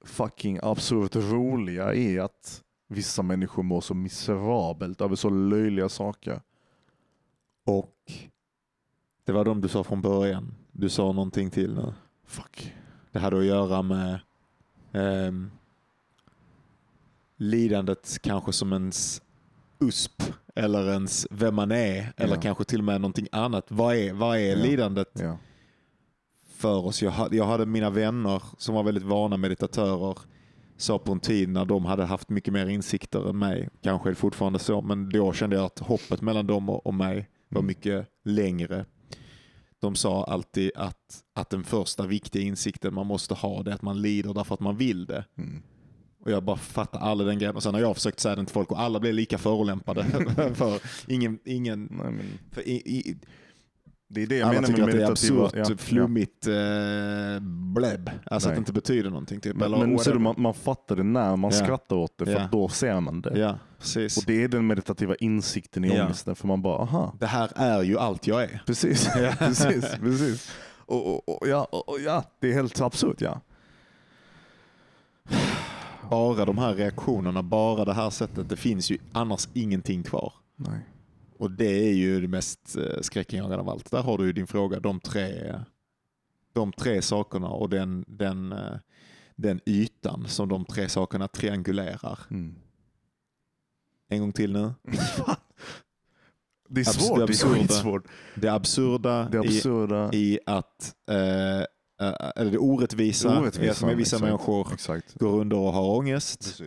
Speaker 2: fucking absurt roliga i att vissa människor mår så miserabelt över så löjliga saker.
Speaker 3: Och det var de du sa från början. Du sa någonting till nu.
Speaker 2: Fuck.
Speaker 3: Det hade att göra med ehm, lidandet kanske som ens USP eller ens vem man är eller
Speaker 2: Ja.
Speaker 3: kanske till och med någonting annat. Vad är, vad är
Speaker 2: Ja.
Speaker 3: lidandet
Speaker 2: Ja.
Speaker 3: för oss? Jag hade, jag hade mina vänner som var väldigt vana meditatörer sa på en tid när de hade haft mycket mer insikter än mig, kanske är det fortfarande så, men då kände jag att hoppet mellan dem och, och mig var
Speaker 2: Mm.
Speaker 3: mycket längre. De sa alltid att, att den första viktiga insikten man måste ha det är att man lider därför att man vill det.
Speaker 2: Mm.
Speaker 3: Och jag bara fattar aldrig den grejen. Och sen har jag försökt säga den till folk och alla blev lika förolämpade. för ingen, ingen,
Speaker 2: Nej, men
Speaker 3: för i, i,
Speaker 2: det är det jag
Speaker 3: alla
Speaker 2: menar
Speaker 3: tycker
Speaker 2: med
Speaker 3: att det är absurt,
Speaker 2: ja, ja.
Speaker 3: flummigt eh, bleb. Alltså att
Speaker 2: Nej.
Speaker 3: det inte betyder någonting. Typ.
Speaker 2: Men, men ser du, man, man fattar det när man
Speaker 3: Ja.
Speaker 2: skrattar åt det, för
Speaker 3: Ja.
Speaker 2: att då ser man det.
Speaker 3: Ja, precis.
Speaker 2: Och det är den meditativa insikten i
Speaker 3: Ja.
Speaker 2: ångesten, för man bara, aha,
Speaker 3: Det här är ju allt jag är.
Speaker 2: precis, precis, precis. Och, och, och, ja, och, ja, det är helt absurt ja.
Speaker 3: Bara de här reaktionerna, bara det här sättet. Det finns ju annars ingenting kvar.
Speaker 2: Nej.
Speaker 3: Och det är ju det mest eh, skräckinjagande av allt. Där har du ju din fråga. De tre, de tre sakerna och den, den, eh, den ytan som de tre sakerna triangulerar.
Speaker 2: Mm.
Speaker 3: En gång till nu.
Speaker 2: Det är svårt,
Speaker 3: det
Speaker 2: det är
Speaker 3: absurda.
Speaker 2: skitsvårt.
Speaker 3: Det absurda
Speaker 2: Det
Speaker 3: i,
Speaker 2: absurda.
Speaker 3: i att, eh, eh, eller det orättvisa, att
Speaker 2: Orättvisan,
Speaker 3: med vissa
Speaker 2: exakt.
Speaker 3: människor
Speaker 2: Exakt.
Speaker 3: går under och har ångest.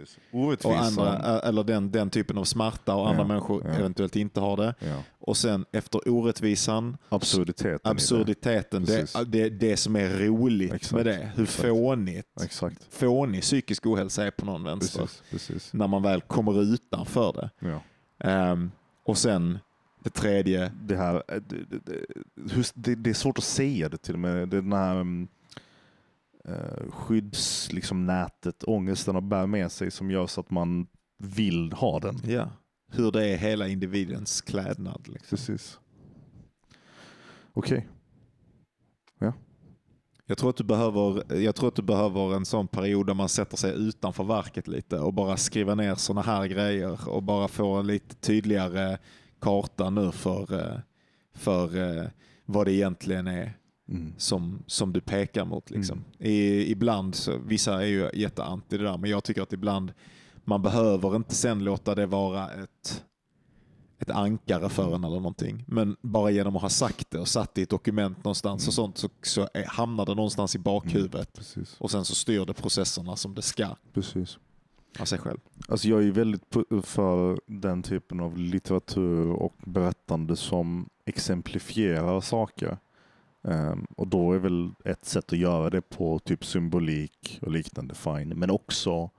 Speaker 3: Och andra, eh, eller den, den typen av smärta och andra
Speaker 2: Ja,
Speaker 3: människor
Speaker 2: ja.
Speaker 3: eventuellt inte har det.
Speaker 2: ja.
Speaker 3: Och sen efter orättvisan,
Speaker 2: Absurditeten. det.
Speaker 3: absurditeten, det,
Speaker 2: Precis.
Speaker 3: det, det som är roligt
Speaker 2: Exakt,
Speaker 3: med det. Hur
Speaker 2: exakt.
Speaker 3: fånigt,
Speaker 2: Exakt.
Speaker 3: fånig psykisk ohälsa är på någon vänster.
Speaker 2: Precis. Precis.
Speaker 3: När man väl kommer utanför det. Ehm, och sen det tredje,
Speaker 2: det här, eh, det, det, det, är svårt att säga det till och med. Det är den här um, uh, skydds, liksom, nätet, ångesten att bära med sig som gör så att man vill ha den.
Speaker 3: ja. hur det är hela individens klädnad. Liksom.
Speaker 2: Precis. Okej.
Speaker 3: Jag, tror att du behöver, jag tror att du behöver en sån period där man sätter sig utanför verket lite och bara skriver ner såna här grejer och bara får en lite tydligare karta nu för, eh, för eh, vad det egentligen är
Speaker 2: Mm.
Speaker 3: som, som du pekar mot. Liksom.
Speaker 2: Mm.
Speaker 3: I, ibland, så, vissa är ju jätteanti det där, men jag tycker att ibland man behöver inte sen låta det vara ett, ett ankare för en eller någonting. Men bara genom att ha sagt det och satt det i ett dokument någonstans och sånt så, så är, hamnar det någonstans i bakhuvudet.
Speaker 2: Precis.
Speaker 3: Och sen så styr det processerna som det ska
Speaker 2: Precis.
Speaker 3: Av sig själv.
Speaker 2: Alltså jag är väldigt för den typen av litteratur och berättande som exemplifierar saker. Ehm, och då är väl ett sätt att göra det på typ symbolik och liknande fine. Men också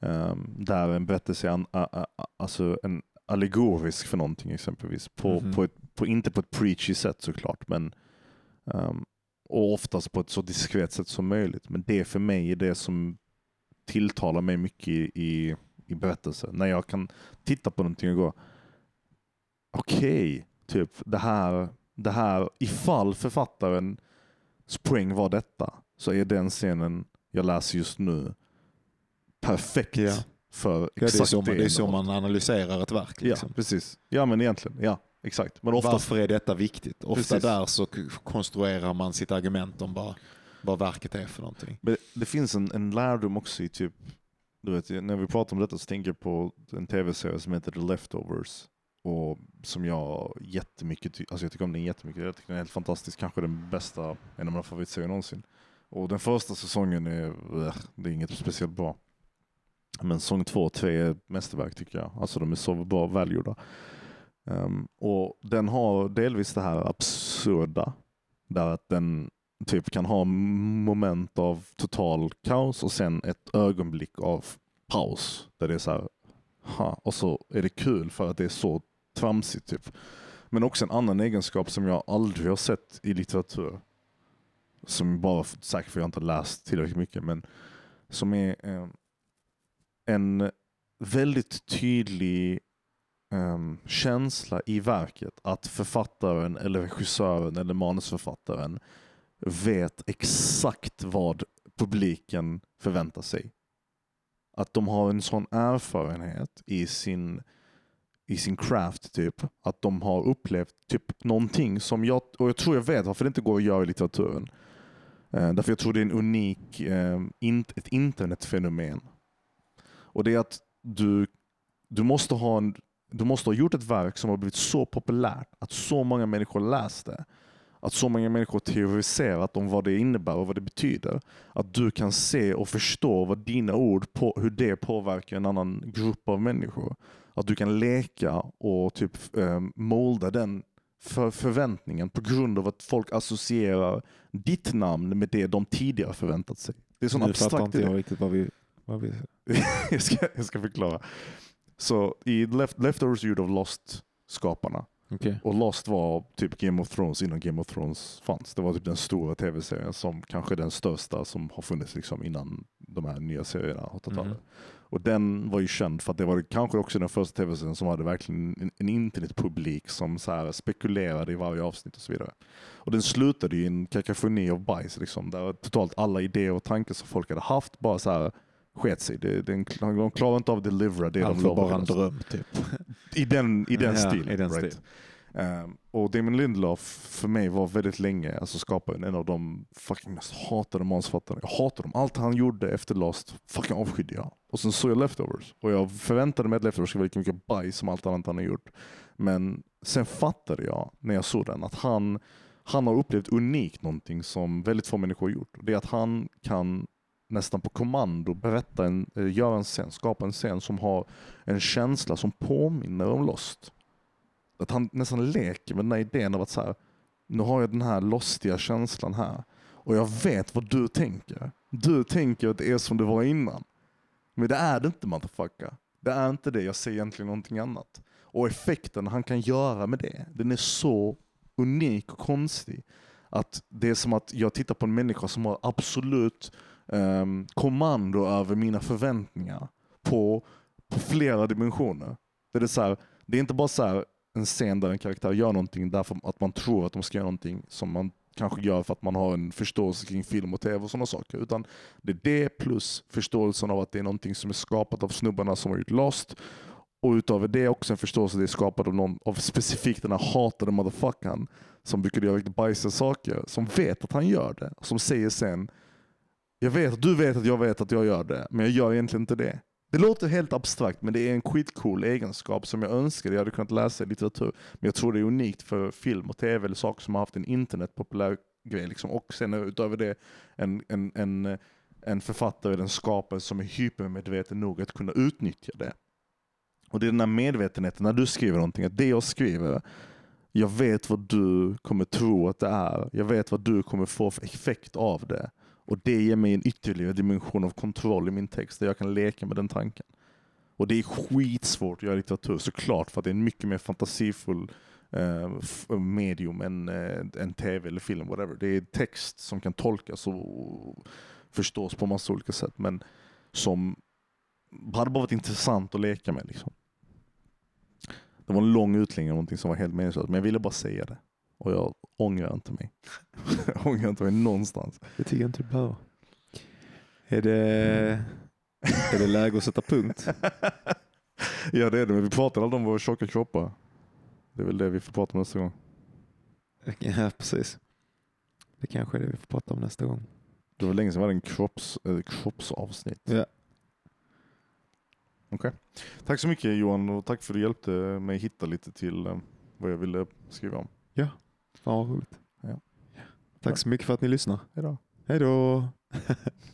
Speaker 2: um, där en berättelse är an, a, a, a- alltså en allegorisk för någonting exempelvis. På,
Speaker 3: Mhm.
Speaker 2: på ett, på, inte på ett preachy sätt såklart, men ehm, och oftast på ett så diskret sätt som möjligt. Men det för mig är det som tilltalar mig mycket i, i, i berättelser. När jag kan titta på någonting och gå, okej, typ det här, det här, ifall författaren Spring var detta, så är den scenen jag läser just nu perfekt
Speaker 3: Ja.
Speaker 2: för
Speaker 3: Ja, det, är
Speaker 2: exakt
Speaker 3: så, man, det är så man analyserar ett verk. Liksom.
Speaker 2: Ja, precis. Ja, men egentligen. Ja, exakt. Men oftast,
Speaker 3: Varför är detta viktigt? Ofta
Speaker 2: Precis.
Speaker 3: där så konstruerar man sitt argument om vad, vad verket är för någonting.
Speaker 2: Men det finns en, en lärdom också i typ, du vet, när vi pratar om detta så tänker jag på en tv-serie som heter The Leftovers. Och som jag jättemycket, ty- alltså jag tycker om den jättemycket. Jag tycker den är helt fantastisk. Kanske den bästa, en av mina favoritserier någonsin. Och den första säsongen är, äh, det är inget speciellt bra. Men säsong två och tre är mästerverk tycker jag. Alltså de är så bra välgjorda. Um, och den har delvis det här absurda. Där att den typ kan ha moment av total kaos och sen ett ögonblick av paus. Där det är så här, ha, och så är det kul för att det är så tramsigt. Typ. Men också en annan egenskap som jag aldrig har sett i litteratur. Som bara, säkert för jag inte har läst tillräckligt mycket, men som är eh, en väldigt tydlig Um, känsla i verket att författaren eller regissören eller manusförfattaren vet exakt vad publiken förväntar sig. Att de har en sån erfarenhet i sin, i sin craft typ, att de har upplevt typ någonting som jag, och jag tror jag vet varför det inte går att göra i litteraturen. Eh, därför jag tror det är en unik, eh, int, ett internetfenomen. Och det är att du, du, måste ha en, du måste ha gjort ett verk som har blivit så populärt att så många människor läst det. Att så många människor teoriserat om vad det innebär och vad det betyder. Att du kan se och förstå vad dina ord, på, hur det påverkar en annan grupp av människor. Att du kan leka och typ eh, molda den för förväntningen på grund av att folk associerar ditt namn med det de tidigare förväntat sig. Det är sån
Speaker 3: Nu fattar
Speaker 2: abstrakt
Speaker 3: inte jag riktigt vad vi... Vad vi
Speaker 2: jag, ska, jag ska förklara. Så i Left, Leftovers ljud av Lost-skaparna,
Speaker 3: Okej.
Speaker 2: och Lost var typ Game of Thrones innan Game of Thrones fanns. Det var typ den stora tv-serien som kanske är den största som har funnits liksom innan de här nya serierna har tagit över. Och den var ju känd för att det var kanske också den första tv-serien som hade verkligen en, en internetpublik som så här spekulerade i varje avsnitt och så vidare. Och den slutade ju i en kakafoni av bajs, liksom, där totalt alla idéer och tankar som folk hade haft bara så här sket sig. De klarade inte av att delivera det
Speaker 3: Allt
Speaker 2: de
Speaker 3: var bara en
Speaker 2: lovade.
Speaker 3: dröm typ.
Speaker 2: I den, i den
Speaker 3: Ja,
Speaker 2: stilen.
Speaker 3: i den
Speaker 2: right?
Speaker 3: stilen.
Speaker 2: Ehm, och Damon Lindelof för mig var väldigt länge alltså skaparen en av de fucking mest hatade manusförfattarna. Jag hatade dem. Allt han gjorde efter Lost fucking avskydde jag. Och sen såg jag Leftovers. Och jag förväntade mig att Leftovers skulle vara lika mycket bajs som allt annat han har gjort. Men sen fattade jag när jag såg den att han, han har upplevt unikt någonting som väldigt få människor har gjort. Det är att han kan nästan på kommando berätta en, eh, göra en scen, skapa en scen som har en känsla som påminner om Lost. Att han nästan leker med den här idén av att så här, nu har jag den här lostiga känslan här och jag vet vad du tänker. Du tänker att det är som det var innan. Men det är det inte motherfucker. Det är inte det, jag ser egentligen någonting annat. Och effekten han kan göra med det, den är så unik och konstig. Att det är som att jag tittar på en människa som har absolut um, kommando över mina förväntningar på, på flera dimensioner. Det är, så här, det är inte bara så här en scen där en karaktär gör någonting därför att man tror att de ska göra någonting som man kanske gör för att man har en förståelse kring film och tv och sådana saker. Utan det är det plus förståelsen av att det är någonting som är skapat av snubbarna som har gjort Lost. Och utöver det också en förståelse att det är skapat av någon av specifikt den här hatade motherfuckern som brukade göra riktigt bajsiga saker. Som vet att han gör det. Som säger sen jag vet att du vet att jag vet att jag gör det, men jag gör egentligen inte det. Det låter helt abstrakt, men det är en skitcool egenskap som jag önskar jag hade kunnat läsa i litteratur. Men jag tror det är unikt för film och tv eller saker som har haft en internetpopulär grej. Liksom. Och sen utöver det en, en, en, en författare, en skapare som är hypermedveten nog att kunna utnyttja det. Och det är den här medvetenheten när du skriver någonting, att det jag skriver, jag vet vad du kommer tro att det är. Jag vet vad du kommer få för effekt av det. Och det ger mig en ytterligare dimension av kontroll i min text där jag kan leka med den tanken. Och det är skitsvårt att göra litteratur såklart för att det är en mycket mer fantasifull eh, medium än, eh, än tv eller film. Whatever. Det är text som kan tolkas och förstås på massa olika sätt men som hade bara varit intressant att leka med. Liksom. Det var en lång utläggning av någonting som var helt meningslöst men jag ville bara säga det. Och jag ångrar inte mig. jag ångrar inte mig någonstans.
Speaker 3: Det tycker jag inte du behöver. Är det, är det läge att sätta punkt?
Speaker 2: ja det är det, men vi pratade aldrig om våra tjocka kroppar. Det är väl det vi får prata om nästa gång.
Speaker 3: Ja, precis. Det kanske är det vi får prata om nästa gång.
Speaker 2: Det var länge sedan vi hade en kropps, äh, kroppsavsnitt.
Speaker 3: Ja.
Speaker 2: Okej. Tack så mycket Johan och tack för att du hjälpte mig hitta lite till eh, vad jag ville skriva om.
Speaker 3: Fan vad roligt.
Speaker 2: Ja.
Speaker 3: Tack så mycket för att ni lyssnar.
Speaker 2: Hejdå.
Speaker 3: Hej då!